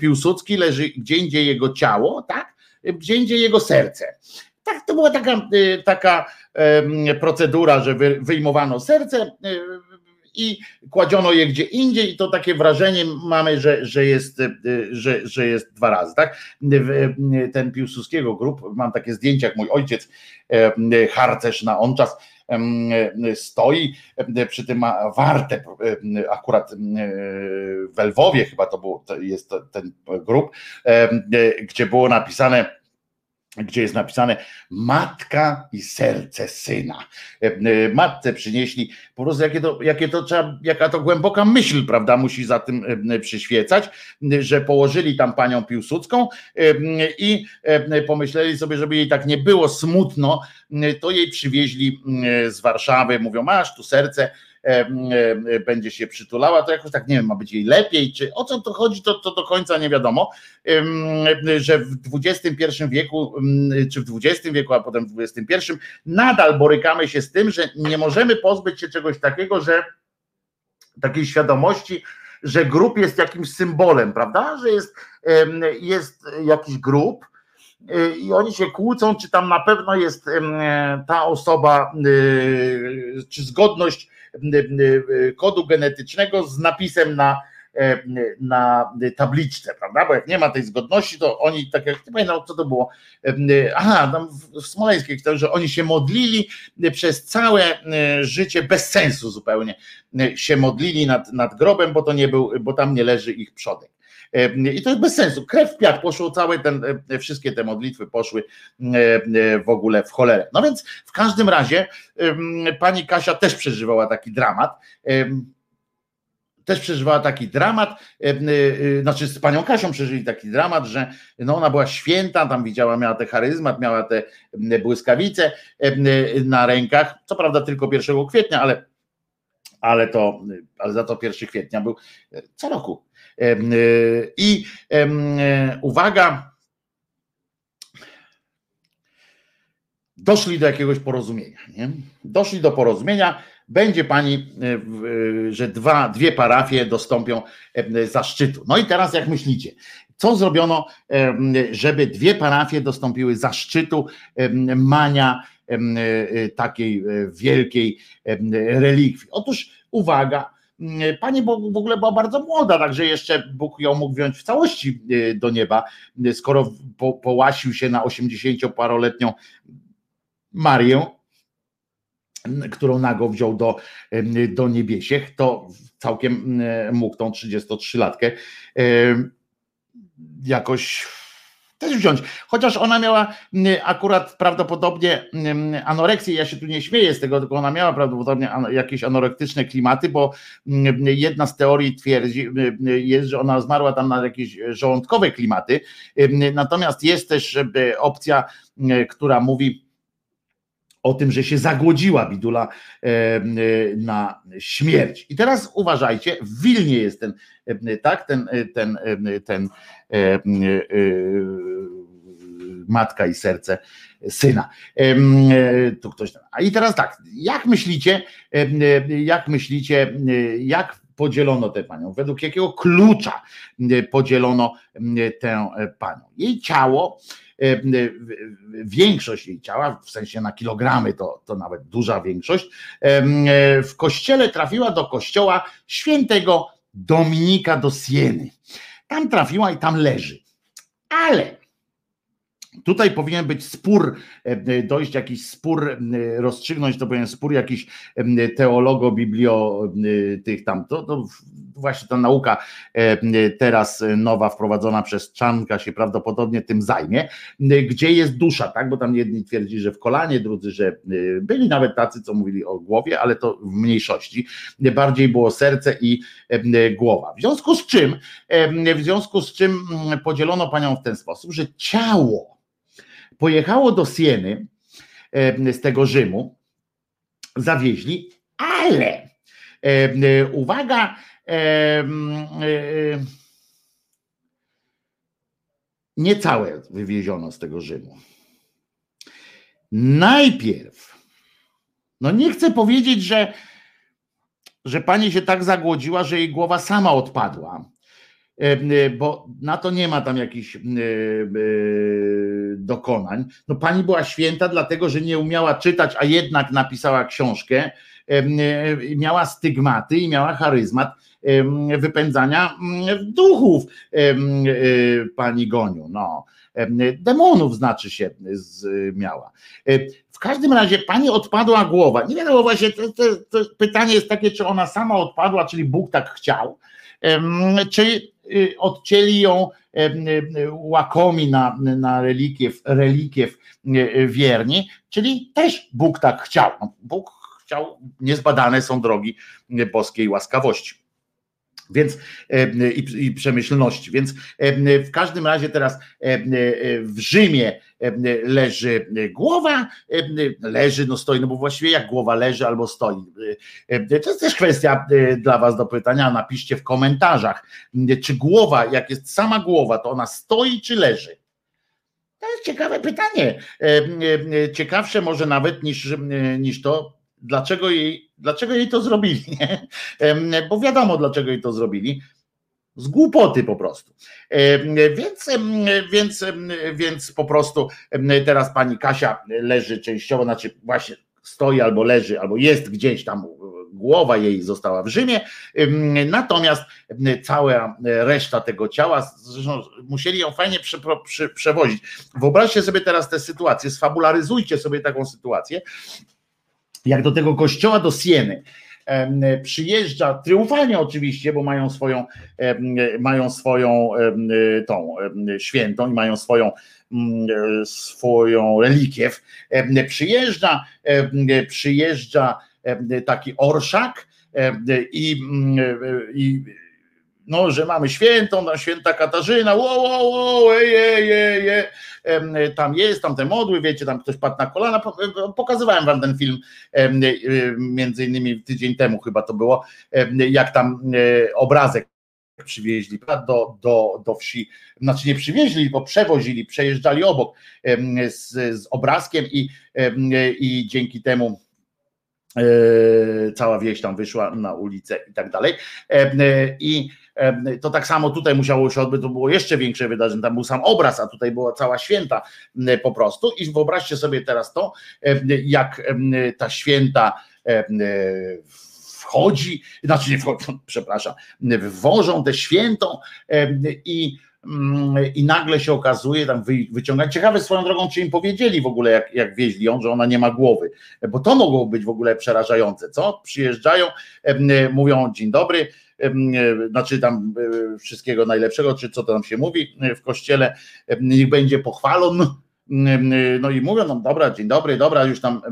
Piłsudski, leży gdzie indziej jego ciało, tak? Gdzie indziej jego serce. Tak, to była taka, taka procedura, że wy- wyjmowano serce e, i kładziono je gdzie indziej i to takie wrażenie mamy, że, że, jest, e, że, że jest dwa razy, tak? W- Ten Piłsudskiego grup, mam takie zdjęcia, jak mój ojciec, e, harcerz na on czas stoi, e, przy tym ma wartę, e, akurat e, w Lwowie chyba to był, to jest ten grup, e, gdzie było napisane gdzie jest napisane matka i serce syna. E, e, Matce przynieśli, po prostu jakie to, jakie to trzeba, jaka to głęboka myśl, prawda, musi za tym e, przyświecać, że położyli tam panią Piłsudską i pomyśleli sobie, żeby jej tak nie było smutno, to jej przywieźli z Warszawy, mówią, masz tu serce, będzie się przytulała, to jakoś tak, nie wiem, ma być jej lepiej, czy o co to chodzi, to, to do końca nie wiadomo, że w XXI wieku, czy w XX wieku, a potem w XXI, nadal borykamy się z tym, że nie możemy pozbyć się czegoś takiego, że takiej świadomości, że grup jest jakimś symbolem, prawda? Że jest, jest jakiś grup y, i oni się kłócą, czy tam na pewno jest ta osoba, czy zgodność kodu genetycznego z napisem na e, na tabliczce, prawda? Bo jak nie ma tej zgodności, to oni tak jak nie pamiętam, co to było. e, Aha, tam w Smoleńskiej że oni się modlili przez całe e, życie bez sensu zupełnie. e, Się modlili nad, nad grobem, bo to nie był, bo tam nie leży ich przodek. E, I to jest bez sensu. Krew w piach poszło całe ten, e, wszystkie te modlitwy poszły e, w ogóle w cholerę. No więc w każdym razie pani Kasia też przeżywała taki dramat. Też przeżywała taki dramat, znaczy z panią Kasią przeżyli taki dramat, że no ona była święta, tam widziała, miała te charyzmat, miała te błyskawice na rękach, co prawda tylko 1 kwietnia, ale, ale to, ale za to 1 kwietnia był co roku. E, I e, uwaga, doszli do jakiegoś porozumienia. Nie? Doszli do porozumienia, będzie pani, e, że dwa, dwie parafie dostąpią zaszczytu. No i teraz jak myślicie, co zrobiono, żeby dwie parafie dostąpiły zaszczytu mania takiej wielkiej relikwii? Otóż uwaga, Pani bo- w ogóle była bardzo młoda, także jeszcze Bóg ją mógł wziąć w całości e, do nieba, e, skoro po, połasił się na 80-paroletnią Marię, którą nago wziął do, em, do niebiesiech, to całkiem em, mógł tą 33-latkę em, jakoś też wziąć. Chociaż ona miała mm, akurat prawdopodobnie mm, anoreksję, ja się tu nie śmieję z tego, tylko ona miała prawdopodobnie jakieś anorektyczne klimaty, bo mm, jedna z teorii twierdzi, jest, że ona zmarła tam na jakieś żołądkowe klimaty. Natomiast jest też opcja, która mówi, o tym, że się zagłodziła Bidula e, e, na śmierć. I teraz uważajcie, w Wilnie jest ten, e, tak, ten, ten, ten matka i serce syna. Tu ktoś. A i teraz tak, jak myślicie, jak myślicie, jak podzielono tę panią? Według jakiego klucza podzielono tę panią? Jej ciało większość jej ciała, w sensie na kilogramy to, to nawet duża większość, e, w kościele trafiła do kościoła świętego Dominika do Sieny. Tam trafiła i tam leży. Ale Tutaj powinien być spór, e, dojść jakiś spór, e, rozstrzygnąć to powinien spór jakiś e, teologo, biblio tych tam, to, to właśnie ta nauka teraz nowa wprowadzona przez Czanka się prawdopodobnie tym zajmie, gdzie jest dusza, tak, bo tam jedni twierdzi, że w kolanie, drudzy, że byli nawet tacy, co mówili o głowie, ale to w mniejszości, bardziej było serce i głowa. W związku z czym, w związku z czym mm, podzielono panią w ten sposób, że ciało pojechało do Sieny e, z tego Rzymu, zawieźli, ale e, uwaga, e, nie całe wywieziono z tego Rzymu. Najpierw, no nie chcę powiedzieć, że, że pani się tak zagłodziła, że jej głowa sama odpadła, bo na to nie ma tam jakichś dokonań. No pani była święta, dlatego że nie umiała czytać, a jednak napisała książkę, miała stygmaty i miała charyzmat wypędzania duchów pani Goniu. No. Demonów znaczy się miała. W każdym razie pani odpadła głowa. Nie wiadomo właśnie, to, to, to pytanie jest takie, czy ona sama odpadła, czyli Bóg tak chciał, czy Y, odcięli ją łakomi na, na relikiew, relikiew y, wierni, czyli też Bóg tak chciał. No, Bóg chciał, niezbadane są drogi boskiej łaskawości. Więc i, i przemyślności. Więc w każdym razie teraz w Rzymie leży głowa, leży, no stoi, no bo właściwie jak głowa leży albo stoi. To jest też kwestia dla Was do pytania, napiszcie w komentarzach, czy głowa, jak jest sama głowa, to ona stoi czy leży? To jest ciekawe pytanie. Ciekawsze może nawet niż, niż to, dlaczego jej, dlaczego jej to zrobili. Nie? Bo wiadomo, dlaczego jej to zrobili. Z głupoty po prostu. Więc, więc, więc po prostu teraz pani Kasia leży częściowo, znaczy właśnie stoi albo leży, albo jest gdzieś tam, głowa jej została w Rzymie, natomiast cała reszta tego ciała, musieli ją fajnie prze, prze, przewozić. Wyobraźcie sobie teraz tę sytuację, sfabularyzujcie sobie taką sytuację, jak do tego kościoła do Sieny przyjeżdża triumfalnie oczywiście, bo mają swoją mają swoją tą świętą i mają swoją mm, swoją relikiew. Przyjeżdża przyjeżdża taki orszak i, mm, i no, że mamy świętą, no, święta Katarzyna, wo, wo, wo, je, je, je, tam jest, tam te modły, wiecie, tam ktoś padł na kolana, pokazywałem wam ten film między innymi tydzień temu chyba to było, jak tam e, obrazek przywieźli do, do, do wsi, znaczy nie przywieźli, bo przewozili, przejeżdżali obok z, z obrazkiem i, i dzięki temu e, cała wieś tam wyszła na ulicę i tak dalej. I to tak samo tutaj musiało się odbyć, to było jeszcze większe wydarzenie, tam był sam obraz, a tutaj była cała święta po prostu. I wyobraźcie sobie teraz to, jak ta święta wchodzi, znaczy nie wchodzi, przepraszam, wwożą tę świętą i i nagle się okazuje, tam wyciągać. Ciekawe swoją drogą, czy im powiedzieli w ogóle, jak, jak wieźli ją, że ona nie ma głowy, bo to mogło być w ogóle przerażające, co? Przyjeżdżają, mówią dzień dobry, znaczy tam e, wszystkiego najlepszego, czy co to tam się mówi e, w kościele, niech będzie pochwalon. No i mówią, no dobra, dzień dobry, dobra, już tam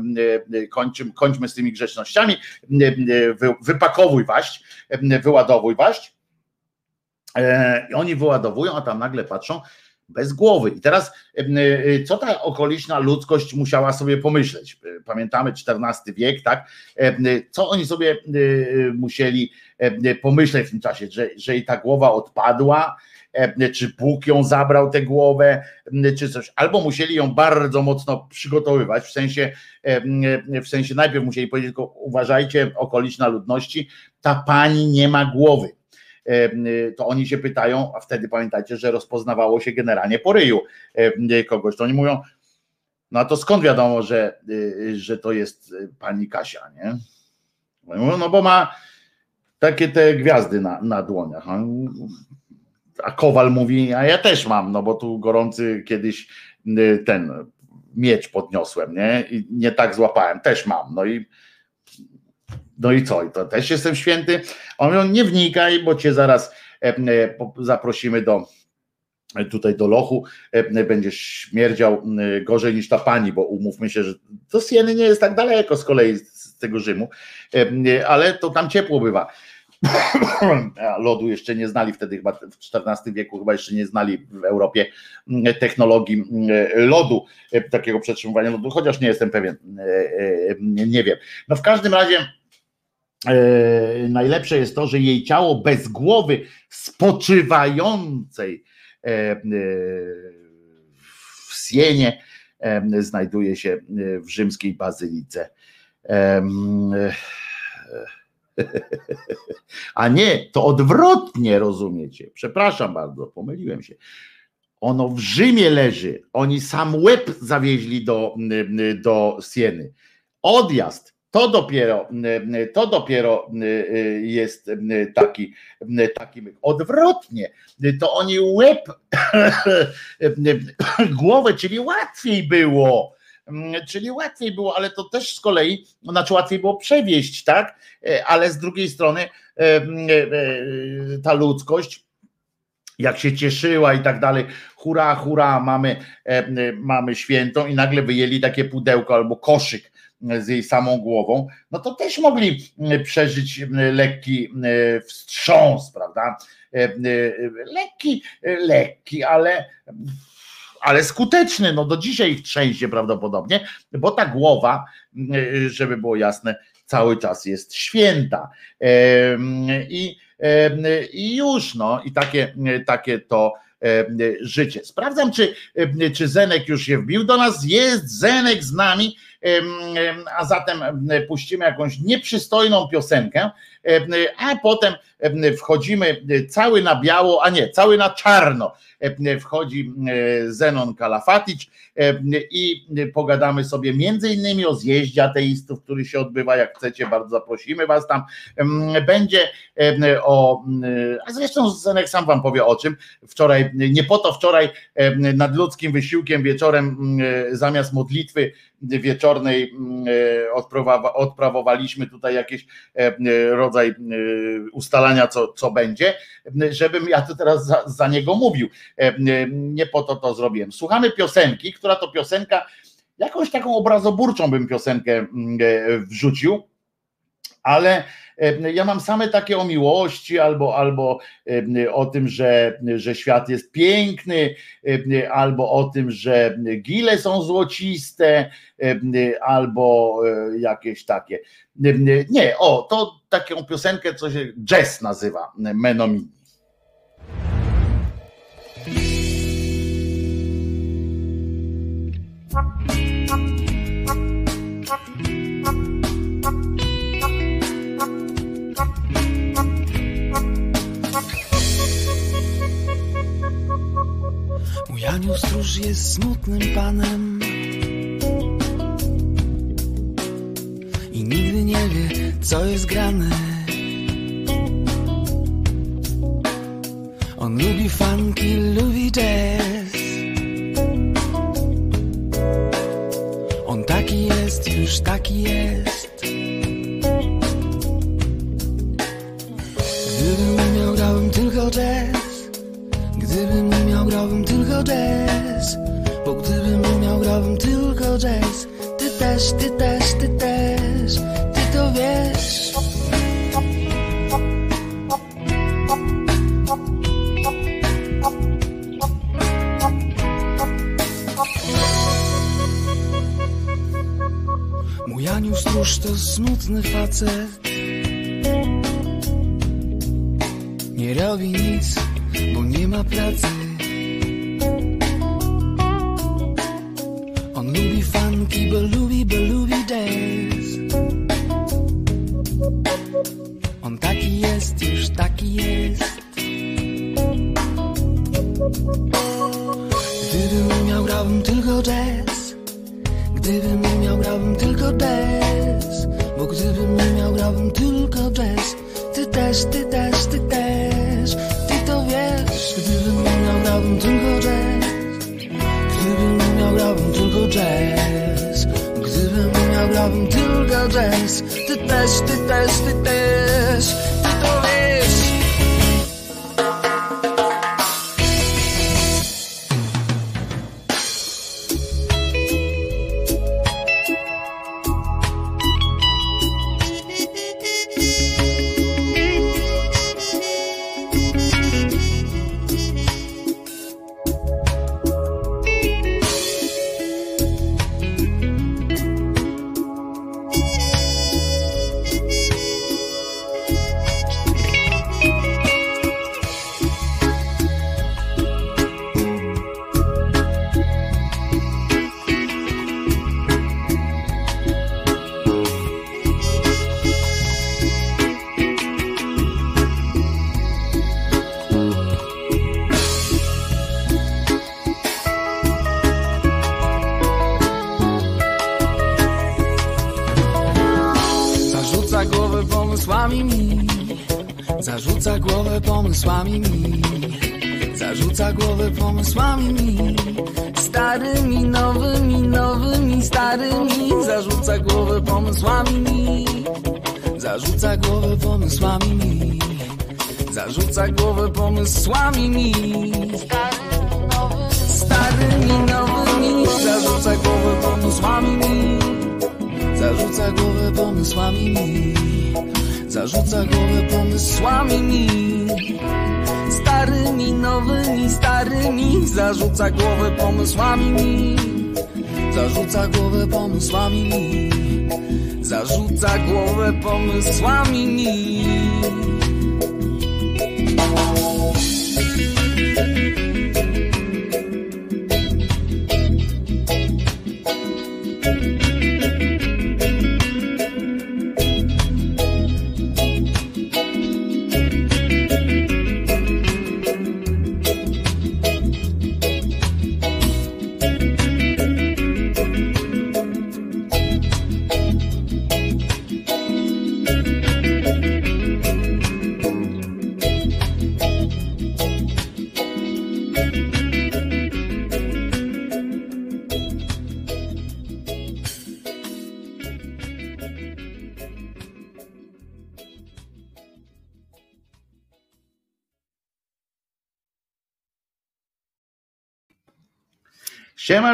kończymy, kończmy z tymi grzecznościami, wypakowuj waść, wyładowuj waść. E, I oni wyładowują, a tam nagle patrzą, bez głowy. I teraz, co ta okoliczna ludzkość musiała sobie pomyśleć? Pamiętamy XIV wiek, tak? Co oni sobie musieli pomyśleć w tym czasie, że, że i ta głowa odpadła, czy Bóg ją zabrał tę głowę, czy coś, albo musieli ją bardzo mocno przygotowywać, w sensie, w sensie najpierw musieli powiedzieć, tylko uważajcie, okoliczna ludności, ta pani nie ma głowy to oni się pytają, a wtedy pamiętajcie, że rozpoznawało się generalnie po ryju kogoś, to oni mówią, no a to skąd wiadomo, że, y, że to jest pani Kasia, nie? No bo ma takie te gwiazdy na, na dłoniach. A Kowal mówi, a ja też mam, no bo tu gorący kiedyś ten miecz podniosłem, nie? I nie tak złapałem, też mam. No i no i co? I to też jestem święty. On mówią, nie wnikaj, bo cię zaraz e, e, zaprosimy do tutaj do lochu, e, będziesz śmierdział gorzej niż ta pani, bo umówmy się, że to Sieny nie jest tak daleko z kolei z tego Rzymu, ale to tam ciepło bywa. Lodu jeszcze nie znali wtedy, chyba w XIV wieku, chyba jeszcze nie znali w Europie technologii lodu, takiego przetrzymywania lodu, chociaż nie jestem pewien, nie wiem. No w każdym razie E, najlepsze jest to, że jej ciało bez głowy spoczywającej e, e, w Sienie znajduje się w rzymskiej bazylice. A nie, to odwrotnie rozumiecie. Przepraszam bardzo, pomyliłem się. Ono w Rzymie leży. Oni sam łeb zawieźli do, do Sieny. Odjazd to dopiero, to dopiero jest taki, taki odwrotnie. To oni łeb, głowę, czyli łatwiej było. Czyli łatwiej było, ale to też z kolei, znaczy łatwiej było przewieźć, tak? Ale z drugiej strony ta ludzkość, jak się cieszyła i tak dalej, hura, hura, mamy, mamy świętą i nagle wyjęli takie pudełko albo koszyk z jej samą głową, no to też mogli mm, przeżyć mm, lekki mm, wstrząs, prawda? E, e, lekki, e, lekki, ale ale skuteczny, no do dzisiaj ich trzęsie prawdopodobnie, bo ta głowa, żeby było jasne, cały czas jest święta. I, i już, no, i takie, takie to życie. Sprawdzam, czy, czy Zenek już się wbił do nas. Jest Zenek z nami a zatem puścimy jakąś nieprzystojną piosenkę, a potem wchodzimy cały na biało, a nie, cały na czarno. Wchodzi Zenon Kalafatic i pogadamy sobie między innymi o zjeździe ateistów, który się odbywa, jak chcecie, bardzo zaprosimy was tam. Będzie o, a zresztą Zenek sam wam powie o czym. Wczoraj, nie po to wczoraj nad ludzkim wysiłkiem wieczorem zamiast modlitwy wieczornej mm, e, odprawowaliśmy tutaj jakiś e, rodzaj e, ustalania, co, co będzie, żebym ja to teraz za, za niego mówił. Nie po to to zrobiłem. Słuchamy piosenki, która to piosenka, jakąś taką obrazoburczą bym piosenkę wrzucił, ale ja mam same takie o miłości albo, albo o tym, że, że świat jest piękny, albo o tym, że gile są złociste, albo e, jakieś takie. Nie, o, to taką piosenkę, co się jazz nazywa, Menomini. Mój anioł stróż jest smutnym panem. I nigdy nie wie, co jest grane. On lubi funky, lubi jazz. On taki jest, już taki jest. Gdybym miał, grałem tylko jazz grałbym tylko jazz. Bo gdybym miał, grałbym tylko jazz. Ty też, ty też, ty też. Ty to wiesz. Mój anioł stróż to smutny facet. Nie robi nic bo nie ma pracy.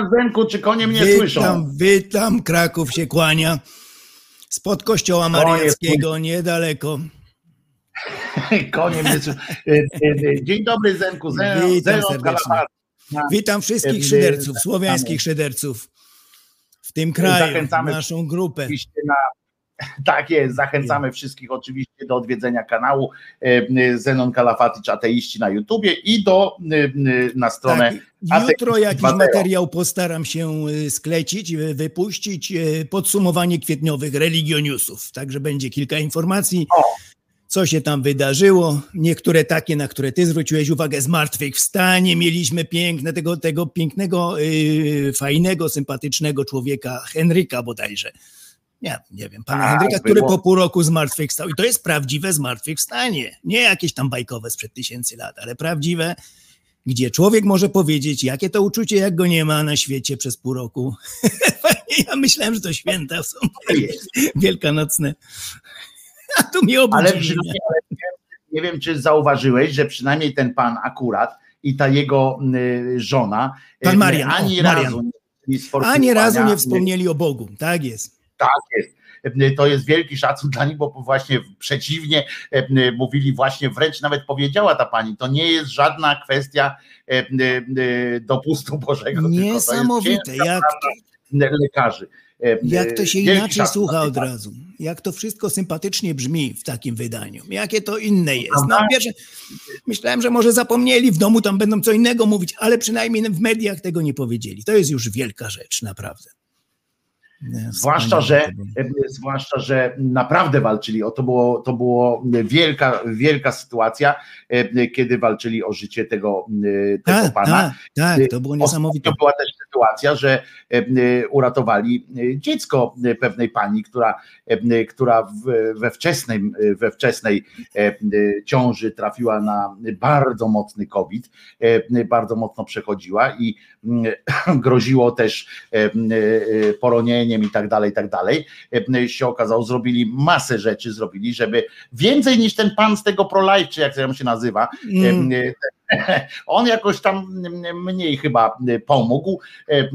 Zdenku, czy konie mnie witam, słyszą? Witam, Kraków się kłania. Spod kościoła mariackiego, niedaleko. Konie mnie słyszą. E, e, e, Dzień dobry Zenku, Zen, Witam serdecznie. Witam wszystkich szyderców, słowiańskich szyderców w tym kraju, naszą grupę. Na, tak jest, zachęcamy wszystkich oczywiście do odwiedzenia kanału e, Zenon Kalafatycz Ateiści na YouTubie i do e, e, na stronę Tak, jutro jakiś 2.0. materiał postaram się sklecić, wypuścić, podsumowanie kwietniowych religioniusów. Także będzie kilka informacji, co się tam wydarzyło. Niektóre takie, na które ty zwróciłeś uwagę, zmartwychwstanie. Mieliśmy piękne, tego, tego pięknego, yy, fajnego, sympatycznego człowieka, Henryka bodajże. Nie, nie wiem, pana Tak, Henryka, który było. po pół roku zmartwychwstał. I to jest prawdziwe zmartwychwstanie. Nie jakieś tam bajkowe sprzed tysięcy lat, ale prawdziwe, gdzie człowiek może powiedzieć, jakie to uczucie, jak go nie ma na świecie przez pół roku. ja myślałem, że to święta są wielkanocne. A tu mi Ale obudzili. ale nie, wiem, nie wiem, czy zauważyłeś, że przynajmniej ten pan akurat i ta jego y, żona Pan y, Marian, ani o, razu Marian. nie, nie Ani razu nie wspomnieli o Bogu. Tak jest. Tak jest. E, To jest wielki szacun dla nich, bo właśnie przeciwnie e, mówili właśnie, wręcz nawet powiedziała ta pani, to nie jest żadna kwestia e, dopustu Bożego. Niesamowite. Jak, lekarzy. Jak to się wielki inaczej słucha od razu. Jak to wszystko sympatycznie brzmi w takim wydaniu. Jakie to inne jest. No, pierwsze, myślałem, że może zapomnieli, w domu tam będą co innego mówić, ale przynajmniej w mediach tego nie powiedzieli. To jest już wielka rzecz, naprawdę. Zwłaszcza, że, to zwłaszcza, że naprawdę walczyli. O, to, było, to było wielka, wielka sytuacja, kiedy walczyli o życie tego, tego Tak, pana. tak, tak, to było niesamowite. Ostatnio była też sytuacja, że e, uratowali e, dziecko pewnej pani, która, która we wczesnej, we wczesnej ciąży trafiła na bardzo mocny COVID, bardzo mocno przechodziła i mm, groziło też poronienie sumieniem i tak dalej, i tak dalej, e, się okazało, zrobili masę rzeczy, zrobili, żeby więcej niż ten pan z tego pro-life, czy jak to się nazywa, Mm. e, on jakoś tam mniej chyba pomógł, e,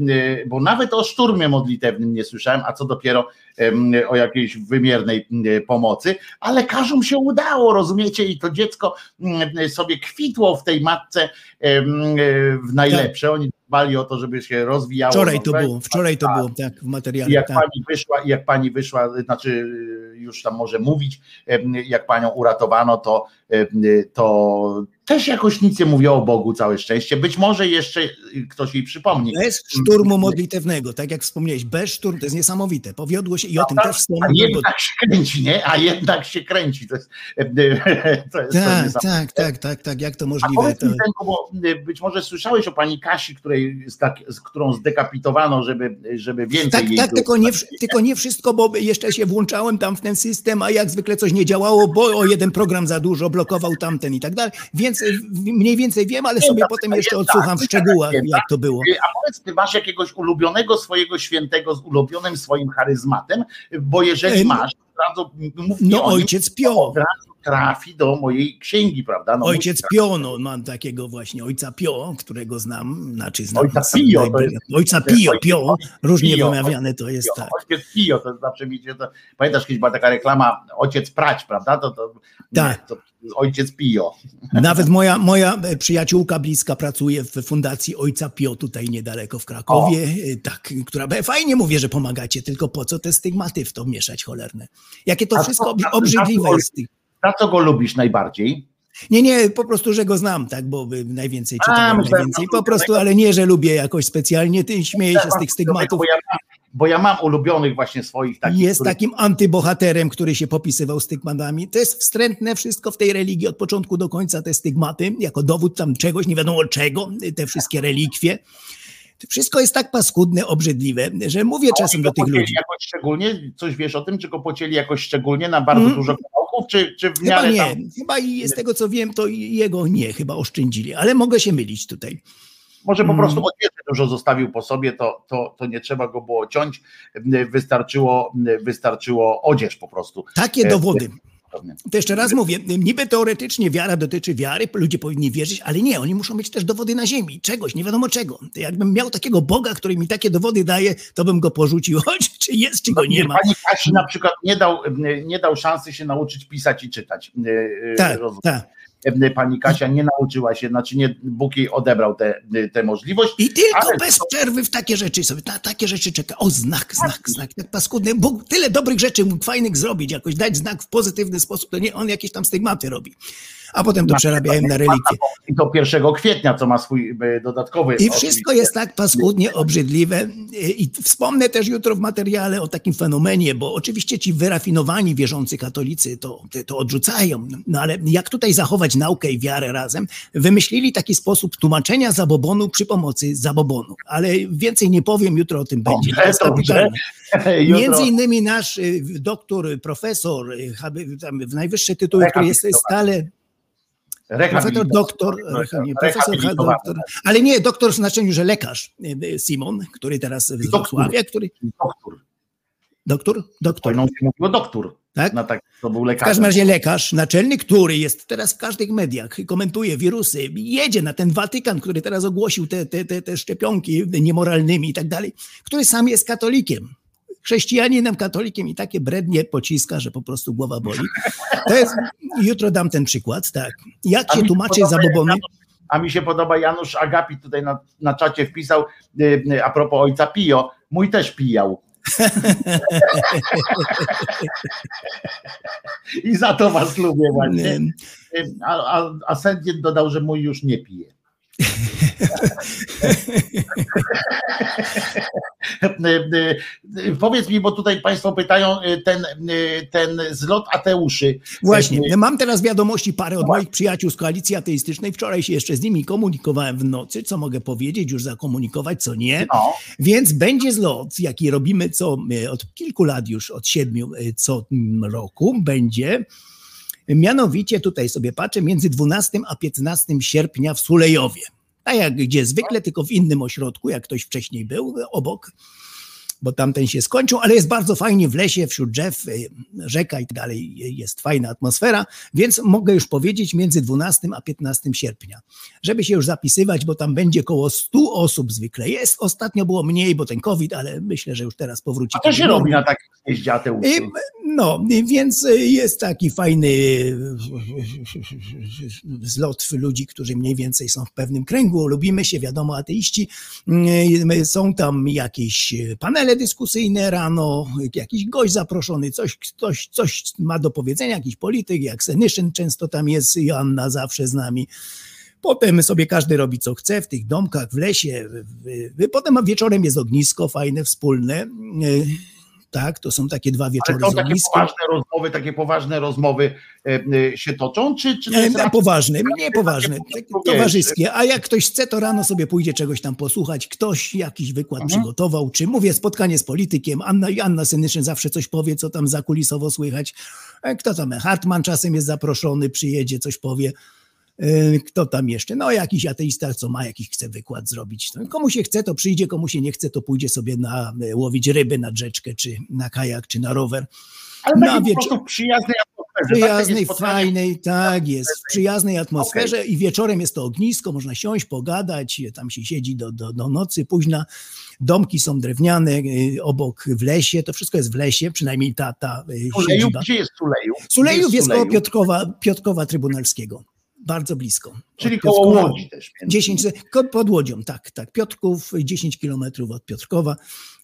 bo nawet o szturmie modlitewnym nie słyszałem, a co dopiero o jakiejś wymiernej m, pomocy, ale lekarzom się udało, rozumiecie, i to dziecko m, sobie kwitło w tej matce em, w najlepsze. Oni dbali o to, żeby się rozwijało. Wczoraj to było, wczoraj to tak. było, tak, w I materiale. jak Tak. pani wyszła, jak pani wyszła, znaczy już tam może mówić, jak panią uratowano, to, to też jakoś nic nie mówiło o Bogu, całe szczęście. Być może jeszcze ktoś jej przypomni. Bez szturmu modlitewnego, tak jak wspomniałeś, bez szturmu, to jest niesamowite. Powiodło się i o tym też A wspomnę. bo- jednak się kręci, nie? A jednak się kręci. To jest, em, to jest Tak, tak, tak, tak, tak, jak to A możliwe. powiedz To... mi, bo y, być może słyszałeś o pani Kasi, której, z tak, z którą zdekapitowano, żeby, żeby więcej Tak, jej tak, tylko nie, tylko nie wszystko, bo jeszcze się włączałem tam w ten system, a jak zwykle coś nie działało, bo o jeden program za dużo blokował tamten i tak dalej. Więc mniej więcej wiem, ale sobie potem jeszcze odsłucham w szczegółach, jak to było. A powiedz, ty masz jakiegoś ulubionego swojego świętego z ulubionym swoim charyzmatem? Bo jeżeli Em, masz, mi No ojciec Pio. trafi do mojej księgi, prawda? No, Ojciec musi Pio, no mam takiego właśnie ojca Pio, którego znam, znaczy znam. Ojca Pio, jest- Ojca Pio, Pio, różnie Pio, wymawiane to jest Pio, tak. Ojciec Pio, to zawsze mi się to, pamiętasz kiedyś była taka reklama Ojciec Prać, prawda? To, to, Tak. to Ojciec Pio. Nawet moja, moja e, przyjaciółka bliska pracuje w fundacji Ojca Pio tutaj niedaleko w Krakowie, e, tak, która fajnie mówię, że pomagacie, tylko po co te stygmaty w to mieszać cholerne? Jakie to A wszystko a- a obrzydliwe co- jest. Za co go lubisz najbardziej? Nie, nie, po prostu, że go znam, tak, bo y, najwięcej A, czytałem, najwięcej, po prostu, ale nie, że lubię jakoś specjalnie, ty śmieję się z tych stygmatów. Bo ja, bo ja mam ulubionych właśnie swoich takich. Jest których- takim antybohaterem, który się popisywał stygmatami. To jest wstrętne wszystko w tej religii od początku do końca, te stygmaty, jako dowód tam czegoś, nie wiadomo czego, te wszystkie relikwie. Wszystko jest tak paskudne, obrzydliwe, że mówię czasem do tych ludzi. jakoś szczególnie, coś wiesz o tym, czy go pocięli jakoś szczególnie na bardzo Mm. dużo kawałków, czy, czy w Chyba miarę nie, tam... chyba i z tego co wiem, to jego nie, chyba oszczędzili, ale mogę się mylić tutaj. Może po Mm. prostu odwiedzę dużo zostawił po sobie, to, to, to nie trzeba go było ciąć, wystarczyło, wystarczyło odzież po prostu. Takie E, dowody. pewnie. To jeszcze raz mówię, niby teoretycznie wiara dotyczy wiary, ludzie powinni wierzyć, ale nie, oni muszą mieć też dowody na ziemi, czegoś, nie wiadomo czego. Jakbym miał takiego Boga, który mi takie dowody daje, to bym go porzucił, choć czy jest, czy go nie ma. Pani Kasi na przykład nie dał, nie dał szansy się nauczyć pisać i czytać. E, Tak, tak. Pani Kasia nie nauczyła się, znaczy nie, Bóg jej odebrał tę możliwość. I tylko Ale bez przerwy w takie rzeczy sobie, na takie rzeczy czeka. O, znak, znak, znak, tak paskudny. Bóg tyle dobrych rzeczy mógł fajnych zrobić, jakoś dać znak w pozytywny sposób, to nie on jakieś tam stygmaty robi. A potem to przerabiałem na relikwie. I to 1 kwietnia, co ma swój e, dodatkowy. I wszystko jest tak paskudnie obrzydliwe. I wspomnę też jutro w materiale o takim fenomenie, bo oczywiście ci wyrafinowani wierzący katolicy to, to odrzucają. No ale jak tutaj zachować naukę i wiarę razem? Wymyślili taki sposób tłumaczenia zabobonu przy pomocy zabobonu. Ale więcej nie powiem, jutro o tym będzie. Dobrze. Jutro- Między innymi nasz y, doktor, profesor, w najwyższe tytuły, który jest stale Profesor, doktor, nie, profesor, doktor, ale nie doktor w znaczeniu, że lekarz e, Simon, który teraz w Wrocławiu, który... Doktor. Doktor? Doktor. Wojną się mówiło doktor. Tak? No tak, to był W lekarz. każdym razie lekarz naczelny, który jest teraz w każdych mediach, komentuje wirusy, jedzie na ten Watykan, który teraz ogłosił te, te, te, te szczepionki niemoralnymi i tak dalej, który sam jest katolikiem. Chrześcijaninem, katolikiem i takie brednie pociska, że po prostu głowa boli. To jest, jutro dam ten przykład, tak. Jak się mi tłumaczy podoba, zabobony? Janusz- A mi się podoba Janusz Agapit tutaj na, na czacie wpisał y, y, a propos ojca Pio. Mój też pijał. I za to was lubię właśnie. Y, A, a, a Sędzien dodał, że mój już nie pije. Powiedz mi, bo tutaj Państwo pytają y, ten, y, ten zlot ateuszy. Właśnie, Y, mam teraz wiadomości parę od moich przyjaciół z koalicji ateistycznej. Wczoraj się jeszcze z nimi komunikowałem w nocy, co mogę powiedzieć, już zakomunikować, co nie. No. Więc będzie zlot, jaki robimy co od kilku lat już, od siedmiu co roku, będzie. Mianowicie tutaj sobie patrzę między 12 a 15 sierpnia w Sulejowie. A jak gdzie zwykle, tylko w innym ośrodku, jak ktoś wcześniej był, obok. bo tamten się skończył, ale jest bardzo fajnie w lesie, wśród drzew, y, rzeka i tak dalej, jest fajna atmosfera, więc mogę już powiedzieć między 12 a 15 sierpnia, żeby się już zapisywać, bo tam będzie koło 100 osób zwykle. Jest, ostatnio było mniej, bo ten COVID, ale myślę, że już teraz powróci. A co się robi na Ateuszu? I, No, więc jest taki fajny zlot ludzi, którzy mniej więcej są w pewnym kręgu. Lubimy się, wiadomo, ateiści. Są tam jakieś panele dyskusyjne rano, jakiś gość zaproszony, coś, ktoś, coś ma do powiedzenia, jakiś polityk, jak Senyszyn często tam jest, Joanna zawsze z nami. Potem sobie każdy robi co chce w tych domkach, w lesie. Potem wieczorem jest ognisko fajne, wspólne. Tak, to są takie dwa wieczory Ale z takie poważne rozmowy, takie poważne rozmowy e, e, się toczą, czy, czy to Nie, jest poważne, nie poważne, towarzyskie. A jak ktoś chce, to rano sobie pójdzie czegoś tam posłuchać. Ktoś jakiś wykład Mhm. przygotował, czy mówię, spotkanie z politykiem. Anna, Anna Senyszyn zawsze coś powie, co tam zakulisowo słychać. E, Kto tam? Hartman czasem jest zaproszony, przyjedzie, coś powie. E, Kto tam jeszcze? No jakiś ateista, co ma jakiś chce wykład zrobić. No, Komu się chce, to przyjdzie, komu się nie chce, to pójdzie sobie na e, łowić ryby nad rzeczkę, czy na kajak, czy na rower. Ale na wieczór- prostu w przyjaznej atmosferze. tak? Przyjaznej, spotkanie- fajnej, tak jest, w przyjaznej atmosferze i wieczorem jest to ognisko, można siąść, pogadać, tam się siedzi do, do, do nocy późna, domki są drewniane, y, obok w lesie, to wszystko jest w lesie, przynajmniej ta, ta Suleju, siedziba. gdzie jest? Gdzie Sulejów jest koło Suleju? Piotrkowa, Piotrkowa Trybunalskiego, bardzo blisko. Czyli koło Łodzi też. Więc. 10, ko- pod Łodzią, tak, tak. Piotrków, 10 kilometrów od Piotrkowa,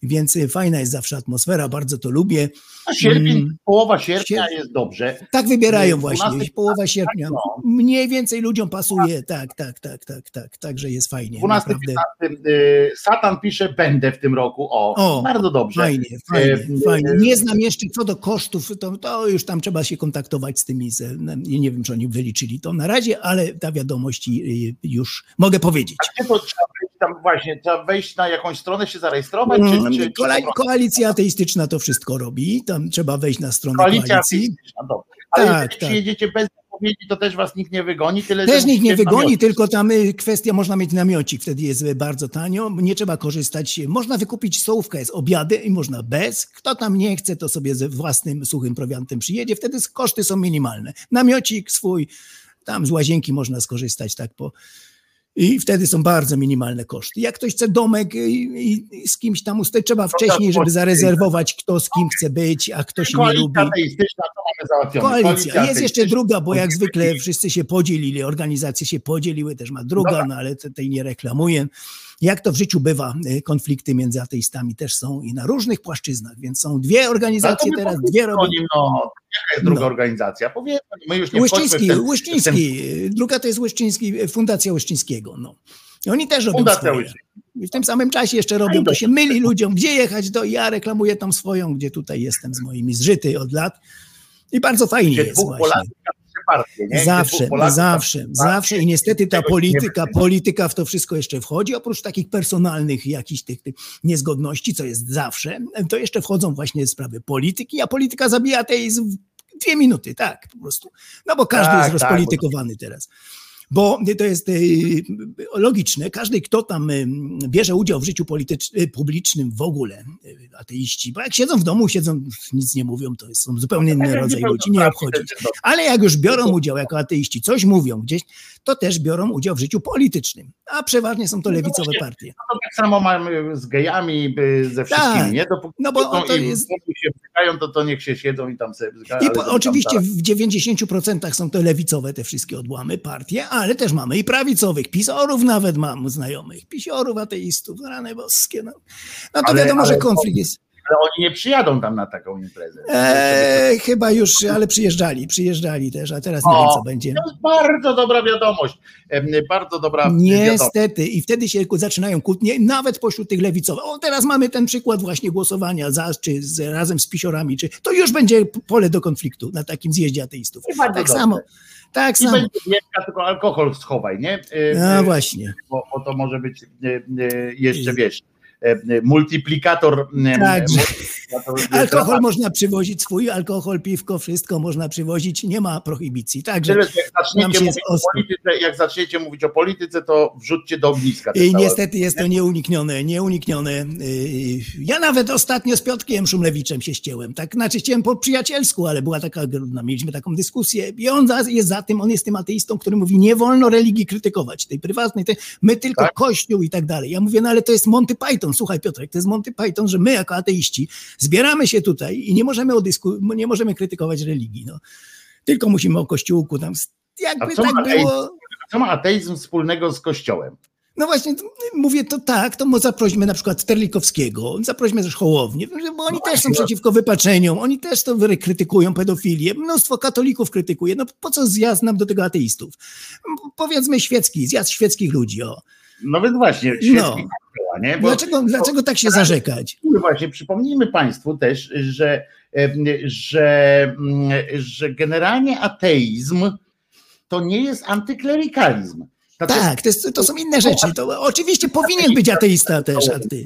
więc y, fajna jest zawsze atmosfera, bardzo to lubię. A sierpień, Mm. połowa sierpnia Sier- jest dobrze. Tak wybierają Y, właśnie, 12 połowa sierpnia. no. Mniej więcej ludziom pasuje, tak, tak, tak, tak, tak, także jest fajnie, 12, naprawdę. 15, y, Satan pisze, będę w tym roku. O, O, bardzo dobrze. Fajnie, fajnie, fajnie. Nie znam jeszcze co do kosztów, to, to już tam trzeba się kontaktować z tymi, z, nie wiem czy oni wyliczyli to na razie, ale ta wiadomość y, już mogę powiedzieć. Gdzie to trzeba wejść tam właśnie, trzeba wejść na jakąś stronę, się zarejestrować, czy, Mm, czy, Koalicja ateistyczna to wszystko robi, tam trzeba wejść na stronę koalicja koalicji. ateistyczna, dobrze. Ale Tak, jeżeli tak. przyjedziecie bez zapowiedzi, to też was nikt nie wygoni, tyle Też nikt nie wygoni, tylko tam y, kwestia, można mieć namiocik, wtedy jest y, bardzo tanio, nie trzeba korzystać, można wykupić stołówkę, jest obiady i można bez, kto tam nie chce, to sobie ze własnym suchym prowiantem przyjedzie, wtedy koszty są minimalne. Namiocik swój, tam z łazienki można skorzystać tak po... I wtedy są bardzo minimalne koszty. Jak ktoś chce domek i, i, i z kimś tam ustać, trzeba wcześniej, żeby zarezerwować, kto z kim chce być, a kto się nie lubi. Ateistyczna, to mamy załatwione. Koalicja. Jest jeszcze druga, bo jak zwykle wszyscy się podzielili, organizacje się podzieliły, też ma druga, no ale te- tej nie reklamuję. Jak to w życiu bywa, y, konflikty między ateistami też są i na różnych płaszczyznach, więc są dwie organizacje No teraz, dwie robią. No, jaka jest druga No. organizacja? Powiedzmy, my już nie Łyszczyński, ten, ten Łyszczyński, y, druga to jest Łyszczyński, Fundacja Łyszczyńskiego, no. I oni też robią Fundacja swoje. I w tym samym czasie jeszcze robią, to się myli ludziom, gdzie jechać, to ja reklamuję tam swoją, gdzie tutaj jestem z moimi zżyty od lat. I bardzo fajnie Gdzie jest dwóch właśnie. Polaków partie, nie? Zawsze, Polaków, zawsze, zawsze i niestety ta polityka, polityka w to wszystko jeszcze wchodzi, oprócz takich personalnych jakichś tych, tych niezgodności, co jest zawsze, to jeszcze wchodzą właśnie sprawy polityki, a polityka zabija w dwie minuty, tak, po prostu. No bo każdy Tak, jest tak, rozpolitykowany teraz. Bo to jest y, logiczne, każdy, kto tam y, bierze udział w życiu y, publicznym w ogóle, ateiści, bo jak siedzą w domu, siedzą, nic nie mówią, to są zupełnie inny Tak jak rodzaj nie ludzi, nie obchodzi. Ale jak już biorą udział jako ateiści, coś mówią gdzieś, to też biorą udział w życiu politycznym. A przeważnie są to lewicowe właśnie. partie. No to tak samo mamy z gejami, ze wszystkimi, Tak. nie? Dopóki No bo to jest- się bzykają, to, to niech się siedzą i tam sobie bzykają. I po, tam oczywiście zaraz. w 90% są to lewicowe te wszystkie odłamy partie, ale też mamy i prawicowych, pisorów nawet mam znajomych, pisiorów, ateistów, rany boskie. No, no to Ale- wiadomo, że ale- konflikt jest. Ale oni nie przyjadą tam na taką imprezę. Eee, chyba już, ale przyjeżdżali, przyjeżdżali też, a teraz nie wiem co będzie. To jest bardzo dobra wiadomość. Bardzo dobra wiadomość. Niestety, i wtedy się zaczynają kłótnie, nawet pośród tych lewicowych. O, teraz mamy ten przykład właśnie głosowania za, czy z, razem z pisiorami, czy to już będzie pole do konfliktu na takim zjeździe ateistów. Tak dobrze. samo, tak I samo. będzie tylko alkohol schowaj, nie? Y, A y, właśnie. Bo, bo to może być y, jeszcze, wiesz, e, multiplikator. e, Tak, multiplikator Alkohol można przywozić swój, alkohol, piwko, wszystko można przywozić, nie ma prohibicji. Także Tyle, jak zaczniecie, mówić o polityce, jak zaczniecie mówić o polityce, to wrzućcie do ogniska. I niestety jest to nieuniknione, nieuniknione. Yy, Ja nawet ostatnio z Piotkiem Szumlewiczem się ścięłem. Tak, znaczy ścięłem po przyjacielsku, ale była taka, no, mieliśmy taką dyskusję i on jest za tym, on jest tym ateistą, który mówi, nie wolno religii krytykować, tej prywatnej, tej, my tylko Tak. kościół i tak dalej. Ja mówię, no ale to jest Monty Python, słuchaj Piotrek, to jest Monty Python, że my jako ateiści zbieramy się tutaj i nie możemy, o dysku, nie możemy krytykować religii, no. Tylko musimy o kościółku tam, jakby tak ateizm, było... co ma ateizm wspólnego z kościołem? No właśnie, to mówię to tak, to zaprośmy na przykład Terlikowskiego, zaprośmy też Hołownię, bo oni też są przeciwko wypaczeniom, oni też to krytykują pedofilię, mnóstwo katolików krytykuje, no po co zjazd nam do tego ateistów? Powiedzmy świecki, zjazd świeckich ludzi, o. No więc właśnie, No. świecki kościoła, nie? Bo, Dlaczego, dlaczego tak się zarzekać? No Właśnie, przypomnijmy Państwu też, że, że, mm, że generalnie ateizm to nie jest antyklerykalizm. Znaczy, Tak, to, jest, to są inne rzeczy, to oczywiście powinien być ateista też, a ty.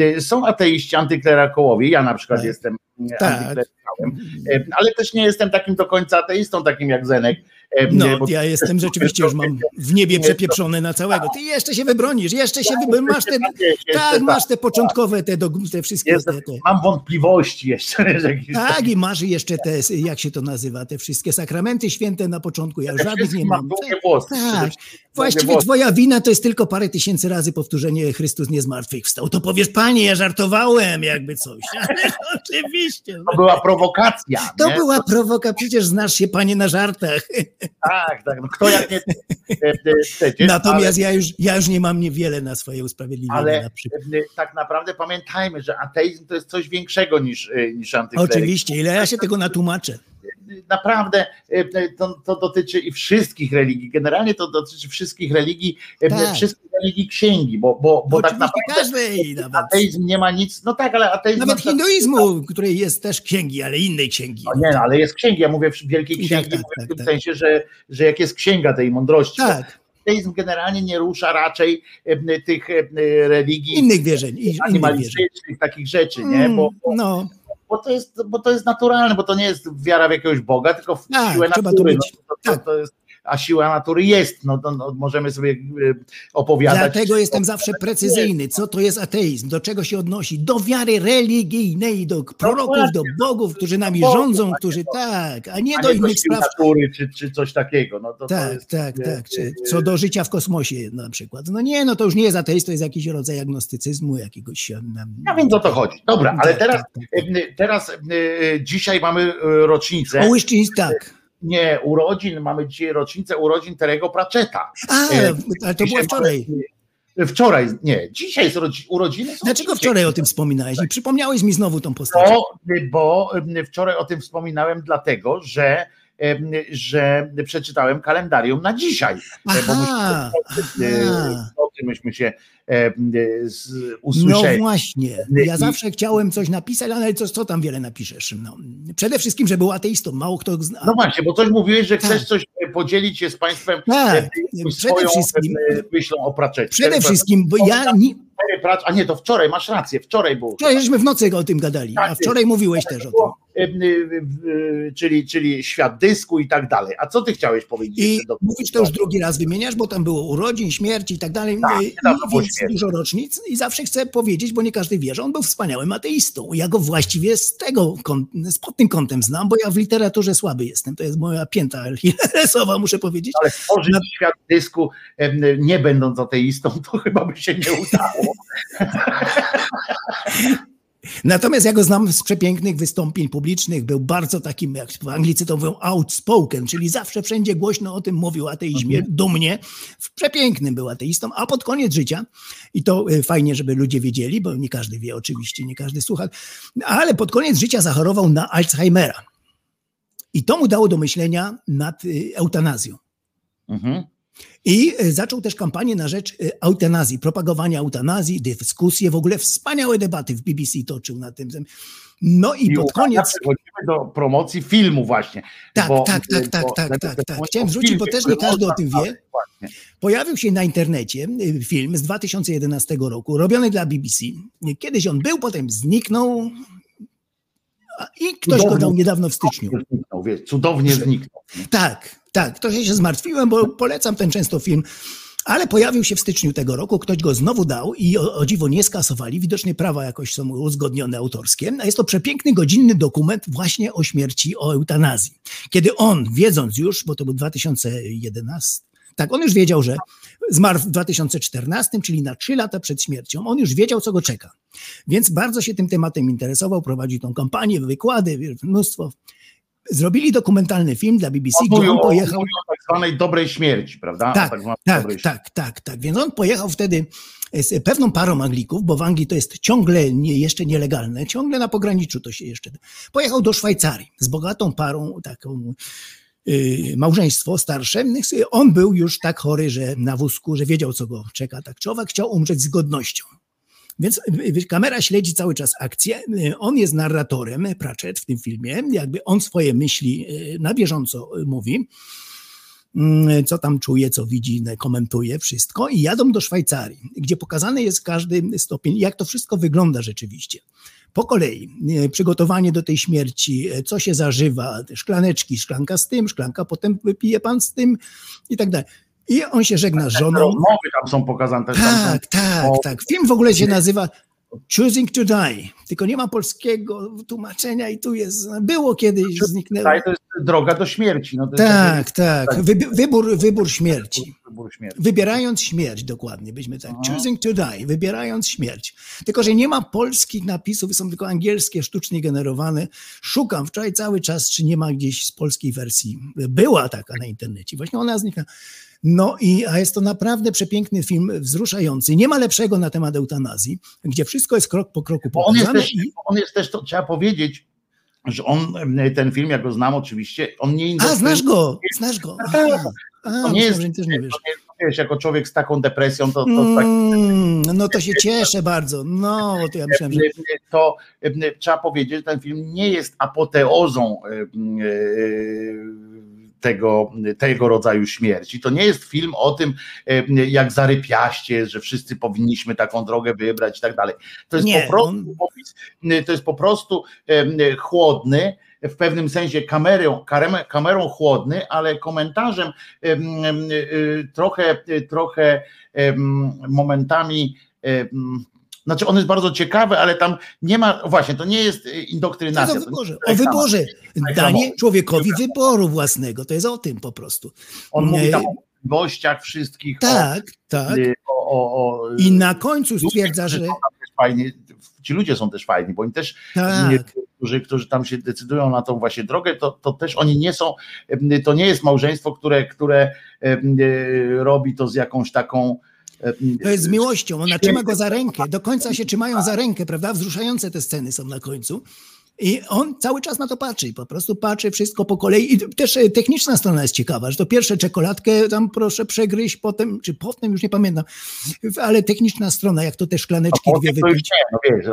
y, Są ateiści antyklerykołowie, ja na przykład Tak. jestem Tak. ale też nie jestem takim do końca ateistą, takim jak Zenek. Em, No, ja jestem rzeczywiście, już mam w niebie przepieprzone na całego. Ty jeszcze się wybronisz, jeszcze się wybronisz, masz te, tak, masz te początkowe, te, te wszystkie, Jestem, te, mam wątpliwości jeszcze. Tak, i masz jeszcze te, jak się to nazywa, te wszystkie sakramenty święte na początku, ja już żadnych nie mam. Tak, właściwie twoja wina to jest tylko parę tysięcy razy powtórzenie Chrystus nie zmartwychwstał. To powiesz, panie, ja żartowałem, jakby coś. Ale oczywiście. To była prowokacja. To była prowoka, przecież znasz się, panie, na żartach. Tak, tak. No kto jak nie e, e, przecież, Natomiast ja, już, ja już nie mam niewiele na swoje usprawiedliwienie. ale, na ale e, tak naprawdę pamiętajmy, że ateizm to jest coś większego niż, niż antykleryk. Oczywiście, ile ja się tego natłumaczę. Naprawdę e, to, to dotyczy i wszystkich religii. Generalnie to dotyczy wszystkich religii, e, Tak. wszystkich religii księgi, bo, bo, bo tak naprawdę każdej nawet. ateizm nie ma nic. No tak, ale ateizm. Nawet na hinduizmu, której jest też księgi, ale innej księgi. No nie, no, ale jest księgi. Ja mówię w wielkiej Tak, księgi, tak, mówię tak, w tym tak. sensie, że, że jak jest księga tej mądrości. Tak, Ateizm generalnie nie rusza raczej e, tych e, religii innych wierzeń. i- Innych wierzeń. animalistycznych, takich rzeczy, nie? Bo, Mm, no, bo, to jest, bo to jest naturalne, bo to nie jest wiara w jakiegoś Boga, tylko w Tak, siłę natury. No, to, to, tak. to jest, a siła natury jest, no to no, możemy sobie e, opowiadać. dlatego jestem zawsze precyzyjny. Co to jest ateizm? Do czego się odnosi? Do wiary religijnej, do proroków, do bogów, którzy nami rządzą, którzy tak, a nie a do nie innych spraw. natury, czy, czy coś takiego. No, to, to Tak, jest, tak, e, tak. Czy e, co do życia w kosmosie na przykład. No nie, no to już nie jest ateizm, to jest jakiś rodzaj agnostycyzmu, jakiegoś... Ja wiem, o to chodzi. Dobra, ale tak, teraz, tak, tak, e, teraz e, dzisiaj mamy e, rocznicę. O tak. Nie, urodzin, mamy dzisiaj rocznicę urodzin Terego Pratchetta. A, E, ale to było wczoraj. mamy- Wczoraj, nie, dzisiaj jest rodzi- urodziny. Dlaczego dzisiaj. wczoraj o tym wspominałeś? I przypomniałeś mi znowu tą postać. Bo, bo em, wczoraj o tym wspominałem, dlatego że, że przeczytałem kalendarium na dzisiaj. E, Bo Aha, myśmy, e, aha. myśmy się em, e, z- No usłyszeli. właśnie. Ja I- zawsze chciałem coś napisać, ale co, co tam wiele napiszesz? No. Przede wszystkim, że był ateistą. Mało kto zna. No właśnie, bo coś mówiłeś, że chcesz Tak. coś e, podzielić się z Państwem Tak, e, jakąś przede swoją wszystkim- e, myślą o Pratchetcie. Przede wszystkim, bo ja. Nie, A nie, to wczoraj, masz rację, wczoraj było. wczoraj żeśmy w nocy o tym gadali, a wczoraj mówiłeś też o tym. E, e, e, Czyli, czyli świat dysku i tak dalej. A co ty chciałeś powiedzieć? I mówisz to już drugi raz wymieniasz, bo tam było urodzin, śmierci i tak dalej. Tak, było więc śmierć. dużo rocznic i zawsze chcę powiedzieć, bo nie każdy wie, że on był wspaniałym ateistą. Ja go właściwie z tego, z pod tym kątem znam, bo ja w literaturze słaby jestem. To jest moja pięta achillesowa, muszę powiedzieć. Ale stworzyć świat dysku, nie będąc ateistą, to chyba by się nie udało. Natomiast ja go znam z przepięknych wystąpień publicznych. Był bardzo takim, jak w Anglicy to mówią, outspoken, czyli zawsze wszędzie głośno o tym mówił o ateizmie, dumnie. W przepięknym był ateistą, a pod koniec życia, i to y, fajnie, żeby ludzie wiedzieli, bo nie każdy wie oczywiście, nie każdy słucha, ale pod koniec życia zachorował na Alzheimera. I to mu dało do myślenia nad y, eutanazją. Mhm. I e, zaczął też kampanię na rzecz e, eutanazji, propagowania eutanazji, dyskusje, w ogóle wspaniałe debaty w BBC toczył na tym. No i, I pod koniec. Przechodzimy do promocji filmu właśnie. Tak, bo- tak, tak, tak, bo- tak, tak, dlatego tak. mówię Chciałem o zwrócić, bo też nie każdy o tym wie. właśnie. Pojawił się na internecie film z 2011 roku, robiony dla BBC. Kiedyś on był, potem zniknął i ktoś go Cudownie. dał niedawno w styczniu. Zniknął, wiesz, cudownie zniknął. Tak, tak, trochę się zmartwiłem, bo polecam ten często film, ale pojawił się w styczniu tego roku, ktoś go znowu dał i o, o dziwo nie skasowali, widocznie prawa jakoś są uzgodnione autorskie, a jest to przepiękny, godzinny dokument właśnie o śmierci, o eutanazji. Kiedy on, wiedząc już, bo to był 2011, tak, on już wiedział, że zmarł w 2014, czyli na trzy lata przed śmiercią, on już wiedział, co go czeka. Więc bardzo się tym tematem interesował, prowadził tą kampanię, wykłady, mnóstwo. Zrobili dokumentalny film dla BBC, gdzie on pojechał. o tak zwanej dobrej śmierci, prawda? Tak, zwanej tak, dobrej tak, tak, tak. Więc on pojechał wtedy z pewną parą Anglików, bo w Anglii to jest ciągle nie, jeszcze nielegalne, ciągle na pograniczu to się jeszcze. Pojechał do Szwajcarii z bogatą parą, taką y, małżeństwo starsze. On był już tak chory, że na wózku, że wiedział, co go czeka. Tak człowiek chciał umrzeć z godnością. Więc y, kamera śledzi cały czas akcję. Y, On jest narratorem, Pratchett w tym filmie, jakby on swoje myśli y, na bieżąco mówi mm, co tam czuje, co widzi, komentuje wszystko i jadą do Szwajcarii, gdzie pokazany jest każdy stopień, jak to wszystko wygląda rzeczywiście. Po kolei przygotowanie do tej śmierci, co się zażywa, szklaneczki, szklanka z tym, szklanka potem wypije pan z tym i tak dalej. I on się żegna z żoną. Rozmowy tam są pokazane. Też Tak, tak, tak. Film w ogóle się nazywa Choosing to Die, tylko nie ma polskiego tłumaczenia i tu jest, było kiedyś, zniknęło. To jest droga do śmierci. No, Tak, tak. tak. Wybór, wybór śmierci. wybór śmierci. Wybierając śmierć, dokładnie, byśmy tak. Aha. Choosing to die, wybierając śmierć. Tylko, że nie ma polskich napisów, są tylko angielskie, sztucznie generowane. Szukam wczoraj cały czas, czy nie ma gdzieś z polskiej wersji. Była taka na internecie, właśnie ona zniknęła. No i a jest to naprawdę przepiękny film, wzruszający. Nie ma lepszego na temat eutanazji, gdzie wszystko jest krok po kroku Bo on jest też, i on jest też to trzeba powiedzieć, że on, ten film, ja go znam oczywiście, on nie A, znasz go, znasz go. Aha. A, To nie myślałem, jest, też nie wiesz. to nie wiesz, jako człowiek z taką depresją, to, to tak Mm, no to się cieszę bardzo. No, to ja myślałem, że to e, trzeba powiedzieć, że ten film nie jest apoteozą e, e, tego, tego rodzaju śmierci. To nie jest film o tym, e, jak zarypiaście, że wszyscy powinniśmy taką drogę wybrać i tak dalej. To jest Nie, po prostu on- opis, to jest po prostu e, chłodny, w pewnym sensie kamerą, kamerą chłodny, ale komentarzem em, em, trochę, trochę momentami znaczy on jest bardzo ciekawy, ale tam nie ma, właśnie, to nie jest y, To indoktrynacja. o to wyborze. nie O wyborze. tak Danie człowiekowi wyboru własnego. To jest o tym po prostu. On mówi tam o gościach wszystkich. Tak, o, tak. y, O, o, o, I na końcu stwierdza, że są tam też fajni, ci ludzie są też fajni, bo oni też, tak. nie, którzy, którzy tam się decydują na tą właśnie drogę, to, to też oni nie są, to nie jest małżeństwo, które, które robi to z jakąś taką To jest z miłością. Ona trzyma go za rękę. Do końca się trzymają za rękę, prawda? Wzruszające te sceny są na końcu. I on cały czas na to patrzy, po prostu patrzy wszystko po kolei. I też e, techniczna strona jest ciekawa, że to pierwsze czekoladkę tam proszę przegryźć, potem, czy potem, już nie pamiętam, ale techniczna strona, jak to te szklaneczki dwie to już wypić. nie, no wiesz,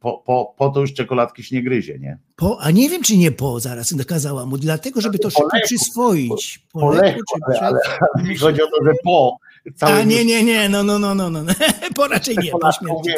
po, po, po to już czekoladki się nie gryzie, nie? Po, a nie wiem, czy nie po, zaraz nakazała mu, dlatego, żeby to szybko przyswoić. Po, Po leku, leku, czy ale, ale, ale mi chodzi o to, że po A nie, nie, nie, no, no, no, no, no. po raczej nie, po śmierci.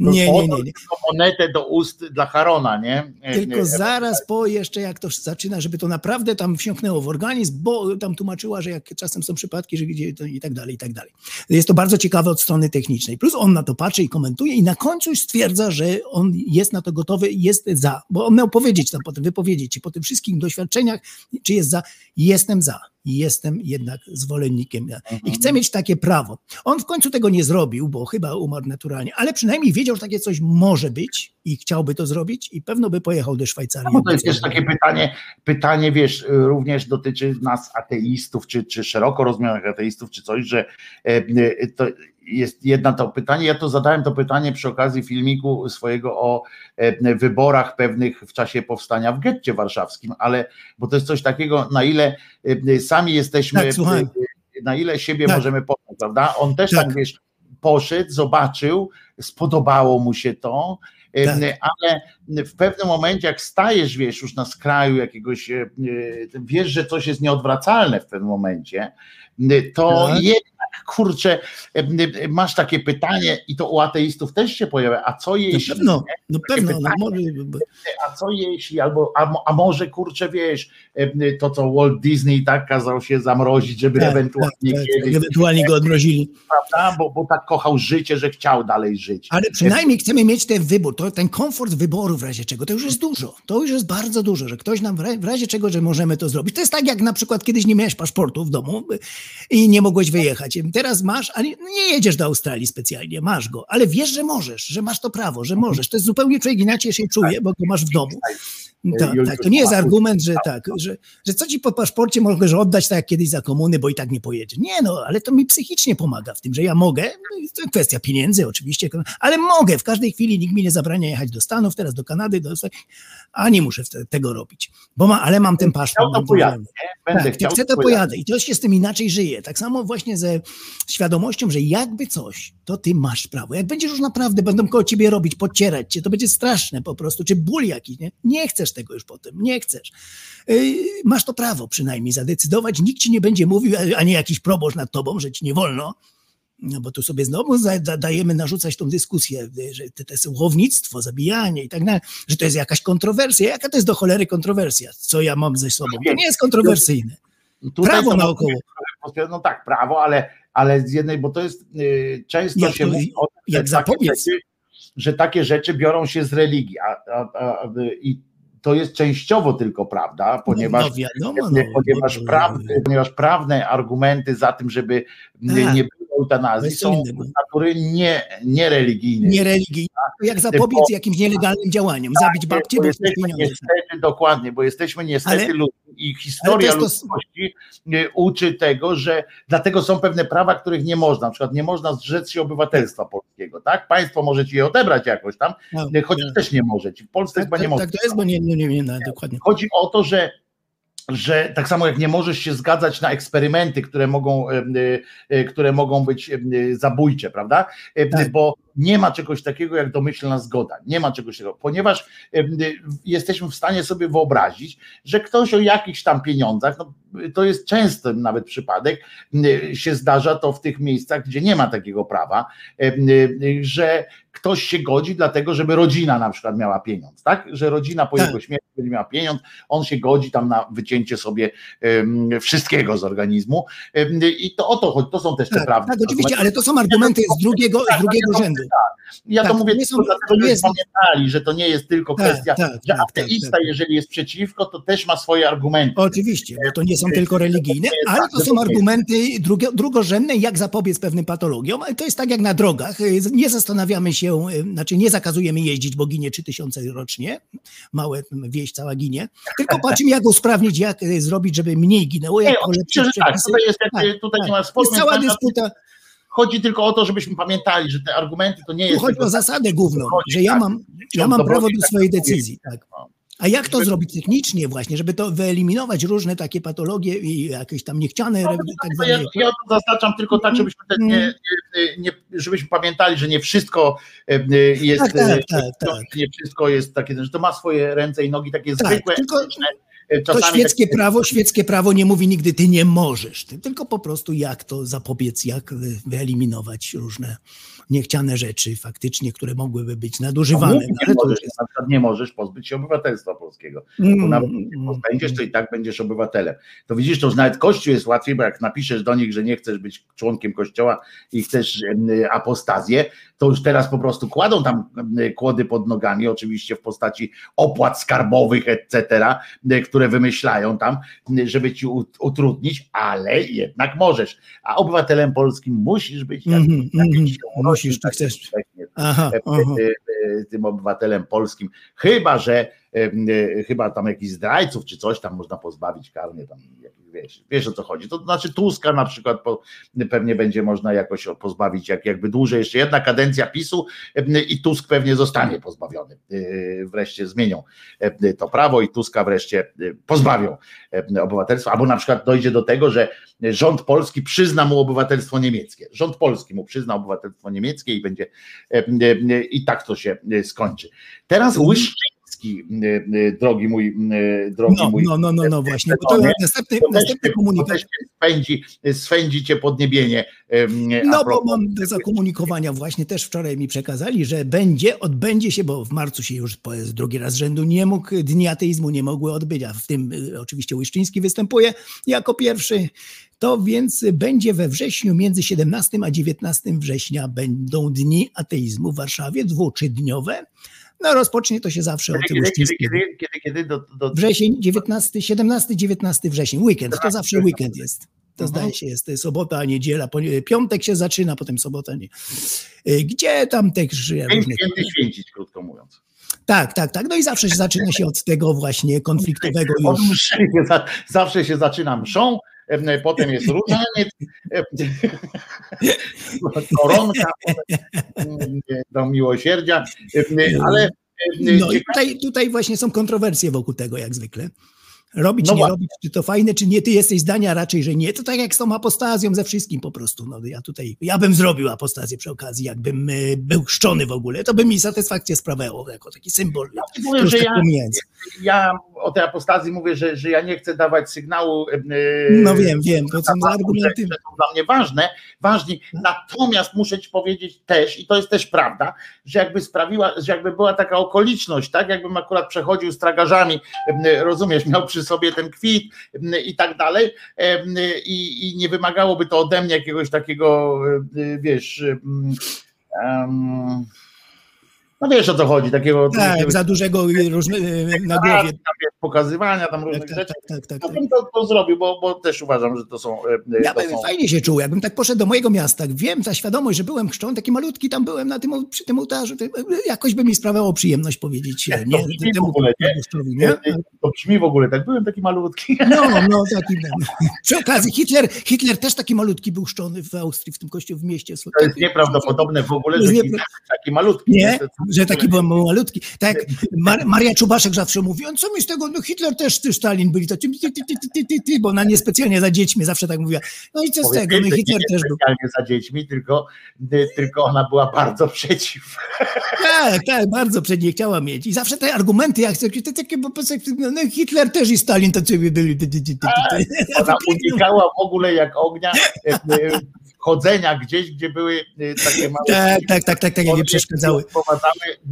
Nie, nie, nie, nie. monetę do ust dla Harona, nie? Tylko zaraz po jeszcze jak to zaczyna, żeby to naprawdę tam wsiąknęło w organizm, bo tam tłumaczyła, że jak czasem są przypadki, że gdzie to i tak dalej, i tak dalej. Jest to bardzo ciekawe od strony technicznej. Plus on na to patrzy i komentuje i na końcu stwierdza, że on jest na to gotowy i jest za. Bo on miał powiedzieć tam potem, wypowiedzieć się po tych wszystkich doświadczeniach, czy jest za. Jestem za. Jestem jednak zwolennikiem i chcę mieć takie prawo. On w końcu tego nie zrobił, bo chyba umarł naturalnie, ale przynajmniej wiedział, że takie coś może być i chciałby to zrobić i pewno by pojechał do Szwajcarii. No to jest też takie pytanie, pytanie, wiesz, również dotyczy nas ateistów, czy, czy szeroko rozumianych ateistów, czy coś, że e, e, to jest jedna to pytanie. Ja to zadałem to pytanie przy okazji filmiku swojego o e, wyborach pewnych w czasie powstania w getcie warszawskim, ale bo to jest coś takiego, na ile sami jesteśmy Tak. Na ile siebie Tak. możemy poznać, prawda? On też Tak. tak, wiesz, poszedł, zobaczył, spodobało mu się to, Tak. ale w pewnym momencie, jak stajesz, wiesz, już na skraju jakiegoś, e, e, wiesz, że coś jest nieodwracalne w pewnym momencie, e, to Tak. Kurczę, masz takie pytanie i to u ateistów też się pojawia, a co No jeśli, pewno, no pewno, no może, a co jeśli, albo, a, a może, kurczę, wiesz, to co Walt Disney tak kazał się zamrozić, żeby tak, ewentualnie tak, tak, kiedyś, ewentualnie go odmrozili. prawda, bo, bo tak kochał życie, że chciał dalej żyć. Ale przynajmniej chcemy mieć ten wybór, to, ten komfort wyboru w razie czego, to już jest dużo. To już jest bardzo dużo, że ktoś nam w ra- w razie czego, że możemy to zrobić. To jest tak, jak na przykład kiedyś nie miałeś paszportu w domu i nie mogłeś wyjechać. Teraz masz, ale nie jedziesz do Australii specjalnie, masz go, ale wiesz, że możesz, że masz to prawo, że możesz. To jest zupełnie człowiek inaczej się czuje, bo go masz w domu. Tak, tak, to nie jest argument, że tak, że, że co ci po paszporcie możesz oddać tak jak kiedyś za komuny, bo i tak nie pojedzie. Nie no, ale to mi psychicznie pomaga w tym, że ja mogę, no to kwestia pieniędzy oczywiście, ale mogę, w każdej chwili nikt mi nie zabrania jechać do Stanów, teraz do Kanady, do, a nie muszę te- tego robić, bo ma, ale mam ten paszport. Chciał to pojadę, nie? Będę Tak, chciał, chcę, to pojadę. I to się z tym inaczej żyje. Tak samo właśnie ze świadomością, że jakby coś, to ty masz prawo. Jak będziesz już naprawdę, będą koło ciebie robić, podcierać cię, to będzie straszne po prostu, czy ból jakiś, nie? Nie chcesz tego już potem, nie chcesz. Yy, masz to prawo przynajmniej zadecydować, nikt ci nie będzie mówił, a- ani jakiś proboszcz nad tobą, że ci nie wolno. No bo tu sobie znowu dajemy narzucać tą dyskusję, y, że to, to jest łownictwo, zabijanie i tak dalej, że to jest jakaś kontrowersja. Jaka to jest do cholery kontrowersja? Co ja mam ze sobą? To nie jest kontrowersyjne. Prawo naokoło. No tak, prawo, ale, ale z jednej, bo to jest y, często Jak się to- mówi o tym, jak że takie, rzeczy, że takie rzeczy biorą się z religii, a, a, a, a, i to jest częściowo tylko prawda, ponieważ, no wiadomo, no, ponieważ, no, prawne, ponieważ prawne argumenty za tym, żeby y, Tak. nie było eutanazji co są z natury nie, niereligijnej. nie religijne. Jak zapobiec Bo- jakimś nielegalnym działaniom, zabić babcię, bo bo jesteśmy niestety, dokładnie, bo jesteśmy niestety Ale- ludźmi i historia to to- ludzkości y, uczy tego, że dlatego są pewne prawa, których nie można. Na przykład nie można zrzec się obywatelstwa polskiego, tak? Państwo może ci je odebrać jakoś tam, No, y, chociaż tak. też nie może ci. W Polsce Tak, chyba nie tak, może. tak to jest, bo nie, nie, nie, nie, no, dokładnie. Chodzi o to, że że tak samo jak nie możesz się zgadzać na eksperymenty, które mogą, e, e, które mogą być e, zabójcze, prawda? Tak. Bo nie ma czegoś takiego jak domyślna zgoda. Nie ma czegoś takiego, ponieważ e, jesteśmy w stanie sobie wyobrazić, że ktoś o jakichś tam pieniądzach, no, to jest często nawet przypadek, e, się zdarza to w tych miejscach, gdzie nie ma takiego prawa, e, że ktoś się godzi dlatego, żeby rodzina na przykład miała pieniądz, tak? Że rodzina po Tak. jego śmierci będzie miała pieniądz, on się godzi tam na wycięcie sobie wszystkiego z organizmu i to o to chodzi, to są też te Tak, prawdy. tak, oczywiście, ale to są argumenty z drugiego, z drugiego rzędu. Ja to tak, mówię nie tylko dlatego, to nie żebyśmy jest- pamiętali, że to nie jest tylko Tak, kwestia, tak, że tak, ateista, tak, tak. jeżeli jest przeciwko, to też ma swoje argumenty. Oczywiście, bo to nie są tylko religijne, ale tak, to są to argumenty drugorzędne, jak zapobiec pewnym patologiom. To jest tak jak na drogach. Nie zastanawiamy się, znaczy nie zakazujemy jeździć, bo ginie 3000 rocznie. Małe wieś cała ginie. Tylko patrzymy, jak usprawnić, jak zrobić, żeby mniej ginęło, jak Nie, oczywiście, że tak, tutaj, jest, Tak, tutaj tak. nie ma sporu. Jest cała dysputa. Chodzi tylko o to, żebyśmy pamiętali, że te argumenty to nie Tu jest chodzi tylko o zasadę główną, chodzi, że ja tak, mam, ja ksiądz mam prawo do tak swojej mówi. decyzji. Tak. No. A jak to Żeby- zrobić technicznie właśnie, żeby to wyeliminować różne takie patologie i jakieś tam niechciane, No, to tak ja, ja to zaznaczam tylko tak, żebyśmy, nie, nie, nie, żebyśmy pamiętali, że nie wszystko e, jest, Tak, tak, e, tak, tak. nie wszystko jest takie, że to ma swoje ręce i nogi takie Tak, zwykłe, tylko e, To czasami świeckie takie- prawo, świeckie prawo nie mówi nigdy ty nie możesz, ty, tylko po prostu jak to zapobiec, jak wy- wyeliminować różne niechciane rzeczy faktycznie, które mogłyby być nadużywane. No, nie ale to możesz, już jest... na przykład nie możesz pozbyć się obywatelstwa polskiego. Bo Mm, nawet jeśli pozbędziesz, to i tak będziesz obywatelem. To widzisz, to już nawet Kościół jest łatwiej, bo jak napiszesz do nich, że nie chcesz być członkiem Kościoła i chcesz apostazję, to już teraz po prostu kładą tam kłody pod nogami, oczywiście w postaci opłat skarbowych, etc., em, które wymyślają tam, żeby ci ut- utrudnić, ale jednak możesz. A obywatelem polskim musisz być, jak, Mhm, jak mhm. się Musisz, tak chcesz. Aha, e, e, e, tym obywatelem polskim. Chyba, że chyba tam jakichś zdrajców czy coś tam można pozbawić karnie, tam, wiesz, wiesz o co chodzi. To znaczy Tuska na przykład po, pewnie będzie można jakoś pozbawić, jak, jakby dłużej, jeszcze jedna kadencja PiSu i Tusk pewnie zostanie pozbawiony. Wreszcie zmienią to prawo i Tuska wreszcie pozbawią obywatelstwa, albo na przykład dojdzie do tego, że rząd polski przyzna mu obywatelstwo niemieckie. Rząd polski mu przyzna obywatelstwo niemieckie i będzie i tak to się skończy. Teraz Łyszczyński, drogi mój, drogi no, mój. No, no, no, no właśnie. Bo to następny, to następny komunikat. spędzi, swędzi cię podniebienie. No bo mam te zakomunikowania właśnie też wczoraj mi przekazali, że będzie, odbędzie się, bo w marcu się już po drugi raz rzędu nie mógł, dni ateizmu nie mogły odbyć, a w tym y, oczywiście Łyszczyński występuje jako pierwszy. To więc będzie we wrześniu, między 17 a 19 września będą dni ateizmu w Warszawie, dwuczydniowe. No rozpocznie to się zawsze od Kiedy, kiedy, kiedy, kiedy, kiedy do, do, Wrzesień, 19, 17-19 wrzesień, weekend, to zawsze tak. weekend jest. To zdaje się, jest sobota, niedziela, piątek się zaczyna, potem sobota, nie. Y, Gdzie tam też Święty, święty święcić, krótko mówiąc. Tak, tak, tak. No i zawsze się zaczyna się od tego właśnie konfliktowego Od już. mszy zawsze się zaczyna mszą, potem jest różaniec, em, koronka em, do miłosierdzia, em, ale No i tutaj, tutaj właśnie są kontrowersje wokół tego, jak zwykle. Robić, No nie właśnie. robić, czy to fajne, czy nie. Ty jesteś zdania raczej, że nie. To tak jak z tą apostazją, ze wszystkim po prostu. No ja tutaj, ja bym zrobił apostazję przy okazji, jakbym e, był chrzczony w ogóle. To by mi satysfakcję sprawiało, jako taki symbol. powiem, że troszkę ja- ja o tej apostazji mówię, że, że ja nie chcę dawać sygnału. em, No wiem, wiem, to są że, argumenty. że są dla mnie ważne, ważni. Natomiast muszę ci powiedzieć też, i to jest też prawda, że jakby sprawiła, że jakby była taka okoliczność, tak, jakbym akurat przechodził z tragarzami, em, rozumiesz, miał przy sobie ten kwit i tak dalej, i, i nie wymagałoby to ode mnie jakiegoś takiego, em, wiesz, em, no wiesz o co chodzi, takiego Tak, za dużego e, różne, e, na tak, głowie. pokazywania tam różnych Tak, tak, rzeczy. tak, tak, tak, Ja tak. bym to, to zrobił, bo, bo też uważam, że to są. e, Ja to bym są fajnie się czuł, jakbym tak poszedł do mojego miasta. Wiem, ta świadomość, że byłem chrzczony, taki malutki tam byłem na tym, przy tym ołtarzu. to Jakoś by mi sprawiało przyjemność powiedzieć e, nie, brzmi w temu ogóle, nie? nie? To brzmi w ogóle, tak byłem taki malutki. No, no, taki. Przy okazji Hitler, Hitler też taki malutki był chrzczony w Austrii, w tym kościele w mieście. To jest nieprawdopodobne w ogóle, To że jest taki, niepra- taki malutki. Nie, To- to- że taki byłem malutki. Tak, Mar- Maria Czubaszek zawsze mówi, on co mi z tego, no Hitler też, ty Stalin byli tacy, ty, ty, ty, ty, ty, ty, ty, bo ona niespecjalnie za dziećmi zawsze tak mówiła. No i co z tego, no Hitler nie też był. specjalnie za dziećmi, tylko, tylko ona była bardzo przeciw. Tak, tak, bardzo przed nie chciała mieć. I zawsze te argumenty, jak chcę, te takie, prostu, no Hitler też i Stalin tacy byli. ty, ty, ty, ty, ty, ty. Ona unikała w ogóle jak ognia e, e, chodzenia gdzieś, gdzie były e, takie małe. Tak, tak, tak, tak, tak, nie przeszkadzały.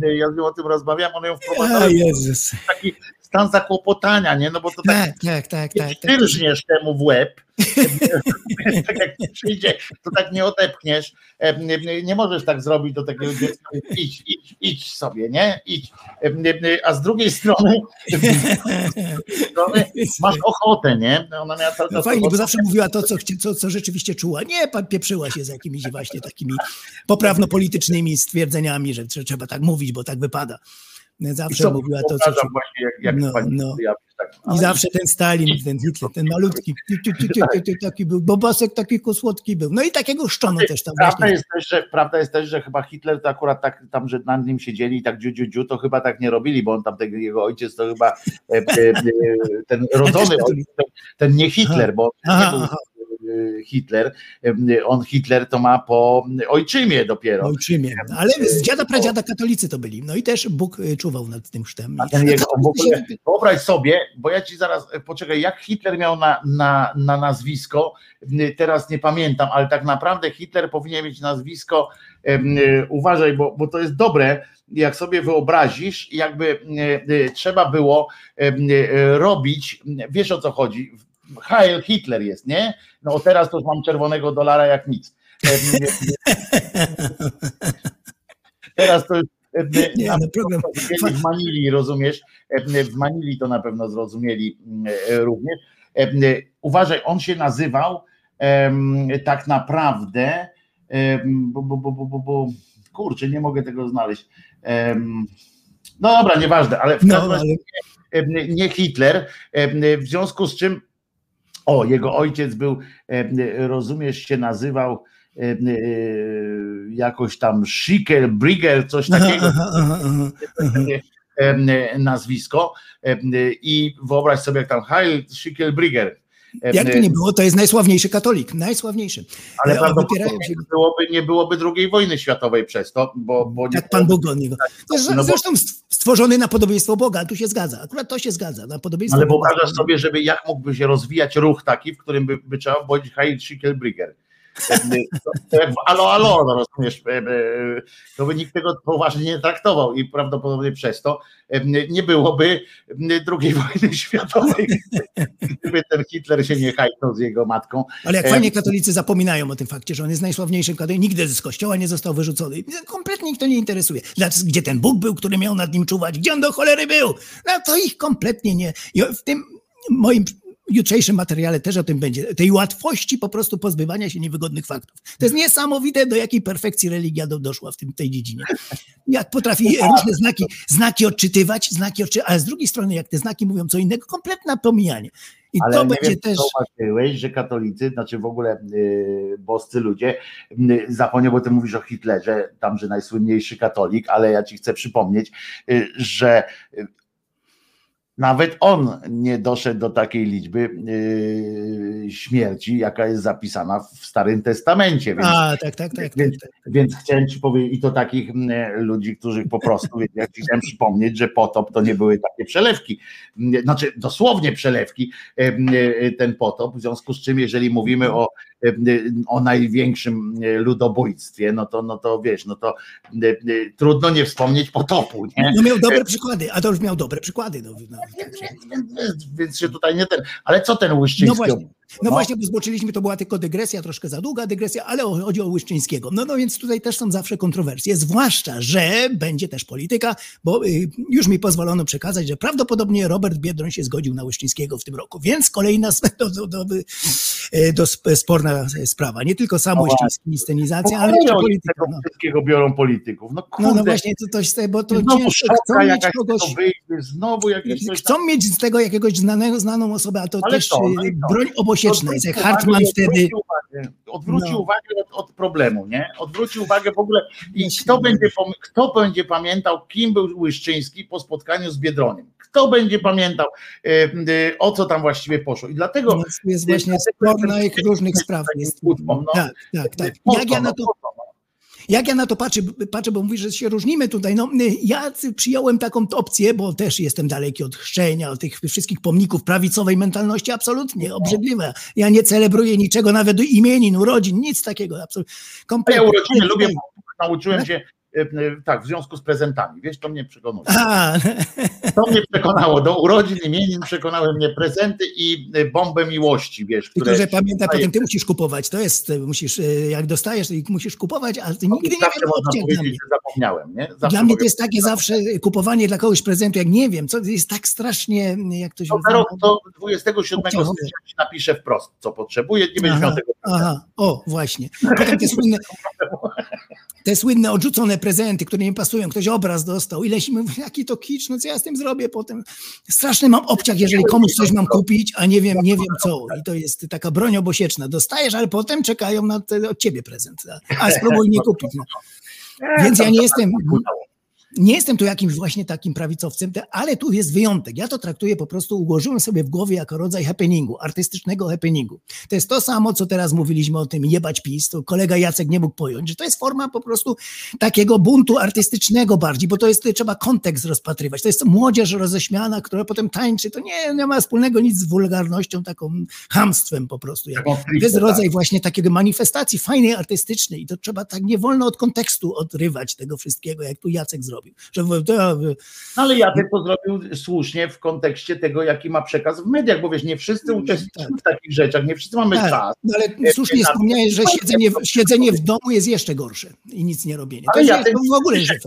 E, ja z nią o tym rozmawiam, one ją wprowadzały Jezus. taki stan zakłopotania, nie? No bo to tak Tak, tak, tak, nie tak. tak. temu w łeb, tak jak przyjdzie, to tak nie odepchniesz, nie, nie możesz tak zrobić do takiego dziecka, idź, idź, idź sobie, nie? Idź. A z drugiej strony, masz ochotę, nie? Ona miała cały No fajnie, bo zawsze mówiła to, co, co, co rzeczywiście czuła. Nie, pieprzyła się z jakimiś właśnie takimi poprawno-politycznymi stwierdzeniami, że trze- trzeba tak mówić, bo tak wypada. Zawsze co mówiła to, co właśnie, jak, jak No, no. tak, I zawsze ten Stalin, ten Hitler, ten malutki, ty, taki był, Bobasek taki słodki był. No i takiego szczono też tam Prawda właśnie. jest, też, że, prawda jest też, że chyba Hitler to akurat tak tam, że nad nim siedzieli i tak dziu, dziu, dziu, to chyba tak nie robili, bo on tam, tego, jego ojciec to chyba e, e, e, ten rodzony ojciec, ten, nie Hitler, bo nie był Hitler, e, on Hitler to ma po ojczymie dopiero. Ojczymie. Ale z dziada pradziada katolicy to byli. No i też Bóg y, czuwał nad tym sztem. A ten jego, ogóle, wyobraź sobie, bo ja ci zaraz, poczekaj, jak Hitler miał na, na, na nazwisko, y, teraz nie pamiętam, ale tak naprawdę Hitler powinien mieć nazwisko, y, uważaj, bo, bo to jest dobre, jak sobie wyobrazisz, jakby y, y, trzeba było y, robić, wiesz o co chodzi, Heil Hitler jest, nie? No teraz to już mam czerwonego dolara jak nic. Teraz to już Nie, na no program. w Manili, rozumiesz? E, W Manili to na pewno zrozumieli e, również. E, Uważaj, on się nazywał tak naprawdę, bo, bo, bo, bo, bo, kurczę, nie mogę tego znaleźć. No dobra, nieważne, ale w No, każdym razie ale- nie, nie Hitler, e, w związku z czym o, jego ojciec był, e, rozumiesz, się nazywał e, e, jakoś tam Schickelbrigger, coś Aha, takiego. nazwisko. I wyobraź sobie jak tam Heil Schickelbrigger. E, Jak to nie było, to jest najsławniejszy katolik, najsławniejszy. Ale E, prawdopodobnie się- nie byłoby, nie byłoby II wojny światowej przez to, bo, bo nie Jak Pan Bóg od niego. Jest No bo- zresztą stworzony na podobieństwo Boga, tu się zgadza. Akurat to się zgadza, na podobieństwo Ale wyobrażasz sobie, żeby jak mógłby się rozwijać ruch taki, w którym by, by trzeba powiedzieć Heil Schickelbrigger. To, to jak w alo, alo, no rozumiesz, e, e, to by nikt tego poważnie nie traktował i prawdopodobnie przez to e, nie byłoby II wojny światowej, gdyby ten Hitler się nie hajtnął z jego matką. Ale jak fajnie katolicy zapominają o tym fakcie, że on jest najsławniejszym katolikiem, nigdy z kościoła nie został wyrzucony. Kompletnie ich to nie interesuje. Dlaczego- Gdzie ten Bóg był, który miał nad nim czuwać? Gdzie on do cholery był? No to ich kompletnie nie. I w tym moim jutrzejszym materiale też o tym będzie. Tej łatwości po prostu pozbywania się niewygodnych faktów. To jest niesamowite, do jakiej perfekcji religia do, doszła w tym, tej dziedzinie. Jak potrafi różne znaki, znaki odczytywać, znaki odczy, ale z drugiej strony, jak te znaki mówią co innego, kompletne pomijanie. I Ale to będzie wiem, też... zauważyłeś, że katolicy, znaczy w ogóle y, boscy ludzie, y, zapomniał, bo ty mówisz o Hitlerze, tam, że najsłynniejszy katolik, ale ja ci chcę przypomnieć, y, że y, nawet on nie doszedł do takiej liczby y, śmierci, jaka jest zapisana w Starym Testamencie. Więc, A, tak, tak, tak. tak, więc, tak. więc chciałem ci powiedzieć, i to takich mm, ludzi, których po prostu, ja ci chciałem przypomnieć, że potop to nie były takie przelewki, znaczy dosłownie przelewki em, e, ten potop, w związku z czym jeżeli mówimy o, o największym e, ludobójstwie, no to, no to wiesz, no to e, e, trudno nie wspomnieć potopu, nie? No miał dobre przykłady, Adolf miał dobre przykłady. No, no, także. Więc, się tutaj nie ten, ale co ten Łyszczyński? no właśnie, no No. właśnie, bo zboczyliśmy, to była tylko dygresja, troszkę za długa dygresja, ale chodzi o Łyszczyńskiego. No, no więc tutaj też są zawsze kontrowersje, zwłaszcza, że będzie też polityka, bo y, już mi pozwolono przekazać, że prawdopodobnie Robert Biedroń się zgodził na Łyszczyńskiego w tym roku, więc kolejna sp- do, do, do, y, do sp- sporna sprawa. Nie tylko No Łyszczyński, scenizacja, Po ale jeszcze polityka. tego No. wszystkiego biorą polityków. No kurde, No, no właśnie, to, to, bo to znowu ciężko, chcą mieć kogoś... to wyjdzie, znowu jakieś coś tam. Chcą mieć z tego jakiegoś znanego, znaną osobę, a to Ale też co? No i y, co? broń obosieczna jest. Jak Hartman wtedy. Odwrócił uwagę, odwrócił No. uwagę od, od problemu, nie? Odwrócił uwagę w ogóle. I kto będzie, kto będzie pamiętał, kim był Łyszczyński po spotkaniu z Biedroniem? Kto będzie pamiętał, e, e, o co tam właściwie poszło? I dlatego. No, jest właśnie spor na ich różnych spraw. Jest. No. Tak, tak, tak. Jak ja co, na no, to, no? jak ja na to patrzę, patrzę, bo mówisz, że się różnimy tutaj. No, y, ja przyjąłem taką opcję, bo też jestem daleki od chrzczenia, od tych wszystkich pomników prawicowej mentalności, absolutnie obrzydliwe. Ja nie celebruję niczego, nawet imienin, urodzin, nic takiego. Absolutnie. Ja urodziny lubię, nauczyłem się. E, e, Tak, w związku z prezentami, wiesz, to mnie przekonuje. To mnie przekonało. Do urodzin, imienin przekonały mnie prezenty i e, bombę miłości, wiesz, tylko, które. że pamiętaj, potem ty musisz kupować. To jest, musisz, y, jak dostajesz, musisz kupować, ale ty nigdy nie wiesz, można powiedzieć, mnie. że zapomniałem, nie? Zawsze Dla mnie to jest takie zawsze kupowanie dla kogoś prezentu, jak nie wiem, co jest tak strasznie, jak to się za rok, to 27 Obciążone. stycznia napiszę wprost, co potrzebuję, nie będziesz miał tego. aha, o właśnie. Potem te słynne, te słynne odrzucone prezenty, które nie pasują, ktoś obraz dostał, ileś mi mówi, jaki to kicz, no co ja z tym zrobię potem. Straszny mam obciach, jeżeli komuś coś mam kupić, a nie wiem, nie wiem co. I to jest taka broń obosieczna. Dostajesz, ale potem czekają na te, od ciebie prezent. A spróbuj nie kupić. No. Więc ja nie jestem, nie jestem tu jakimś właśnie takim prawicowcem, ale tu jest wyjątek. Ja to traktuję po prostu, ułożyłem sobie w głowie jako rodzaj happeningu, artystycznego happeningu. To jest to samo, co teraz mówiliśmy o tym jebać PiS, to kolega Jacek nie mógł pojąć, że to jest forma po prostu takiego buntu artystycznego bardziej, bo to jest, trzeba kontekst rozpatrywać. To jest młodzież roześmiana, która potem tańczy. To nie, nie ma wspólnego nic z wulgarnością, taką hamstwem po prostu. Jak, to jest tak. rodzaj właśnie takiego manifestacji fajnej, artystycznej i to trzeba tak nie wolno od kontekstu odrywać tego wszystkiego, jak tu Jacek zrobił. Że w- to, No ale Jacek to zrobił słusznie w kontekście tego, jaki ma przekaz w mediach, bo wiesz, nie wszyscy uczestniczymy w takich rzeczach, nie wszyscy mamy tak, czas. no ale słusznie wspomniałeś, że siedzenie, w- siedzenie w domu jest jeszcze gorsze i nic nie robienie. To, Ale jest, Jacek- w ogóle jest.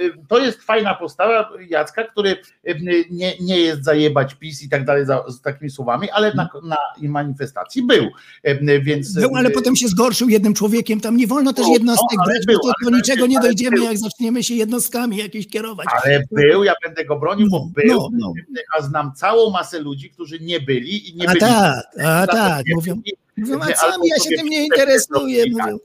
Y, To jest fajna postawa Jacka, który y, nie, nie jest zajebać PiS i tak dalej za, z takimi słowami, ale na, na manifestacji był. Y, Więc Był, ale potem się zgorszył jednym człowiekiem. Tam nie wolno też No, jednostek no, brać, był, bo to do niczego nie dojdziemy, był. jak zaczniemy się jednost, wnioskami jakieś kierować. Ale był, ja będę go bronił, bo No, był, no, no. a znam całą masę ludzi, którzy nie byli i nie A byli. tak, a tak, mówią, mówią, a co ja się tym nie interesuję, tylko mówią.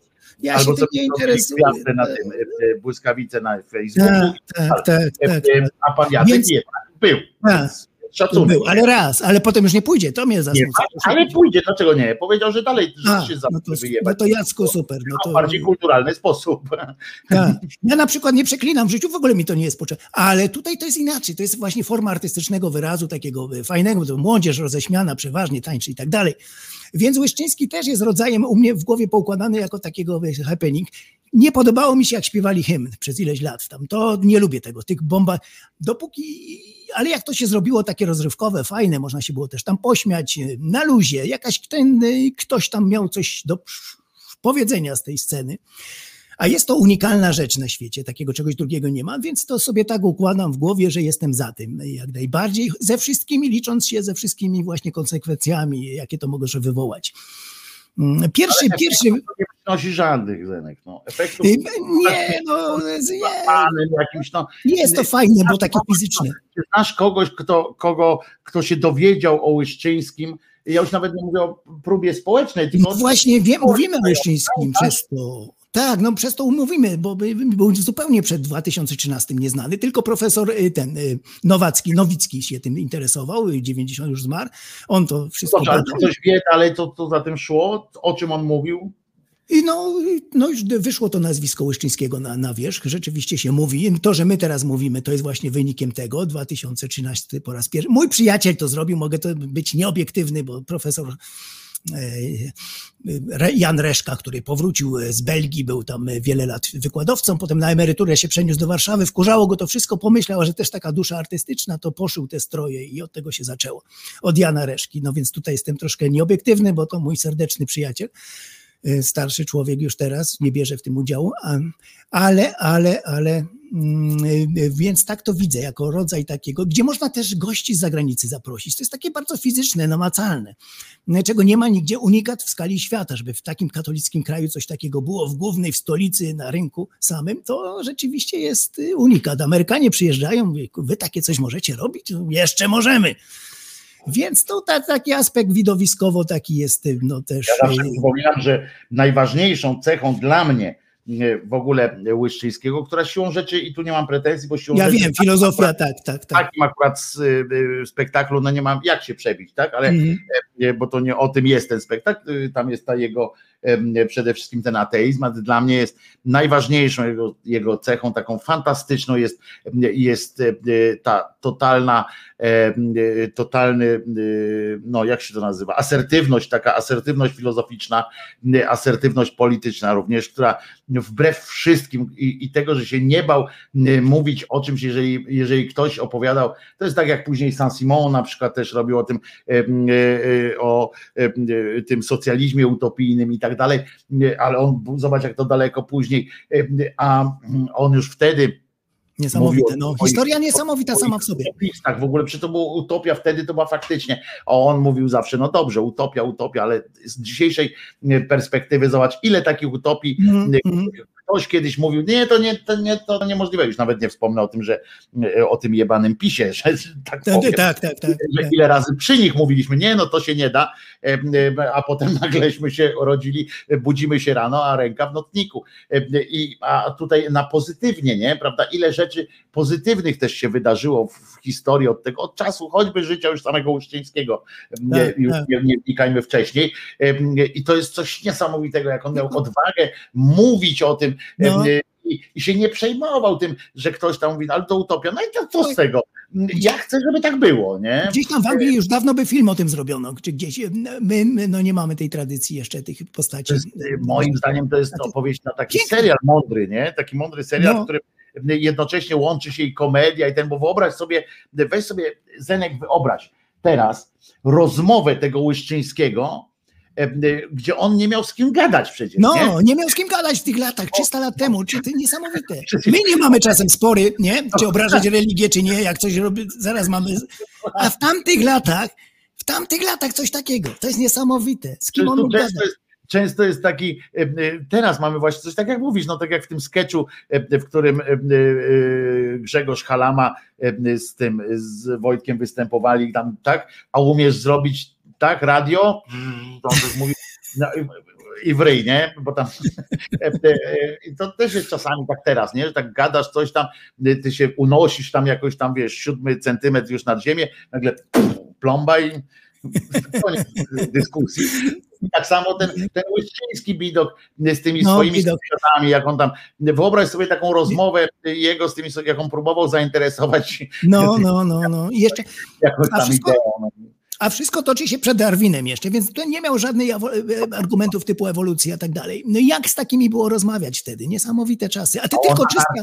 Ja Albo się nie interesuję. gwiazdę na tym, e, e, błyskawice na Facebooku. Tak, tak, tak, E, tak. e, A pan Jacek Więc- nie, był. Tak. Szacunek. Był, ale raz, ale potem już nie pójdzie, to mnie Nie, zasmuca. ale pójdzie, dlaczego nie? Powiedział, że dalej A, że się no to, no to Jacku super. No w to, bardziej kulturalny sposób. tak. Ja na przykład nie przeklinam w życiu, w ogóle mi to nie jest potrzebne, ale tutaj to jest inaczej, to jest właśnie forma artystycznego wyrazu, takiego e, fajnego, to młodzież roześmiana, przeważnie tańczy i tak dalej. Więc Łyszczyński też jest rodzajem u mnie w głowie poukładany jako takiego wiesz, happening. Nie podobało mi się, jak śpiewali hymn przez ileś lat tam. To nie lubię tego, tych bomba. Dopóki, ale jak to się zrobiło takie rozrywkowe, fajne, można się było też tam pośmiać, e, na luzie, jakaś ten, e, ktoś tam miał coś do powiedzenia z tej sceny. A jest to unikalna rzecz na świecie, takiego czegoś drugiego nie ma, więc to sobie tak układam w głowie, że jestem za tym jak najbardziej, ze wszystkimi, licząc się ze wszystkimi właśnie konsekwencjami, jakie to może wywołać. Mm, Pierwszy, Ale pierwszy, Nie przynosi żadnych, Zenek. No. Efektów nie, no, nie, panem jakimś, no. nie jest to fajne, bo takie fizyczne. Znasz kogoś, kto, kogo, kto się dowiedział o Łyszczyńskim? Ja już nawet nie mówię o próbie społecznej, tylko No właśnie wiem, mówimy o Leszczyńskim przez to. Tak, no przez to mówimy, bo by- był zupełnie przed 2013 nieznany, tylko profesor y, ten y, Nowacki, Nowicki się tym interesował, y, 90 już zmarł, on to wszystko ale czy ktoś wie dalej, co, co za tym szło? O czym on mówił? I no, no już wyszło to nazwisko Łyszczyńskiego na, na wierzch, rzeczywiście się mówi. To, że my teraz mówimy, to jest właśnie wynikiem tego, 2013 po raz pierwszy. Mój przyjaciel to zrobił, mogę to być nieobiektywny, bo profesor Jan Reszka, który powrócił z Belgii, był tam wiele lat wykładowcą, potem na emeryturę się przeniósł do Warszawy, wkurzało go to wszystko, pomyślał, że też taka dusza artystyczna, to poszył te stroje i od tego się zaczęło, od Jana Reszki. No więc tutaj jestem troszkę nieobiektywny, bo to mój serdeczny przyjaciel starszy człowiek już teraz, nie bierze w tym udziału, ale, ale, ale, mm, y, więc tak to widzę, jako rodzaj takiego, gdzie można też gości z zagranicy zaprosić. To jest takie bardzo fizyczne, namacalne, y, czego nie ma nigdzie, unikat w skali świata, żeby w takim katolickim kraju coś takiego było, w głównej, w stolicy, na rynku samym, to rzeczywiście jest y, unikat. Amerykanie przyjeżdżają, wy takie coś możecie robić? Jeszcze możemy. Więc to ta, taki aspekt widowiskowo taki jest y, no też... Ja zawsze y, przypominam, że najważniejszą cechą dla mnie e, w ogóle Łyszczyńskiego, która siłą rzeczy, i tu nie mam pretensji, bo siłą Ja rzeczy... wiem, filozofia, tak, tak, tak. takim akurat s- y, spektaklu, no nie mam jak się przebić, tak? Ale e, bo to nie o tym jest ten spektakl, y, tam jest ta jego przede wszystkim ten ateizm, a dla mnie jest najważniejszą jego, jego cechą, taką fantastyczną jest, jest e, ta totalna, e, totalny, e, no jak się to nazywa, asertywność, taka asertywność filozoficzna, e, asertywność polityczna również, która wbrew wszystkim i, i tego, że się nie bał e, mówić o czymś, jeżeli, jeżeli ktoś opowiadał, to jest tak jak później Saint-Simon na przykład też robił o tym, e, e, o e, e, tym socjalizmie utopijnym i tak dalej, e, ale on, zobacz jak to daleko później, e, a mm, on już wtedy Niesamowite, no. Historia niesamowita sama w sobie. utopistach w ogóle, przy to była utopia wtedy, to była faktycznie, a on mówił zawsze, no dobrze, utopia, utopia, ale z dzisiejszej e, perspektywy zobacz, ile takich utopii mhm. Ktoś kiedyś mówił, nie, to nie, to nie, to niemożliwe, już nawet nie wspomnę o tym, że e, o tym jebanym pisie, że tak Tak, powiem, tak, tak, tak. że tak. ile razy przy nich mówiliśmy, nie, no to się nie da, e, e, a potem nagleśmy się rodzili, budzimy się rano, a ręka w notniku. I, a tutaj na pozytywnie, nie, prawda, ile rzeczy pozytywnych też się wydarzyło w, historii od tego, od czasu choćby życia już samego Uścińskiego, nie, Tak, już tak. nie, nie wnikajmy wcześniej. I to jest coś niesamowitego, jak on miał odwagę mówić o tym, No. e, i, i się nie przejmował tym, że ktoś tam mówi, ale to utopia. No i to co z tego? Ja chcę, żeby tak było, nie? Gdzieś tam w Anglii już dawno by film o tym zrobiono, czy gdzieś. My, my no nie mamy tej tradycji jeszcze tych postaci. Jest, moim zdaniem to jest Znaczy, opowieść na taki piękne. serial mądry, nie? Taki mądry serial, No. w którym jednocześnie łączy się i komedia i ten, bo wyobraź sobie, weź sobie Zenek wyobraź teraz rozmowę tego Łyszczyńskiego, e, e, gdzie on nie miał z kim gadać przecież, No, nie? nie miał z kim gadać w tych latach, 300 lat temu, czy to niesamowite. My nie mamy czasem spory, nie? Czy obrażać religię, czy nie, jak coś robi, zaraz mamy. A w tamtych latach, w tamtych latach coś takiego, to jest niesamowite. Z kim on mógł często gadać? jest, często jest taki, e, e, teraz mamy właśnie coś tak jak mówisz, no tak jak w tym sketchu, e, w którym e, e, Grzegorz Halama e, z tym, z Wojtkiem występowali tam, tak, a umiesz zrobić tak, radio, Mm, to on też mówi, no, i- i w ryj, nie? Bo tam e, e, i to też jest czasami tak teraz, nie? Że tak gadasz coś tam, e, ty się unosisz tam jakoś tam, wiesz, siódmy centymetr już nad ziemię, nagle plomba i koniec dyskusji. I tak samo ten, ten łyszczyński bidok z tymi No, swoimi sąsiadami, jak on tam, wyobraź sobie taką rozmowę jego z tymi, jak on próbował zainteresować No, no, no, no. I jeszcze, jakąś A tam wszystko- ideą. No. a wszystko toczy się przed Darwinem jeszcze, więc to nie miał żadnych e, argumentów typu ewolucja i tak dalej. No i jak z takimi było rozmawiać wtedy? Niesamowite czasy. A ty A tylko czysta...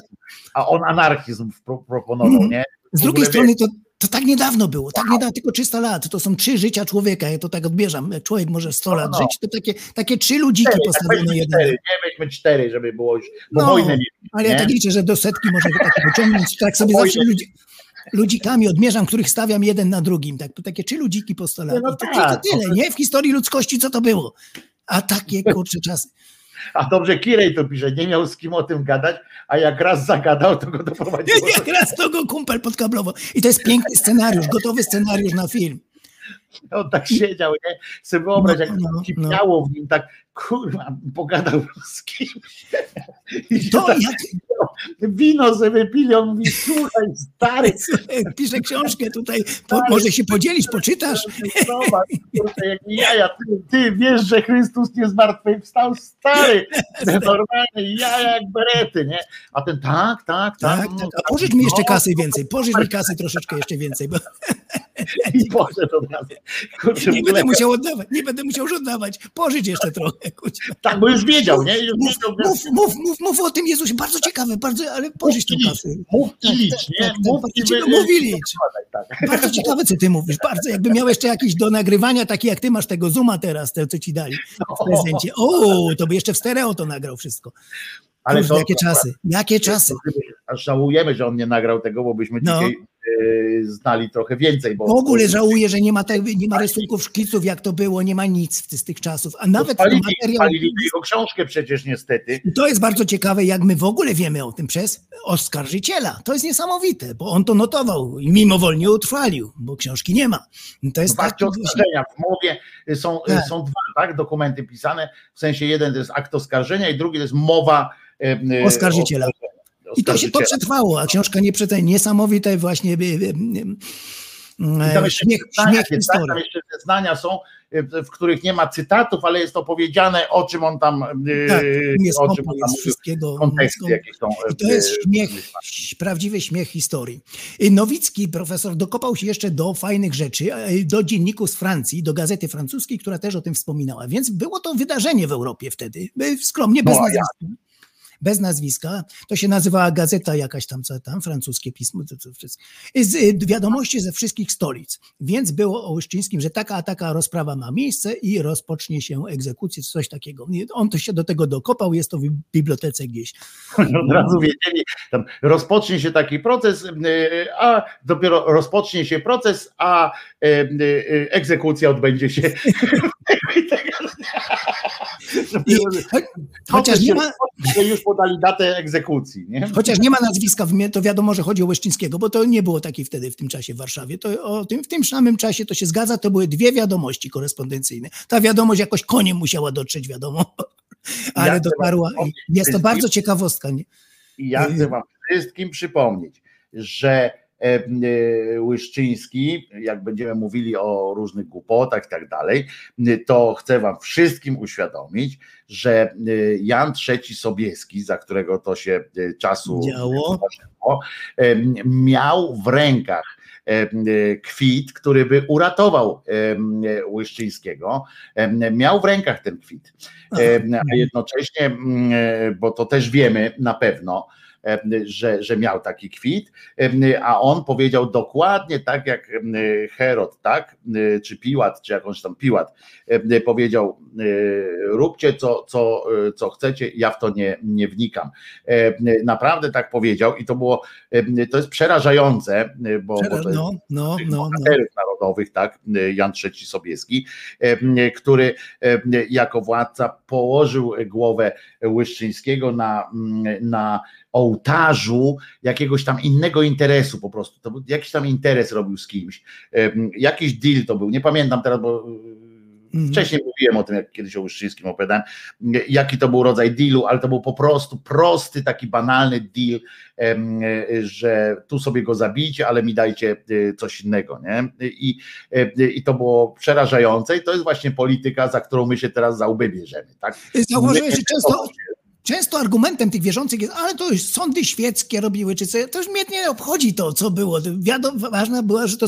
a on anarchizm pro, proponował, Mhm. nie? Z drugiej strony to, to tak niedawno było, tak niedawno, tylko 300 lat, to są trzy życia człowieka, ja to tak odbieram, jak człowiek może 100 lat no. żyć, to takie, takie trzy ludziki Cztery, tak cztery, nie weźmy cztery, żeby było już, bo No, wojnę mieli, Ale ja tak liczę, że do setki może tak pociągnąć, tak sobie zawsze ludzi, ludzikami odmierzam, których stawiam jeden na drugim, tak, to takie trzy ludziki po 100 lat. No I to, tak, to tyle, nie? W historii ludzkości co to było? A takie kurcze czasy. A dobrze, Kirej to pisze, nie miał z kim o tym gadać, a jak raz zagadał, to go doprowadziło. Jak raz to go kumpel podkablowo. I to jest piękny scenariusz, gotowy scenariusz na film. On tak siedział, nie? Sobie wyobraź, jak No, no, kipiało w nim, tak kurwa, pogadał z kimś. I To tak, jak wino sobie pili, on mówi, słuchaj, stary, pisze książkę tutaj, po, może się podzielić, poczytasz? zobacz, jak jaja, ty, ty wiesz, że Chrystus nie zmartwychwstał, stary, normalnie jaja jak berety, nie? A ten tak, tak, tak. Tak, tak. A pożycz mi jeszcze kasy więcej, pożycz mi kasy troszeczkę jeszcze więcej, bo I od razu. Kurczę, nie będę musiał oddawać, nie będę musiał już oddawać. Pożycz jeszcze trochę. Tak, bo już wiedział, nie? Już Mów, wiedział, że- mów, mów, mów, mów o tym Jezusie, bardzo ciekawe, bardzo, ale pożycz tą Mów kasę. Mów i Tak, licz, tak, nie? tak, Mów tak, i wy- mów i licz. Tak. Bardzo ciekawe, co ty mówisz, bardzo. Jakby miał jeszcze jakiś do nagrywania, taki jak ty masz tego Zooma teraz, te, co ci dali w prezencie. O, to by jeszcze w stereo to nagrał wszystko. Ale Kurde, to- jakie czasy, jakie czasy. Aż żałujemy, że on nie nagrał tego, bo byśmy No. dzisiaj znali trochę więcej. Bo W ogóle żałuję, że nie ma, te, nie ma rysunków, szkiców, jak to było, nie ma nic z tych czasów. A nawet Spalili, materiał. spalili jego książkę przecież niestety. I to jest bardzo ciekawe, jak my w ogóle wiemy o tym przez oskarżyciela. To jest niesamowite, bo on to notował i mimowolnie utrwalił, bo książki nie ma. I To jest tak. Fakty oskarżenia w mowie są, Tak. są dwa tak, dokumenty pisane. W sensie jeden to jest akt oskarżenia i drugi to jest mowa Oskarżyciela. I to się to przetrwało, a książka nie przetrwała. Niesamowite właśnie by, I tam e, jeszcze śmiech, zeznania, śmiech tak, tam jeszcze zeznania są, e, w których nie ma cytatów, ale jest opowiedziane o czym on tam, e, Tak, jest o czym on tam wszystkiego. Konteksty jakieś są. e, I to jest e, śmiech, prawdziwy śmiech historii. Nowicki, profesor, dokopał się jeszcze do fajnych rzeczy, e, do dzienników z Francji, do gazety francuskiej, która też o tym wspominała. Więc było to wydarzenie w Europie wtedy, e, skromnie, bez No, a nazwiska. Bez nazwiska. To się nazywała gazeta jakaś tam, co tam, francuskie pismo, to, to wszystko. Z, y, wiadomości ze wszystkich stolic. Więc było o Łyszczyńskim, że taka a taka rozprawa ma miejsce i rozpocznie się egzekucja, czy coś takiego. On to się do tego dokopał, jest to w bibliotece gdzieś. Od razu wiedzieli, tam rozpocznie się taki proces, e, a dopiero rozpocznie się proces, a e, egzekucja odbędzie się. I, cho- chociaż, nie ma, już podali datę egzekucji, nie? chociaż nie ma nazwiska, w mnie, to wiadomo, że chodzi o Łeszczyńskiego, bo to nie było takiej wtedy w tym czasie w Warszawie. To o tym, w tym samym czasie to się zgadza, to były dwie wiadomości korespondencyjne. Ta wiadomość jakoś koniem musiała dotrzeć, wiadomo, ale Ja dotarła. Jest to bardzo ciekawostka. Nie? I ja chcę wam wszystkim przypomnieć, że Łyszczyński, jak będziemy mówili o różnych głupotach i tak dalej, e, to chcę wam wszystkim uświadomić, że e, Jan III Sobieski, za którego to się e, czasu Działo. e, miał w rękach e, e, kwit, który by uratował e, e, Łyszczyńskiego. E, Miał w rękach ten kwit. E, A jednocześnie, mm, e, bo to też wiemy na pewno, e, że, że miał taki kwit, e, a on powiedział dokładnie tak jak e, Herod, tak, e, czy Piłat, czy jakąś tam Piłat, e, powiedział, e, róbcie co, co, e, co chcecie, ja w to nie, nie wnikam. E, Naprawdę tak powiedział i to było, e, to jest przerażające, e, bo, bo to jest No, no, no, no. Tak, Jan III Sobieski, e, który e, jako władca położył głowę Łyszczyńskiego na, na ołtarzu jakiegoś tam innego interesu po prostu, to jakiś tam interes robił z kimś, E, jakiś deal to był, nie pamiętam teraz, bo. Wcześniej mówiłem o tym, jak kiedyś o Łyszczyńskim opowiadałem, jaki to był rodzaj dealu, ale to był po prostu prosty, taki banalny deal, że tu sobie go zabijcie, ale mi dajcie e, coś innego. Nie? I, e, I to było przerażające i to jest właśnie polityka, za którą my się teraz za łby bierzemy. Tak? Zauważyłeś, że często, często argumentem tych wierzących jest, ale to już sądy świeckie robiły, czy co, to już mnie nie obchodzi to, co było. Wiadomo, ważna była, że to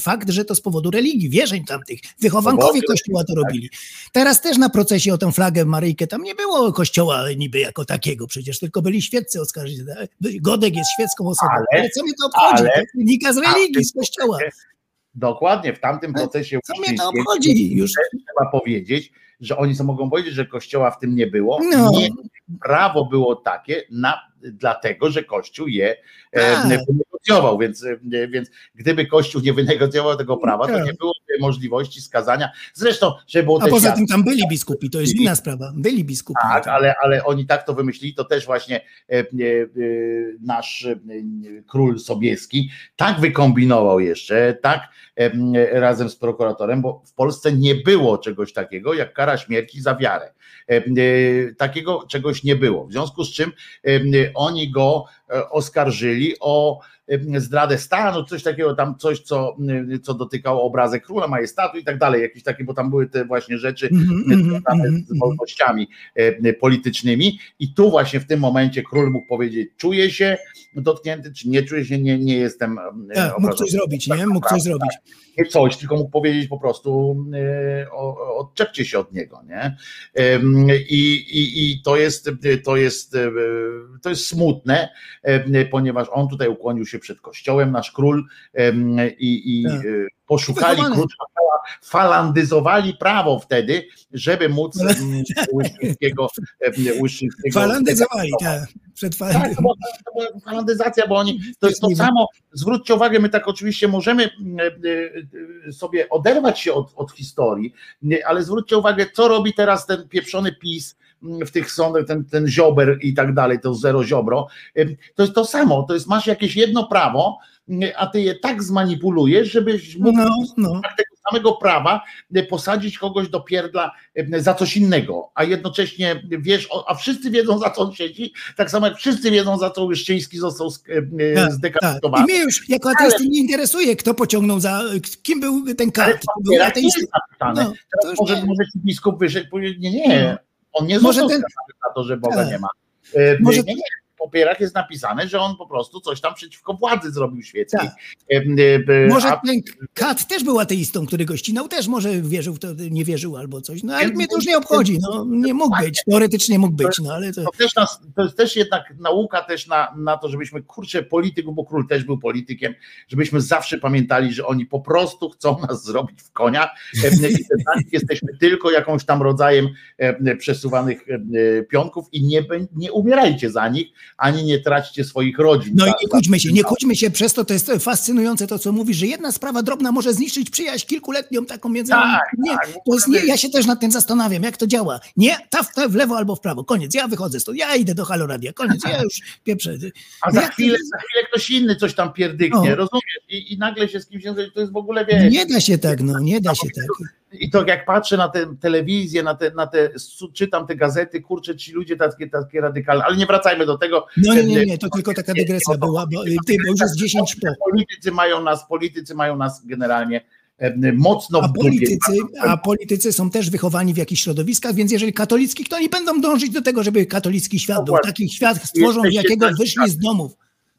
fakt, że to z powodu religii, wierzeń tamtych. Wychowankowie kościoła to robili. Teraz też na procesie o tę flagę Maryjkę, tam nie było kościoła niby jako takiego przecież, tylko byli świeccy oskarżyciele. Godek jest świecką osobą. Ale, Ale- co mnie to obchodzi? ale- to wynika z religii, z kościoła. Dokładnie, w tamtym procesie Co mnie to obchodzi? Już trzeba powiedzieć, że oni co mogą powiedzieć, że kościoła w tym nie było. No. Nie, prawo było takie na, dlatego, że Kościół je e, Tak. wynegocjował, więc, e, więc gdyby Kościół nie wynegocjował tego prawa, to Tak. nie byłoby możliwości skazania. Zresztą, żeby było A poza tym tam byli biskupi, to jest inna sprawa. Byli biskupi. tak, ale, ale oni tak to wymyślili, to też właśnie e, e, e, nasz król Sobieski tak wykombinował jeszcze, tak razem z prokuratorem, bo w Polsce nie było czegoś takiego jak kara śmierci za wiarę. Takiego czegoś nie było. W związku z czym oni go oskarżyli o zdradę stanu, coś takiego tam, coś, co, m, co dotykało obrazek króla, majestatu i tak dalej, jakieś takie, bo tam były te właśnie rzeczy Mhm, mhm, związane mhm, z wolnościami politycznymi i tu właśnie w tym momencie król mógł powiedzieć, czuję się dotknięty, czy nie czuję się, nie, nie jestem Tak, mógł coś zrobić, nie? Mógł coś zrobić. Nie coś, tylko mógł powiedzieć po prostu odczepcie się od niego, nie? I, i, i to jest to jest to jest smutne, ponieważ on tutaj ukłonił się przed kościołem, nasz król i, i Tak. e, poszukali króla, falandyzowali prawo wtedy, żeby móc em, Łyszczyńskiego, Łyszczyńskiego Falandyzowali, tak. Przed tak, to była, to była falandyzacja, bo oni, to jest to samo, zwróćcie uwagę, my tak oczywiście możemy mm, e, e, sobie oderwać się od, od historii, ale zwróćcie uwagę, co robi teraz ten pieprzony PiS mm, w tych sądach, ten, ten ziober i tak dalej, to zero ziobro, E, to jest to samo, to jest, masz jakieś jedno prawo, mm, a ty je tak zmanipulujesz, żebyś mógł No, no. tego samego prawa e, posadzić kogoś do pierdla za coś innego, a jednocześnie wiesz, a wszyscy wiedzą za co on siedzi, tak samo jak wszyscy wiedzą za co Łyszczyński został Tak, tak. zdekapitowany. I mnie już jako ateisty nie interesuje, kto pociągnął za. Kim był ten Ale kart? w Był napisane. No, to Teraz już może, nie. może ci biskup wyszedł powiedzieć, nie, nie, on nie Może ten- za to, że Boga Tak. nie ma. Może- Nie, nie, papierach jest napisane, że on po prostu coś tam przeciwko władzy zrobił świeckiej. Tak. E, e, Może a- ten kat też był ateistą, który go ścinał, też może wierzył w to, nie wierzył albo coś. No ale mnie to już nie obchodzi. No, nie mógł być. Teoretycznie mógł być, no ale to. to też nas, to jest też jednak nauka też na, na to, żebyśmy, kurczę, polityków, bo król też był politykiem, żebyśmy zawsze pamiętali, że oni po prostu chcą nas zrobić w konia e, i nich jesteśmy tylko jakąś tam rodzajem przesuwanych pionków i nie, nie umierajcie za nich, ani nie traćcie swoich rodzin. No i Za- nie kłóćmy się, nie kłóćmy się przez to, to jest fascynujące to, co mówisz, że jedna sprawa drobna może zniszczyć przyjaźń kilkuletnią taką między nami. Tak, Nie, tak, to jest nie, ja się też nad tym zastanawiam, jak to działa. Nie, ta w, ta w lewo albo w prawo, koniec, ja wychodzę stąd, ja idę do Haloradia, koniec, ja już pieprzę. A za Jak chwilę, za chwilę ktoś inny coś tam pierdyknie, No. rozumiesz? I, I nagle się z kimś, to jest w ogóle, wiesz, Nie da się tak, no, nie da się tak. I to jak patrzę na tę telewizję, na te, na te, czytam te gazety, kurczę, ci ludzie takie, takie radykalne, ale nie wracajmy do tego. No nie, nie, nie, to tylko taka dygresja była, bo, ty, bo już jest 10 po. Politycy mają nas, politycy mają nas generalnie e, mocno A politycy, a politycy są też wychowani w jakichś środowiskach, więc jeżeli katolickich, to oni będą dążyć do tego, żeby katolicki świat był. Dokładnie. Taki świat stworzą, z jakiego wyszli z domów.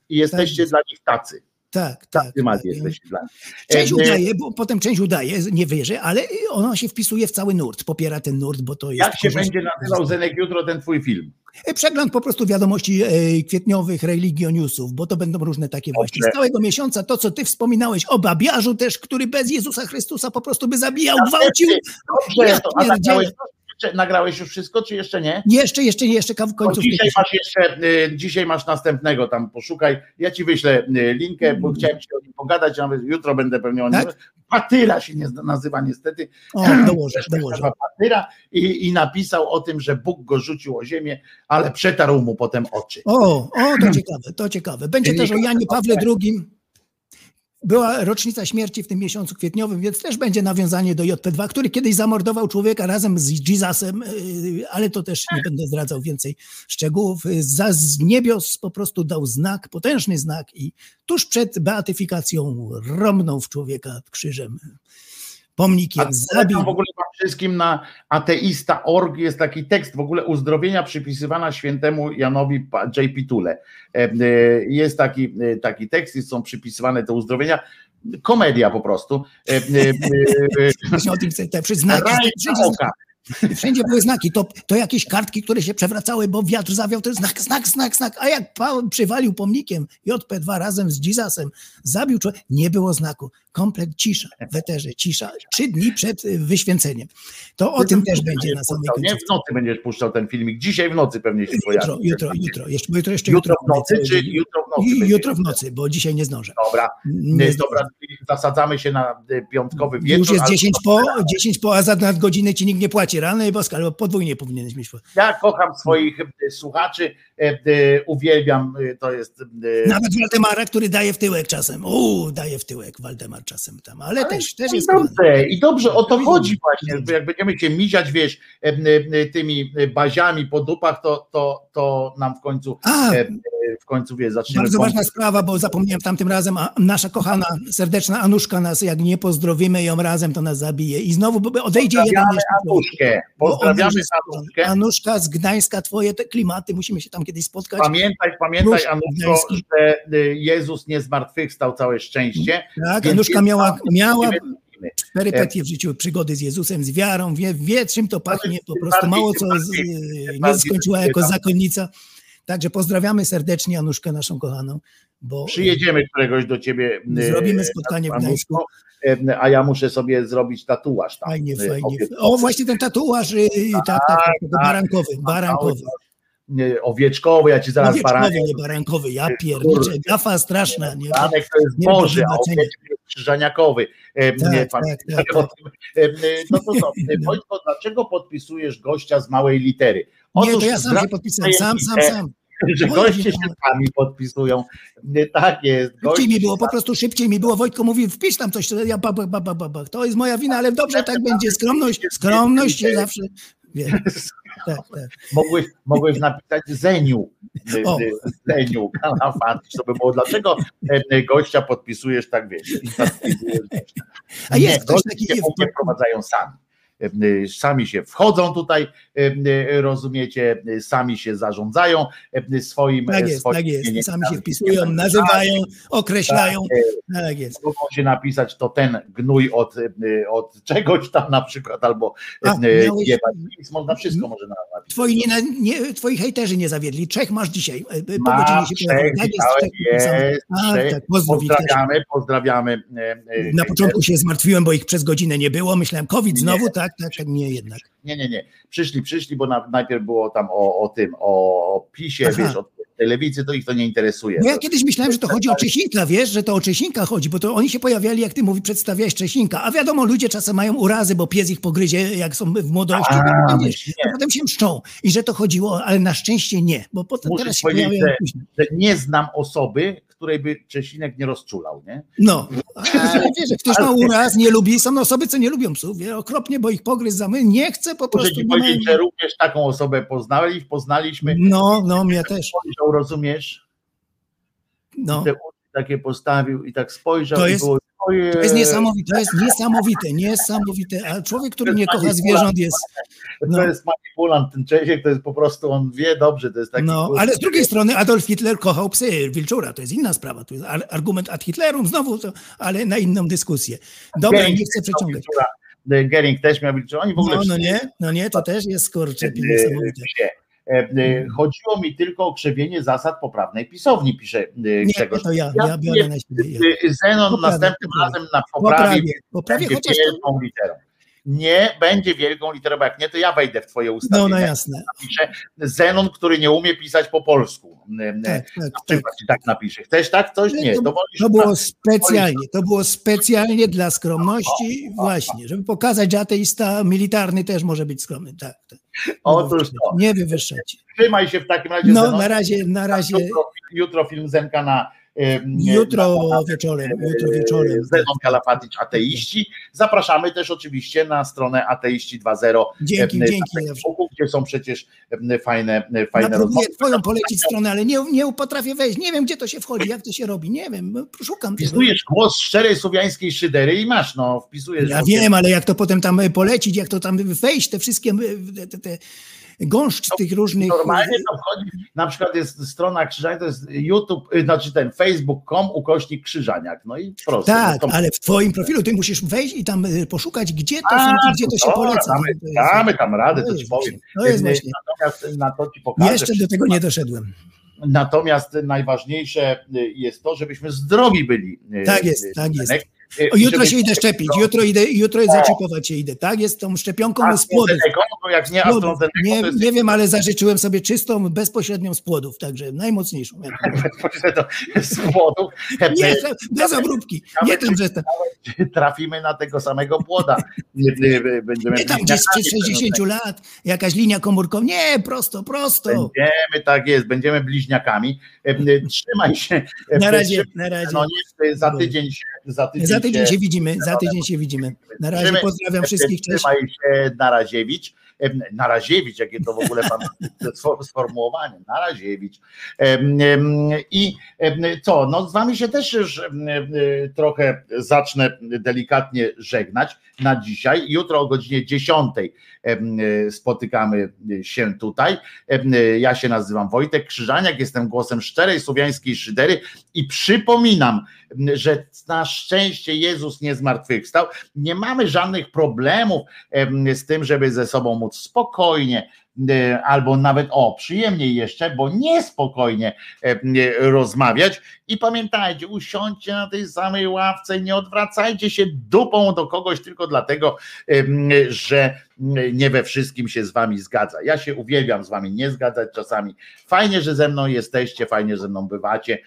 I jesteście tak. dla nich tacy. Tak, tak. Macie tak. jesteście dla nich. Część E, udaje, bo potem część udaje, nie wierzy, ale ona się wpisuje w cały nurt, popiera ten nurt, bo to jest... Jak się będzie nazywał Zenek jutro ten twój film? Przegląd po prostu wiadomości e, kwietniowych religioniusów, bo to będą różne takie właśnie. Z całego miesiąca to, co ty wspomniałeś o babiarzu też, który bez Jezusa Chrystusa po prostu by zabijał, gwałcił. Dobrze, Ja to, pierdzielę. nagrałeś, już wszystko, czy jeszcze nie? Jeszcze, jeszcze, jeszcze w końcu. dzisiaj masz jeszcze, y, dzisiaj masz następnego, tam poszukaj. Ja ci wyślę y, linkę, bo chciałem ci o nim pogadać, nawet jutro będę pewnie o nim. Tak? Patyra się nie nazywa niestety. O, dołożę, dołożę. Patyra i, i napisał o tym, że Bóg go rzucił o ziemię, ale przetarł mu potem oczy. O, o, to ciekawe, to ciekawe. Będzie też o Janie Pawle II. Była rocznica śmierci w tym miesiącu kwietniowym, więc też będzie nawiązanie do JP2, który kiedyś zamordował człowieka razem z Jesusem, yy, ale to też nie będę zdradzał więcej szczegółów. Za z niebios po prostu dał znak, potężny znak i tuż przed beatyfikacją romnął w człowieka krzyżem, pomnikiem, zabił. w ogóle wszystkim na ateista.org jest taki tekst w ogóle uzdrowienia przypisywana świętemu Janowi Pa- J. Pitule. E, e, Jest taki, e, taki tekst i są przypisywane te uzdrowienia. Komedia po prostu. Właśnie o tym chcę, te znaki. Raj Wszędzie, na oka. wszędzie były znaki. To, to jakieś kartki, które się przewracały, bo wiatr zawiał, to jest znak, znak, znak, znak. A jak Paweł przywalił pomnikiem JP2 razem z Jesusem, zabił człowieka, nie było znaku. Komplet cisza w eterze, cisza. Trzy dni przed y, wyświęceniem. To o tym też będzie na samej Nie, końcu. w nocy będziesz puszczał ten filmik. Dzisiaj w nocy pewnie się pojawi. Jutro, jutro, jutro. Jeszcze, jutro, jeszcze Jutro w nocy, czy jutro w nocy? Jutro w nocy, bo dzisiaj nie zdążę. Dobra, Nie Nie, dobra, zasadzamy się na e, piątkowy wieczór. Już jest ale 10 po, 10 po, a za nadgodziny ci nikt nie płaci. Rany boska, ale podwójnie powinieneś mieć. Ja kocham swoich e, słuchaczy, uwielbiam, e, to jest... e, Nawet Waldemara, który daje w tyłek czasem. Uuu, daje w tyłek Waldemar czasem tam, ale, też, też I jest dobrze, i dobrze, o to chodzi właśnie, bo jak będziemy cię miziać, wiesz, e, e, tymi e, baziami po dupach, to, to, to nam w końcu, A, e, e, w końcu, wiesz, zaczniemy... bardzo ważna sprawa, bo zapomniałem tamtym razem, a nasza kochana, serdeczna Anuszka nas, jak nie pozdrowimy ją razem, to nas zabije. I znowu odejdzie jeden. Anuszkę, pozdrawiamy Anuszkę. Anuszka z Gdańska, twoje te klimaty, musimy się tam kiedyś spotkać. Pamiętaj, pamiętaj, Anuszko, że e, Jezus nie zmartwychwstał, całe szczęście. Tak, Więc Anuszka miała, miała perypetie w życiu, przygody z Jezusem, z wiarą, wie, wie czym to pachnie, po prostu mało co z, nie skończyła jako zakonnica. Także pozdrawiamy serdecznie Anuszkę naszą kochaną, bo Przyjedziemy któregoś do ciebie. e, Zrobimy spotkanie w Gdańsku. e, A ja muszę sobie zrobić tatuaż tam. fajnie, e, fajnie. O, właśnie ten tatuaż, y, tak, tak, tak, tak, barankowy, barankowy. Owieczkowy, ja ci zaraz Owieczkowy, baranek. nie barankowy, ja pierniczę, gafa straszna, nie? Baranek to jest nie Boży, a owieczek jest krzyżaniakowy. E, Tak, nie tak, tak, tym. E, e, No to co, No. Wojtko, dlaczego podpisujesz gościa z małej litery? Nie, to ja sam się podpisałem, sam, sam, sam. Że goście się sami podpisują. Nie, Tak jest. Szybciej mi było, po prostu szybciej mi było. Wojtko mówi, wpisz tam coś, ja ba, ba, ba, ba, ba. To jest moja wina, ale dobrze, tak będzie. Skromność, skromność zawsze. Wie. Tak, tak. Mogłeś, mogłeś napisać Zeniu. O. Zeniu, Kalafat. To by było, dlaczego e, gościa podpisujesz tak, wiesz. A jest Nie, ktoś taki się w- prowadzają sami. E, y, Sami się wchodzą tutaj, e, rozumiecie, sami się zarządzają e, swoim Tak e, jest, swoim tak jest. Sami się wpisują, nazywają, określają. Tak, Tak jest. Mogą się napisać, to ten gnój od, od czegoś tam na przykład, albo A, miałeś- jebać. Nic można, wszystko może napisać. Twoi, nie, nie, twoi hejterzy nie zawiedli. Trzech masz dzisiaj. e, Po Ma godzinie się trzech. Tak jest, jest A, trzech. tak. Pozdrawiamy, pozdrawiamy. e, e, Na początku się zmartwiłem, bo ich przez godzinę nie było. Myślałem, COVID znowu, tak, tak, tak, nie jednak. Nie, nie, nie. Przyszli, przyszli, bo na, najpierw było tam o, o tym, o PiSie, Aha. wiesz, o tej lewicy, to ich to nie interesuje. No ja kiedyś myślałem, że to chodzi o Czesinka, wiesz, że to o Czesinka chodzi, bo to oni się pojawiali, jak ty mówi, przedstawiałeś Czesinka, a wiadomo, ludzie czasem mają urazy, bo pies ich pogryzie, jak są w młodości, A, to, potem, myślę, to potem się mszczą i że to chodziło, ale na szczęście nie, bo potem Muszę teraz się pojawiają że, że nie znam osoby, której by Czesinek nie rozczulał, nie? No, ale wiesz, jak ktoś ma uraz, nie lubi, są osoby, co nie lubią psów, wie, okropnie, bo ich pogryz za my, nie chce po Muszę prostu. ci nie mają- powiedzieć, że również taką osobę poznali, poznaliśmy. No, no, mnie też. Spojrzał, rozumiesz? No. Te takie postawił i tak spojrzał To i jest- było, ojej. To jest niesamowite, to jest niesamowite, niesamowite, a człowiek, który nie kocha zwierząt jest, To no. jest manipulant, ten Czesiek, to jest po prostu, on wie dobrze, to jest taki... No, ale z drugiej strony Adolf Hitler kochał psy, wilczura, to jest inna sprawa, to jest ar- argument ad Hitlerum znowu, to, ale na inną dyskusję. Dobra, Gering nie chcę przeciągać. Gering też miał wilczura, oni w ogóle No, no nie, no nie, to też jest kurczę e, niesamowite. E, e, Chodziło mi tylko o krzewienie zasad poprawnej pisowni, pisze e, Nie, Grzegorz. to ja, ja biorę na siebie. Zenon Poprawię, następnym poprawię. razem na poprawie Poprawię, poprawię, chociaż to, wielką literą. Nie będzie wielką literą, bo jak nie, to ja wejdę w twoje ustawienia. No, no jasne. Napiszę Zenon, który nie umie pisać po polsku. Tak, tak, ci tak napisze. Chcesz tak coś? Nie, to To było tak. specjalnie, to było specjalnie dla skromności, właśnie, żeby pokazać, że ateista militarny też może być skromny. Tak, tak. Otóż to. Nie wywyższać. Trzymaj się w takim razie. No, na razie, na razie, Jutro, jutro film Zenka na. Jutro na- wieczorem, jutro wieczorem. Zenon Ateiści. Zapraszamy też oczywiście na stronę Ateiści 2.0 Dzięki, na dzięki. Facebooku, gdzie są przecież fajne, fajne Ja rozmowy. twoją polecić stronę, ale nie, nie potrafię wejść. Nie wiem, gdzie to się wchodzi, jak to się robi. Nie wiem, szukam tego. Wpisujesz głos szczerej słowiańskiej szydery i masz, no, wpisujesz. Ja wiem, ale jak to potem tam polecić, jak to tam wejść, te wszystkie e, te, te gąszcz tych różnych. Normalnie to wchodzi, na przykład jest strona Krzyżaniak, to jest YouTube, y, znaczy ten facebook.com ukośnik Krzyżaniak, no i proste. Tak, no to- ale w twoim profilu ty musisz wejść i tam e, poszukać, gdzie to A, są, gdzie to się dobra, poleca. Damy, To damy tam radę, to to ci powiem. to jest właśnie. Natomiast na to ci pokażę. Jeszcze do tego nie doszedłem. Natomiast najważniejsze y, jest to, żebyśmy zdrowi byli. y, Tak jest, y, tak jest. Y, O, jutro się idę szczepić, jutro idę, jutro zaczepiać się idę, tak? Jest tą szczepionką z płodów. Jak nie płodów. Nie, jest nie wiem, ale zażyczyłem sobie czystą, bezpośrednią z płodów, także najmocniejszą. z płodów. Nie, bez obróbki. Nie tam, że tam, Trafimy na tego samego płoda. Nie, Będziemy nie tam gdzieś sprzed 60 lat, jakaś linia komórkowa. Nie, prosto, prosto. Będziemy, tak jest, będziemy bliźniakami. E, Trzymaj się. E, Na razie, na razie. No nie, za tydzień się, za tydzień Za tydzień się widzimy, za tydzień się widzimy. Na razie Trzymaj- pozdrawiam wszystkich, cześć. Trzymaj się, Naraziewicz. Naraziewicz, jakie to w ogóle pan sfor- sformułowanie, Naraziewicz. I co, no z wami się też już trochę zacznę delikatnie żegnać na dzisiaj. Jutro o godzinie 10 em, spotykamy się tutaj. Em, Ja się nazywam Wojtek Krzyżaniak, jestem głosem szczerej słowiańskiej szydery i przypominam, że na szczęście Jezus nie zmartwychwstał. Nie mamy żadnych problemów em, z tym, żeby ze sobą móc spokojnie e, albo nawet o przyjemniej jeszcze, bo niespokojnie em, rozmawiać. I pamiętajcie, usiądźcie na tej samej ławce, nie odwracajcie się dupą do kogoś tylko dlatego, że nie we wszystkim się z wami zgadza. Ja się uwielbiam z wami nie zgadzać czasami. Fajnie, że ze mną jesteście, fajnie, że ze mną bywacie.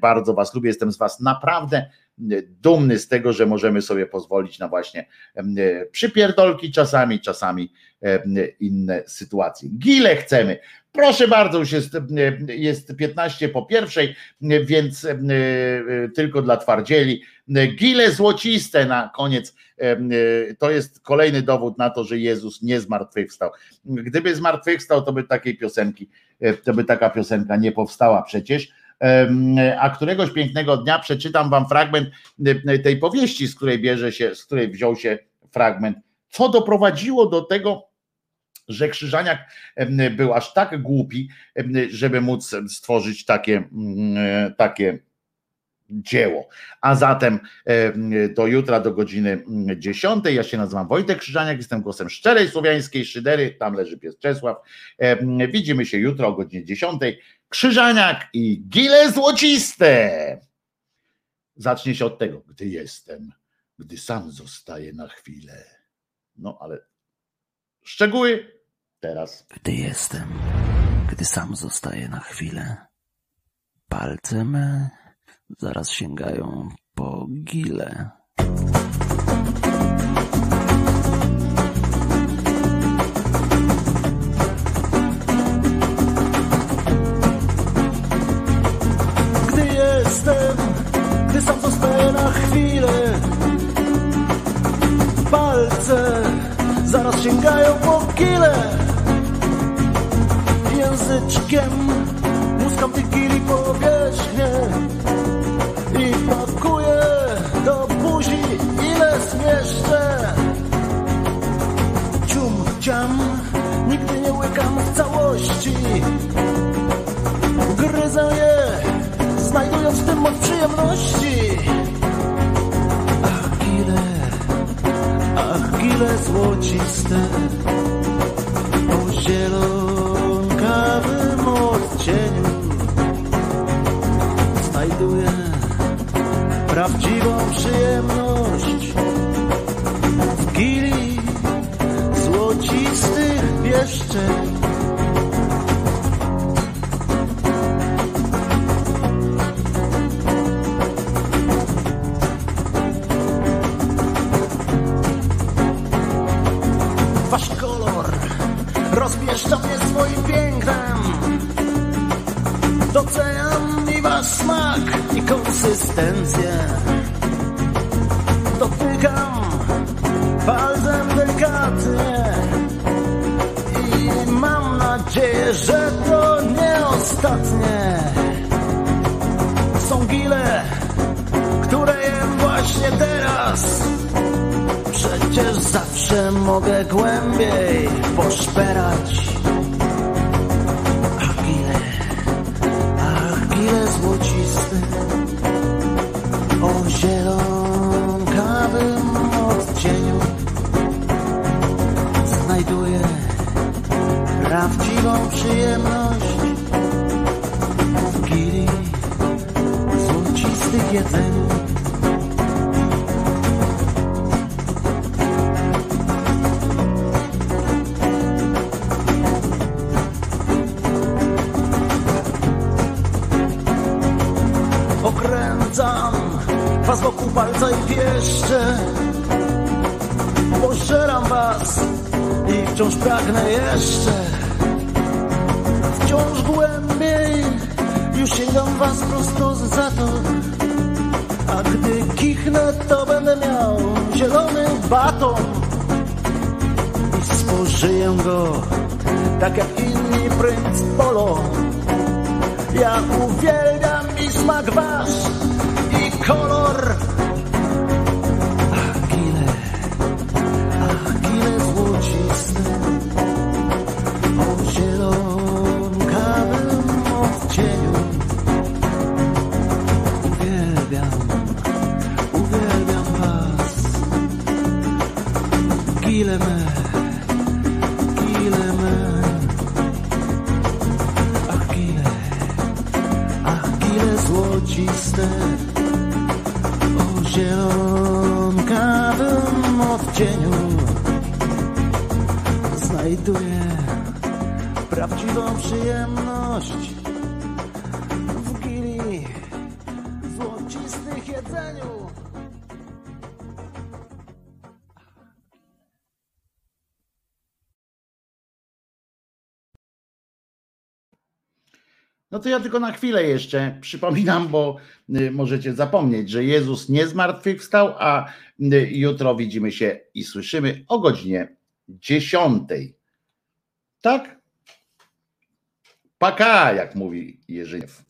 Bardzo was lubię, jestem z was naprawdę dumny z tego, że możemy sobie pozwolić na właśnie em, przypierdolki czasami, czasami inne sytuacje. Gile chcemy. Proszę bardzo, już jest, jest 15 po pierwszej, więc em, tylko dla twardzieli. Gile złociste na koniec. em, To jest kolejny dowód na to, że Jezus nie zmartwychwstał. Gdyby zmartwychwstał, to by takiej piosenki, to by taka piosenka nie powstała przecież. A któregoś pięknego dnia przeczytam wam fragment e, tej powieści, z której bierze się, z której wziął się fragment, co doprowadziło do tego, że Krzyżaniak był aż tak głupi, żeby móc stworzyć takie, mm, e, takie dzieło. A zatem do jutra do godziny 10. Ja się nazywam Wojtek Krzyżaniak, jestem głosem szczerej słowiańskiej szydery, tam leży pies Czesław. Widzimy się jutro o godzinie 10. Krzyżaniak i gile złociste. Zacznie się od tego, gdy jestem, gdy sam zostaję na chwilę. No ale szczegóły teraz. Gdy jestem, gdy sam zostaję na chwilę. Palce me zaraz sięgają po gile. Palce zaraz sięgają po kile. Języczkiem muskam tych kili powierzchnię I pakuję do buzi ile zmieszczę. Cium, ciam, nigdy nie łykam w całości. Gryzę je, znajdując w tym moc przyjemności. chwile złociste o zielonkawym odcieniu znajduję prawdziwą przyjemność w gili złocistych pieszczeń. to ja tylko na chwilę jeszcze przypominam, bo y, możecie zapomnieć, że Jezus nie zmartwychwstał, a y, jutro widzimy się i słyszymy o godzinie 10. Tak? Paka, jak mówi Jerzyniew.